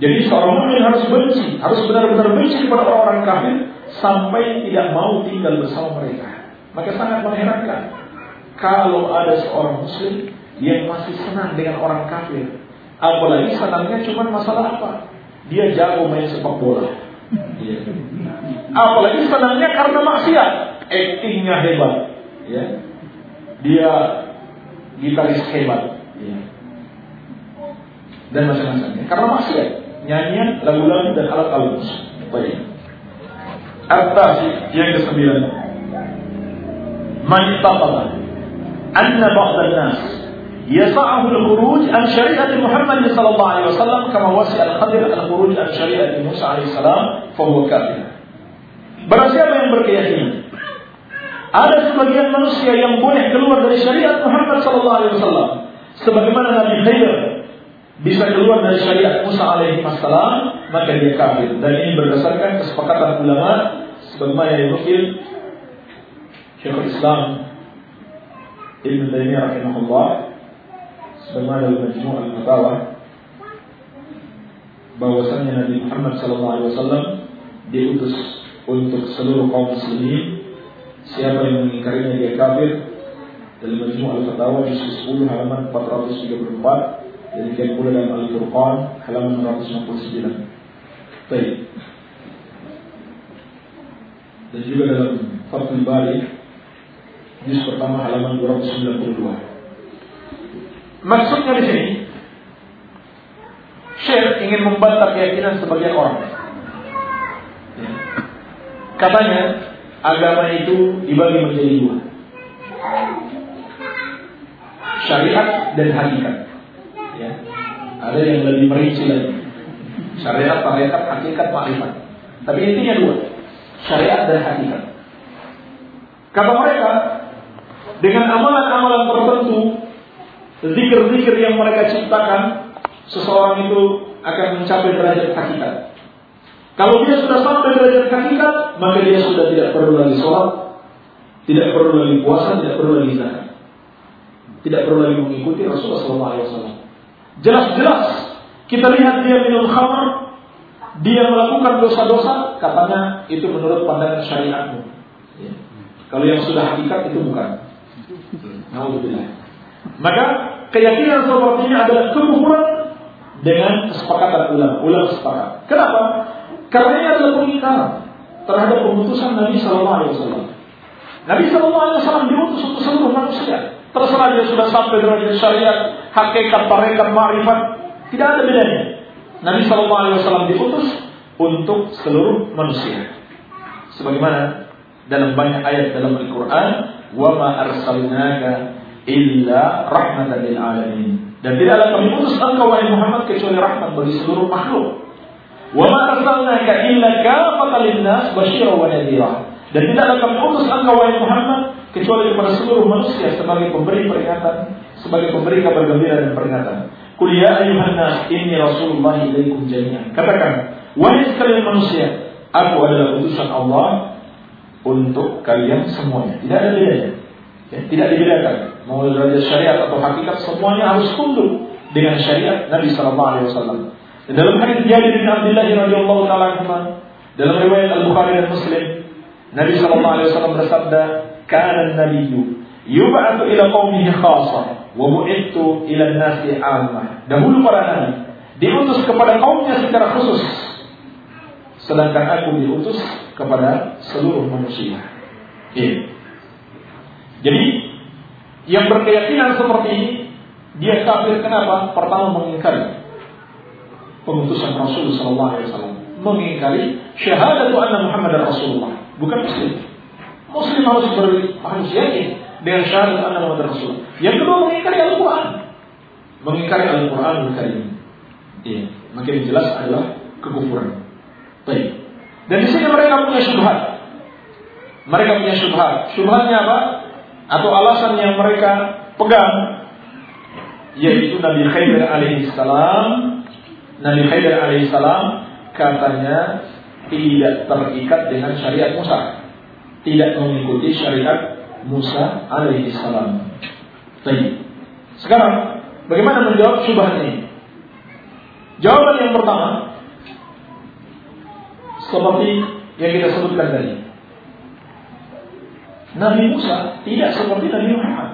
Jadi seorang mukmin harus benci, harus benar-benar benci kepada orang-orang kafir sampai tidak mau tinggal bersama mereka. Maka sangat mengherankan kalau ada seorang muslim yang masih senang dengan orang kafir. Apalagi senangnya cuma masalah apa? Dia jago main sepak bola. Ya. Apalagi senangnya karena maksiat, actingnya hebat. Ya. Dia gitaris hebat. Ya. Dan macam-macamnya. Karena maksiat, nyanyian, lagu-lagu dan alat-alat musik. Baik. Atas yang kesembilan. Man anna ba'd nas يسعه الخروج عن شريعة محمد صلى الله عليه وسلم كما وسع الخضر الخروج عن شريعة موسى عليه السلام فهو كافر. Barang siapa yang berkeyakinan ada sebagian manusia yang boleh keluar dari syariat Muhammad sallallahu alaihi wasallam sebagaimana Nabi Khidir bisa keluar dari syariat Musa alaihi wasallam maka dia kafir dan ini berdasarkan kesepakatan ulama sebagaimana yang dinukil Syekhul Islam Ibn Taimiyah rahimahullah sebagaimana dalam Majmu' al-Fatawa bahwasanya Nabi Muhammad sallallahu alaihi wasallam diutus untuk seluruh kaum muslimin. Siapa yang mengingkarinya dia kafir. Dalam Majmu' al-Fatawa juz 10 halaman 434 demikian pula dalam Al-Furqan halaman 169 Baik. Dan juga dalam Fathul Bari juz pertama halaman 292 Maksudnya di sini, Syekh ingin membantah keyakinan sebagian orang. Katanya agama itu dibagi menjadi dua. Syariat dan hakikat. Ya. Ada yang lebih merinci lagi. Syariat, hakikat, hakikat, makrifat. Tapi intinya dua. Syariat dan hakikat. Kata mereka, dengan amalan-amalan tertentu zikir-zikir yang mereka ciptakan, seseorang itu akan mencapai derajat hakikat. Kalau dia sudah sampai derajat hakikat, maka dia sudah tidak perlu lagi sholat, Tidak perlu lagi puasa, tidak perlu lagi zakat. Tidak perlu lagi mengikuti Rasulullah SAW. Jelas-jelas kita lihat dia minum khamar, dia melakukan dosa-dosa, katanya itu menurut pandangan syariatmu. Ya. Kalau yang sudah hakikat itu bukan. Alhamdulillah. Maka keyakinan seperti ini adalah kekufuran dengan kesepakatan ulama. Ulama sepakat. Kenapa? Karena ini adalah pengingkaran terhadap pemutusan Nabi Sallallahu Alaihi Wasallam. Nabi Sallallahu Alaihi Wasallam diutus untuk seluruh manusia. Terserah dia sudah sampai derajat syariat, hakikat, tarekat, ma'rifat, tidak ada bedanya. Nabi Sallallahu Alaihi Wasallam diutus untuk seluruh manusia. Sebagaimana dalam banyak ayat dalam Al-Quran, wa ma illa rahmatan lil alamin. Dan tidaklah kami utus engkau wahai Muhammad kecuali rahmat bagi seluruh makhluk. Wa ma arsalnaka illa kafatan linnas basyira wa nadhira. Dan tidaklah kami utus engkau wahai Muhammad kecuali kepada seluruh manusia sebagai pemberi peringatan, sebagai pemberi kabar gembira dan peringatan. Qul ya ayuhan nas inni rasulullah ilaikum jami'an. Katakan, wahai sekalian manusia, aku adalah utusan Allah untuk kalian semuanya. Tidak ada bedanya. Ya, tidak dibedakan. Mau derajat syariat atau hakikat semuanya harus tunduk dengan syariat Nabi Sallallahu Alaihi Wasallam. Dalam hadis Jabir bin Abdullah radhiyallahu taala dalam riwayat Al Bukhari dan Muslim, Nabi Sallallahu Alaihi Wasallam bersabda, "Kana Nabi yub'atu ila qaumihi khassa wa bu'ithu ila nasi 'ammah." Dahulu para nabi diutus kepada kaumnya secara khusus. Sedangkan aku diutus kepada seluruh manusia. Ini. Jadi yang berkeyakinan seperti ini dia kafir kenapa? Pertama mengingkari pengutusan Rasul Sallallahu Alaihi Wasallam, mengingkari syahadat anna Muhammad Rasulullah, bukan Muslim. Muslim harus ber, harus yakin dengan syahadat anna Muhammad Rasulullah. Yang kedua mengingkari Al-Quran, mengingkari Al-Quran Karim. Iya, makin jelas adalah kekufuran. Baik. Dan di sini mereka punya syubhat. Mereka punya syubhat. Syubhatnya apa? Atau alasan yang mereka pegang yaitu Nabi Khidir alaihissalam Nabi Khidir alaihissalam katanya tidak terikat dengan syariat Musa tidak mengikuti syariat Musa alaihissalam Baik. Sekarang bagaimana menjawab syubhat ini? Jawaban yang pertama seperti yang kita sebutkan tadi Nabi Musa tidak seperti Nabi Muhammad.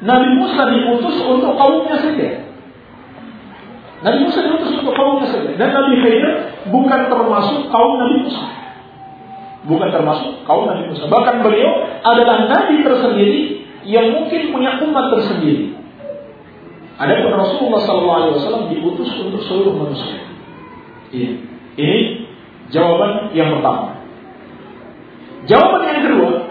Nabi Musa diutus untuk kaumnya saja. Nabi Musa diutus untuk kaumnya saja. Dan Nabi Khidir bukan termasuk kaum Nabi Musa. Bukan termasuk kaum Nabi Musa. Bahkan beliau adalah Nabi tersendiri yang mungkin punya umat tersendiri. Ada pun Rasulullah SAW diutus untuk seluruh manusia. Ini, ini jawaban yang pertama. Jawaban yang kedua,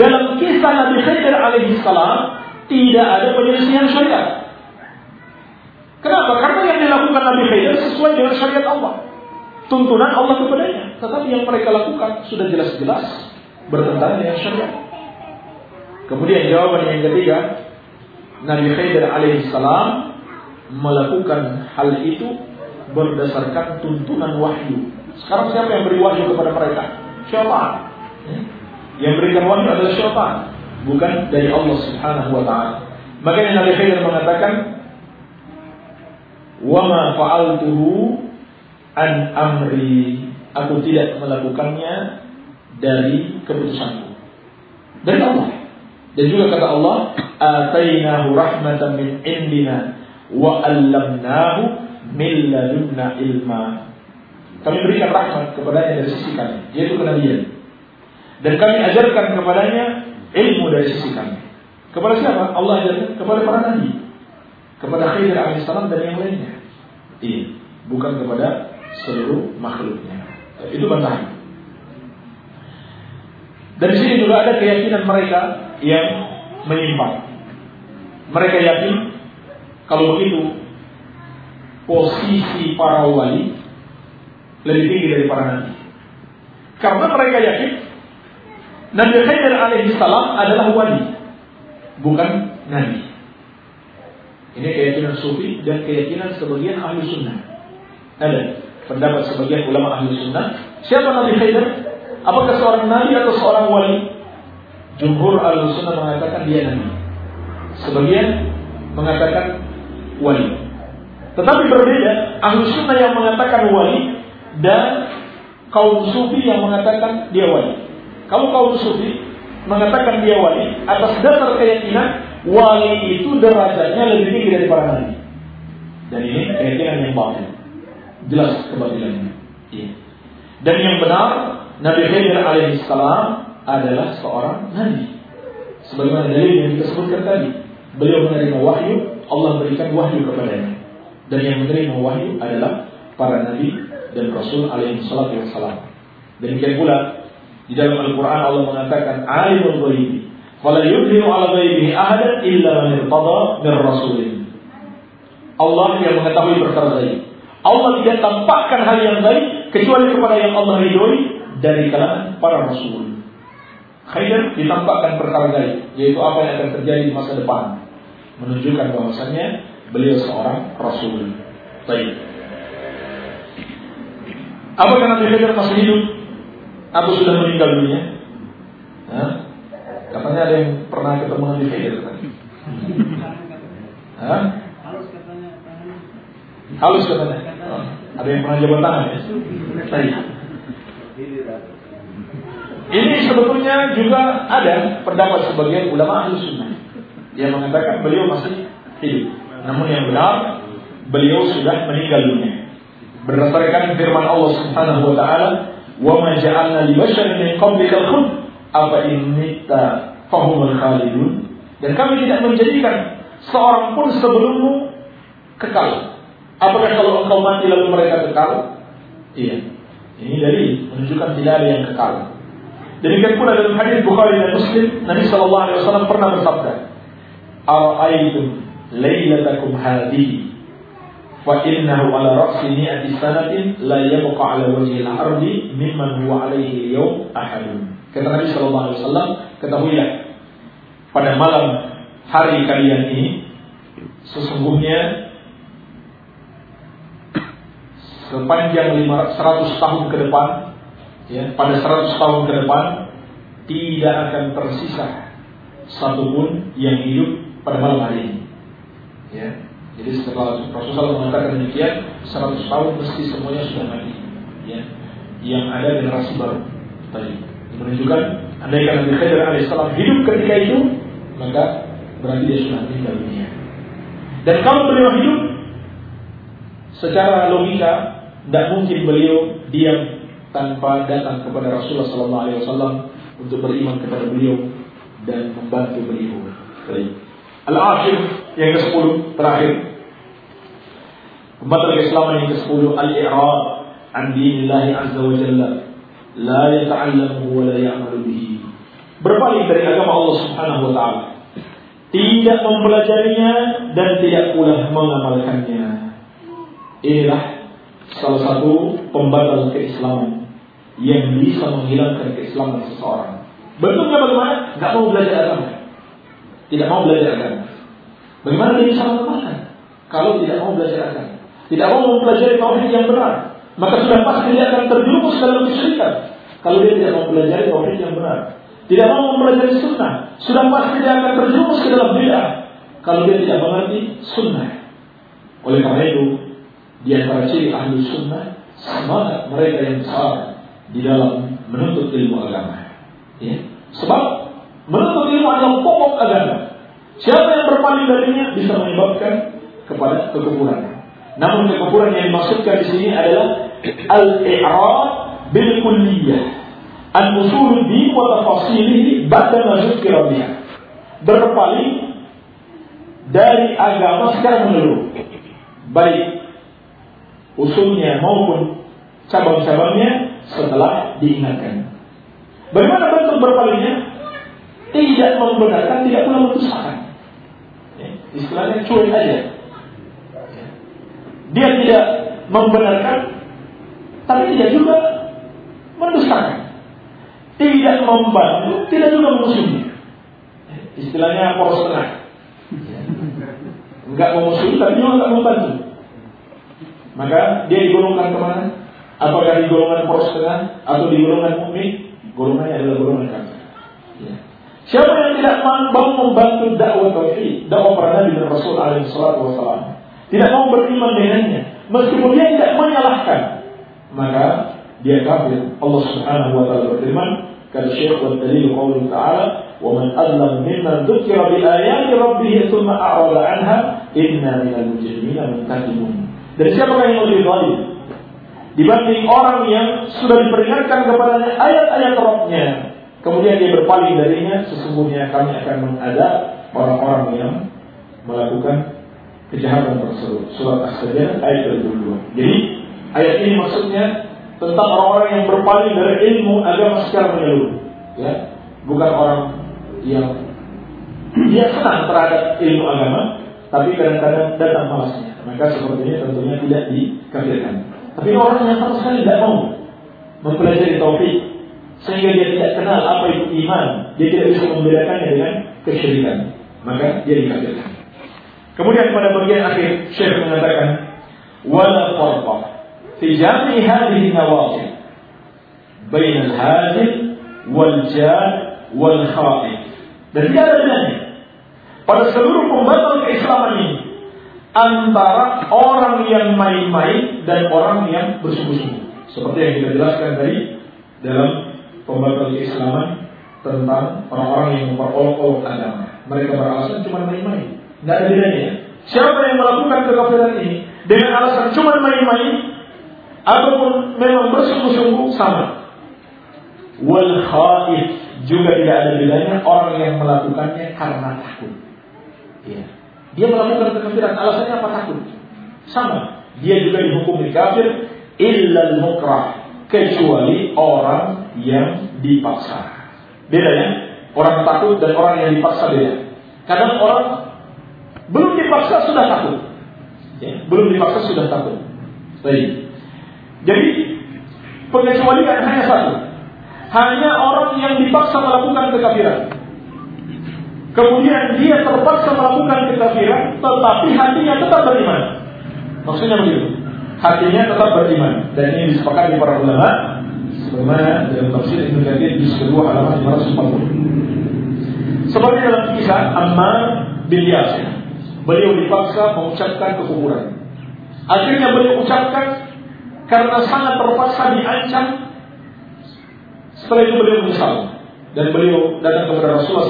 dalam kisah Nabi Khidir alaihi salam tidak ada penyelesaian syariat. Kenapa? Karena yang dilakukan Nabi Khidir sesuai dengan syariat Allah. Tuntunan Allah kepadanya. Tetapi yang mereka lakukan sudah jelas-jelas bertentangan dengan syariat. Kemudian jawaban yang ketiga, Nabi Khidir alaihi salam melakukan hal itu berdasarkan tuntunan wahyu. Sekarang siapa yang beri wahyu kepada mereka? Syaitan. Yang berikan wahyu adalah syaitan, bukan dari Allah Subhanahu wa taala. Makanya Nabi Khidir mengatakan, "Wa ma fa'altuhu an amri." Aku tidak melakukannya dari keputusanku. Dari Allah. Dan juga kata Allah, "Atainahu rahmatan min indina wa 'allamnahu min ladunna ilma." Kami berikan rahmat kepadanya dari sisi kami, yaitu kenabian. Dan kami ajarkan kepadanya ilmu dari sisi kami. Kepada siapa? Allah ajarkan kepada para nabi. Kepada Khidir alaihissalam dan yang lainnya. Iya. Bukan kepada seluruh makhluknya. Itu bantahan. Dan sini juga ada keyakinan mereka yang menyimpang. Mereka yakin kalau begitu posisi para wali lebih tinggi dari para nabi. Karena mereka yakin Nabi Khidir alaihi salam adalah wali, bukan nabi. Ini keyakinan sufi dan keyakinan sebagian ahli sunnah. Ada pendapat sebagian ulama ahli sunnah. Siapa Nabi Khidir? Apakah seorang nabi atau seorang wali? Jumhur al-sunnah mengatakan dia nabi. Sebagian mengatakan wali. Tetapi berbeda ahlu sunnah yang mengatakan wali dan kaum sufi yang mengatakan dia wali. Kalau kaum sufi mengatakan dia wali atas dasar keyakinan wali itu derajatnya lebih tinggi dari para nabi. Dan ini keyakinan yang batil. Jelas kebatilannya. Ya. Dan yang benar Nabi Khidir alaihissalam adalah seorang nabi. Sebagaimana dalil yang kita sebutkan tadi, beliau menerima wahyu, Allah berikan wahyu kepadanya. Dan yang menerima wahyu adalah para nabi dan rasul alaihi salatu wassalam. Demikian pula di dalam Al-Qur'an Allah mengatakan alimul ghaibi fala yudhiru ala ghaibihi ahadan illa man irtada min rasulin. Allah yang mengetahui perkara gaib. Allah tidak tampakkan hal yang gaib kecuali kepada yang Allah ridhoi dari kalangan para rasul. Khairan ditampakkan perkara gaib, yaitu apa yang akan terjadi di masa depan, menunjukkan bahwasanya beliau seorang rasul. Baik. Apakah Nabi Khidir masih hidup atau sudah meninggal dunia? Hah? Katanya ada yang pernah ketemu Nabi Khidir *laughs* Hah? Halus katanya. Oh, ada yang pernah jabat tangan ya? Baik. Ini sebetulnya juga ada pendapat sebagian ulama ahli sunnah yang mengatakan beliau masih hidup. Namun yang benar beliau sudah meninggal dunia. Berdasarkan firman Allah Subhanahu wa taala, "Wa ma ja'alna li basharin min qablika khuld apa in mitta fahumul khalidun." Dan kami tidak menjadikan seorang pun sebelummu kekal. Apakah kalau engkau mati lalu mereka kekal? Iya. Ini dari menunjukkan tidak ada yang kekal. Demikian pula dalam hadis Bukhari dan Muslim, Nabi Shallallahu Alaihi Wasallam pernah bersabda, "Ara'aytum lailatakum hadhihi fa innahu ala ra'si mi'ati sanatin la yabqa ala wajhi al-ardi mimman huwa alaihi al-yawm ahadun." Kata Nabi Alaihi Wasallam, ketahuilah pada malam hari kalian ini sesungguhnya sepanjang 100 tahun ke depan, ya, pada 100 tahun ke depan tidak akan tersisa satupun yang hidup pada malam hari ini. Ya. Jadi setelah Rasulullah mengatakan demikian, 100 tahun mesti semuanya sudah mati. Ya. Yang ada generasi baru tadi. Menunjukkan andaikan Nabi Khidir alaihissalam hidup ketika itu, maka berarti dia sudah meninggal dunia. Dan kalau beliau hidup, secara logika tidak mungkin beliau diam tanpa datang kepada Rasulullah Sallallahu Alaihi Wasallam untuk beriman kepada beliau dan membantu beliau. Al-akhir yang ke-10 terakhir. Pembatal keislaman yang ke-10 al-i'rad an dinillah azza wa jalla la yata'allamu wa la ya'malu bihi. Berpaling dari agama Allah Subhanahu wa taala. Tidak mempelajarinya dan tidak pula mengamalkannya. Inilah salah satu pembatal keislaman yang bisa menghilangkan keislaman seseorang. Bentuknya bagaimana? Gak mau belajar agama. Tidak mau belajar agama. Bagaimana dia bisa mengamalkan? Kalau tidak mau belajar agama. Tidak mau mempelajari tauhid yang benar. Maka sudah pasti dia akan terjerumus dalam kesyirikan. Kalau dia tidak mau belajar tauhid yang benar. Tidak mau mempelajari sunnah. Sudah pasti dia akan terjerumus ke dalam bid'ah. Kalau dia tidak mengerti sunnah. Oleh karena itu, di antara ciri ahli sunnah semangat mereka yang besar di dalam menuntut ilmu agama. Ya. Sebab menuntut ilmu adalah pokok agama. Siapa yang berpaling darinya bisa menyebabkan kepada kekufuran. Namun kekufuran yang dimaksudkan di sini adalah al-i'rad bil kulliyah. Al-usul din wa tafasilihi ba'da ma Berpaling dari agama secara menyeluruh. Baik usulnya maupun cabang-cabangnya setelah diingatkan. Bagaimana bentuk berpalingnya? Tidak membenarkan, tidak pula mendustakan. Ya, istilahnya cuek aja. Dia tidak membenarkan, tapi tidak juga mendustakan. Tidak membantu, tidak juga mengusungnya. Ya, istilahnya poros tengah. Enggak memusuhi, tapi juga enggak membantu. Maka dia digolongkan ke mana? Apakah di golongan poros tengah atau di golongan mukmin? Golongannya adalah golongan kafir. Ya. Siapa yang tidak mau membantu dakwah tauhid, dakwah para nabi dan rasul alaihi salatu wasallam, tidak mau beriman dengannya, meskipun dia tidak menyalahkan, maka dia kafir. Allah Subhanahu wa taala berfirman, kata Syekh wa dalil qaulih ta'ala, "Wa man adlam mimman dzukira bi ayati rabbih thumma a'rada 'anha, inna minal mujrimina muntaqimun." Dan siapa yang lebih zalim dibanding orang yang sudah diperingatkan kepadanya ayat-ayat Rabbnya kemudian dia berpaling darinya, sesungguhnya kami akan mengadab orang-orang yang melakukan kejahatan tersebut. Surat As-Sajdah ayat 22. Jadi ayat ini maksudnya tentang orang-orang yang berpaling dari ilmu agama secara menyeluruh. Ya, bukan orang yang dia senang terhadap ilmu agama, tapi kadang-kadang datang malasnya. Maka seperti ini tentunya tidak dikafirkan. Tapi orang yang sama sekali tidak mau mempelajari tauhid, sehingga dia tidak kenal apa itu iman, dia tidak bisa membedakannya dengan kesyirikan, maka dia dikafirkan. Kemudian pada bagian akhir Syekh mengatakan wala farqa fi jami hadhihi nawaqid bain al-hadith wal jad wal khaif. Dan tidak ada bedanya pada seluruh pembatal keislaman ini antara orang yang main-main dan orang yang bersungguh-sungguh. Seperti yang kita jelaskan tadi dalam pembatal keislaman tentang orang-orang yang memperolok-olok agama. Mereka beralasan cuma main-main. Tidak ada bedanya. Siapa yang melakukan kekafiran ini dengan alasan cuma main-main ataupun memang bersungguh-sungguh sama. Wal khaif juga tidak ada bedanya orang yang melakukannya karena takut. Ya. Dia melakukan kekafiran alasannya apa takut? Sama. Dia juga dihukum kafir illa al-mukrah kecuali orang yang dipaksa. Beda ya, orang takut dan orang yang dipaksa beda. Kadang orang belum dipaksa sudah takut. Ya, belum dipaksa sudah takut. Baik. Jadi pengecualian hanya satu. Hanya orang yang dipaksa melakukan kekafiran. Kemudian dia terpaksa melakukan kekafiran, tetapi hatinya tetap beriman. Maksudnya begitu hatinya tetap beriman dan ini disepakati para ulama sebagaimana dalam tafsir Ibnu Katsir di kedua halaman 540. Seperti dalam kisah Ammar bin Yasir, beliau dipaksa mengucapkan kekufuran. Akhirnya beliau ucapkan karena sangat terpaksa diancam. Setelah itu beliau menyesal dan beliau datang kepada Rasulullah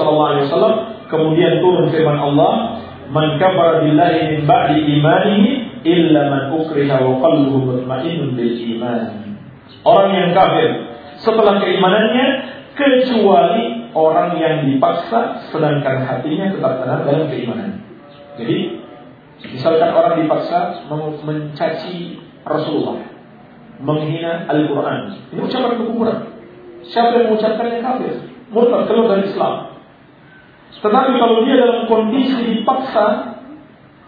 SAW. Kemudian turun firman Allah, "Man kafara billahi min ba'di imanihi illa man ukriha wa qalbuhu mutmainnun bil iman. Orang yang kafir setelah keimanannya kecuali orang yang dipaksa sedangkan hatinya tetap tenang dalam keimanan. Jadi misalkan orang dipaksa mencaci Rasulullah, menghina Al-Qur'an. Ini ucapan kekufuran. Siapa yang mengucapkannya kafir? Murtad keluar dari Islam. Tetapi kalau dia dalam kondisi dipaksa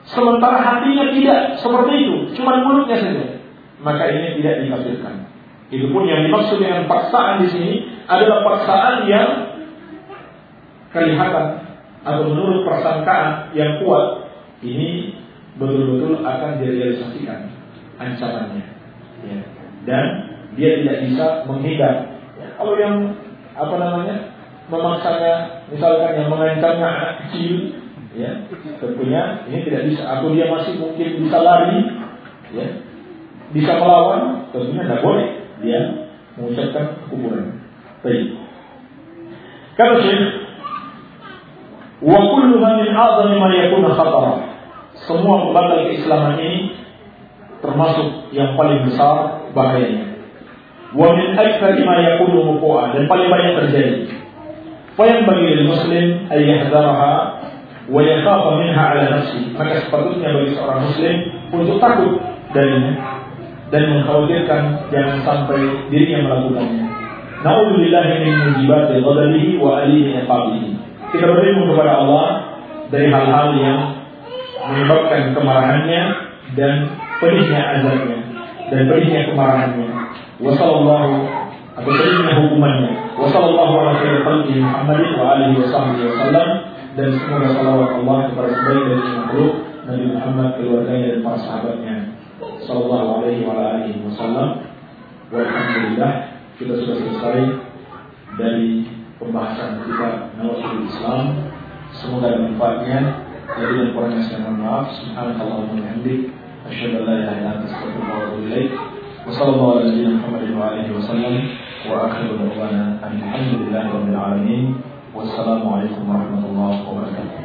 Sementara hatinya tidak seperti itu, cuma mulutnya saja. Maka ini tidak dikafirkan. Itu pun yang dimaksud dengan paksaan di sini adalah paksaan yang kelihatan atau menurut persangkaan yang kuat. Ini betul-betul akan direalisasikan ancamannya. Ya. Dan dia tidak bisa menghindar. Ya, kalau yang apa namanya memaksanya, misalkan yang mengancamnya anak kecil, ya tentunya ini tidak bisa atau dia masih mungkin bisa lari ya bisa melawan tentunya tidak boleh dia mengucapkan kuburan baik kata Syekh wa kullu min a'zami ma yakuna khatara semua pembatal keislaman ini termasuk yang paling besar bahayanya wa min akthar ma yakunu muqa'a dan paling banyak terjadi Fa yang bagi muslim ay yahdaraha wa yakhafa minha ala nafsi maka sepatutnya bagi seorang muslim untuk takut darinya dan mengkhawatirkan jangan sampai dirinya melakukannya. Nauzubillah min mujibati ghadabihi wa alihi iqabihi. Kita berlindung kepada Allah dari hal-hal yang menyebabkan kemarahannya dan pedihnya azabnya dan pedihnya kemarahannya. Wa sallallahu atau pedihnya hukumannya. Wa sallallahu ala khairi Muhammadin wa alihi wa sahbihi wa sallam dan semoga salawat Allah kepada sebaik dari makhluk Nabi Muhammad, keluarganya dan para sahabatnya. Sallallahu alaihi wa alihi wasallam. Walhamdulillah kita sudah selesai dari pembahasan kita Nawatul Islam. Semoga manfaatnya. لدينا القرآن يسمعنا معك سبحانك اللهم وبحمدك أشهد أن لا إله إلا أنت أستغفرك وأتوب إليك وصلى الله على نبينا محمد وعلى اله وسلم وآخر دعوانا أن الحمد لله رب العالمين والسلام عليكم ورحمة الله وبركاته.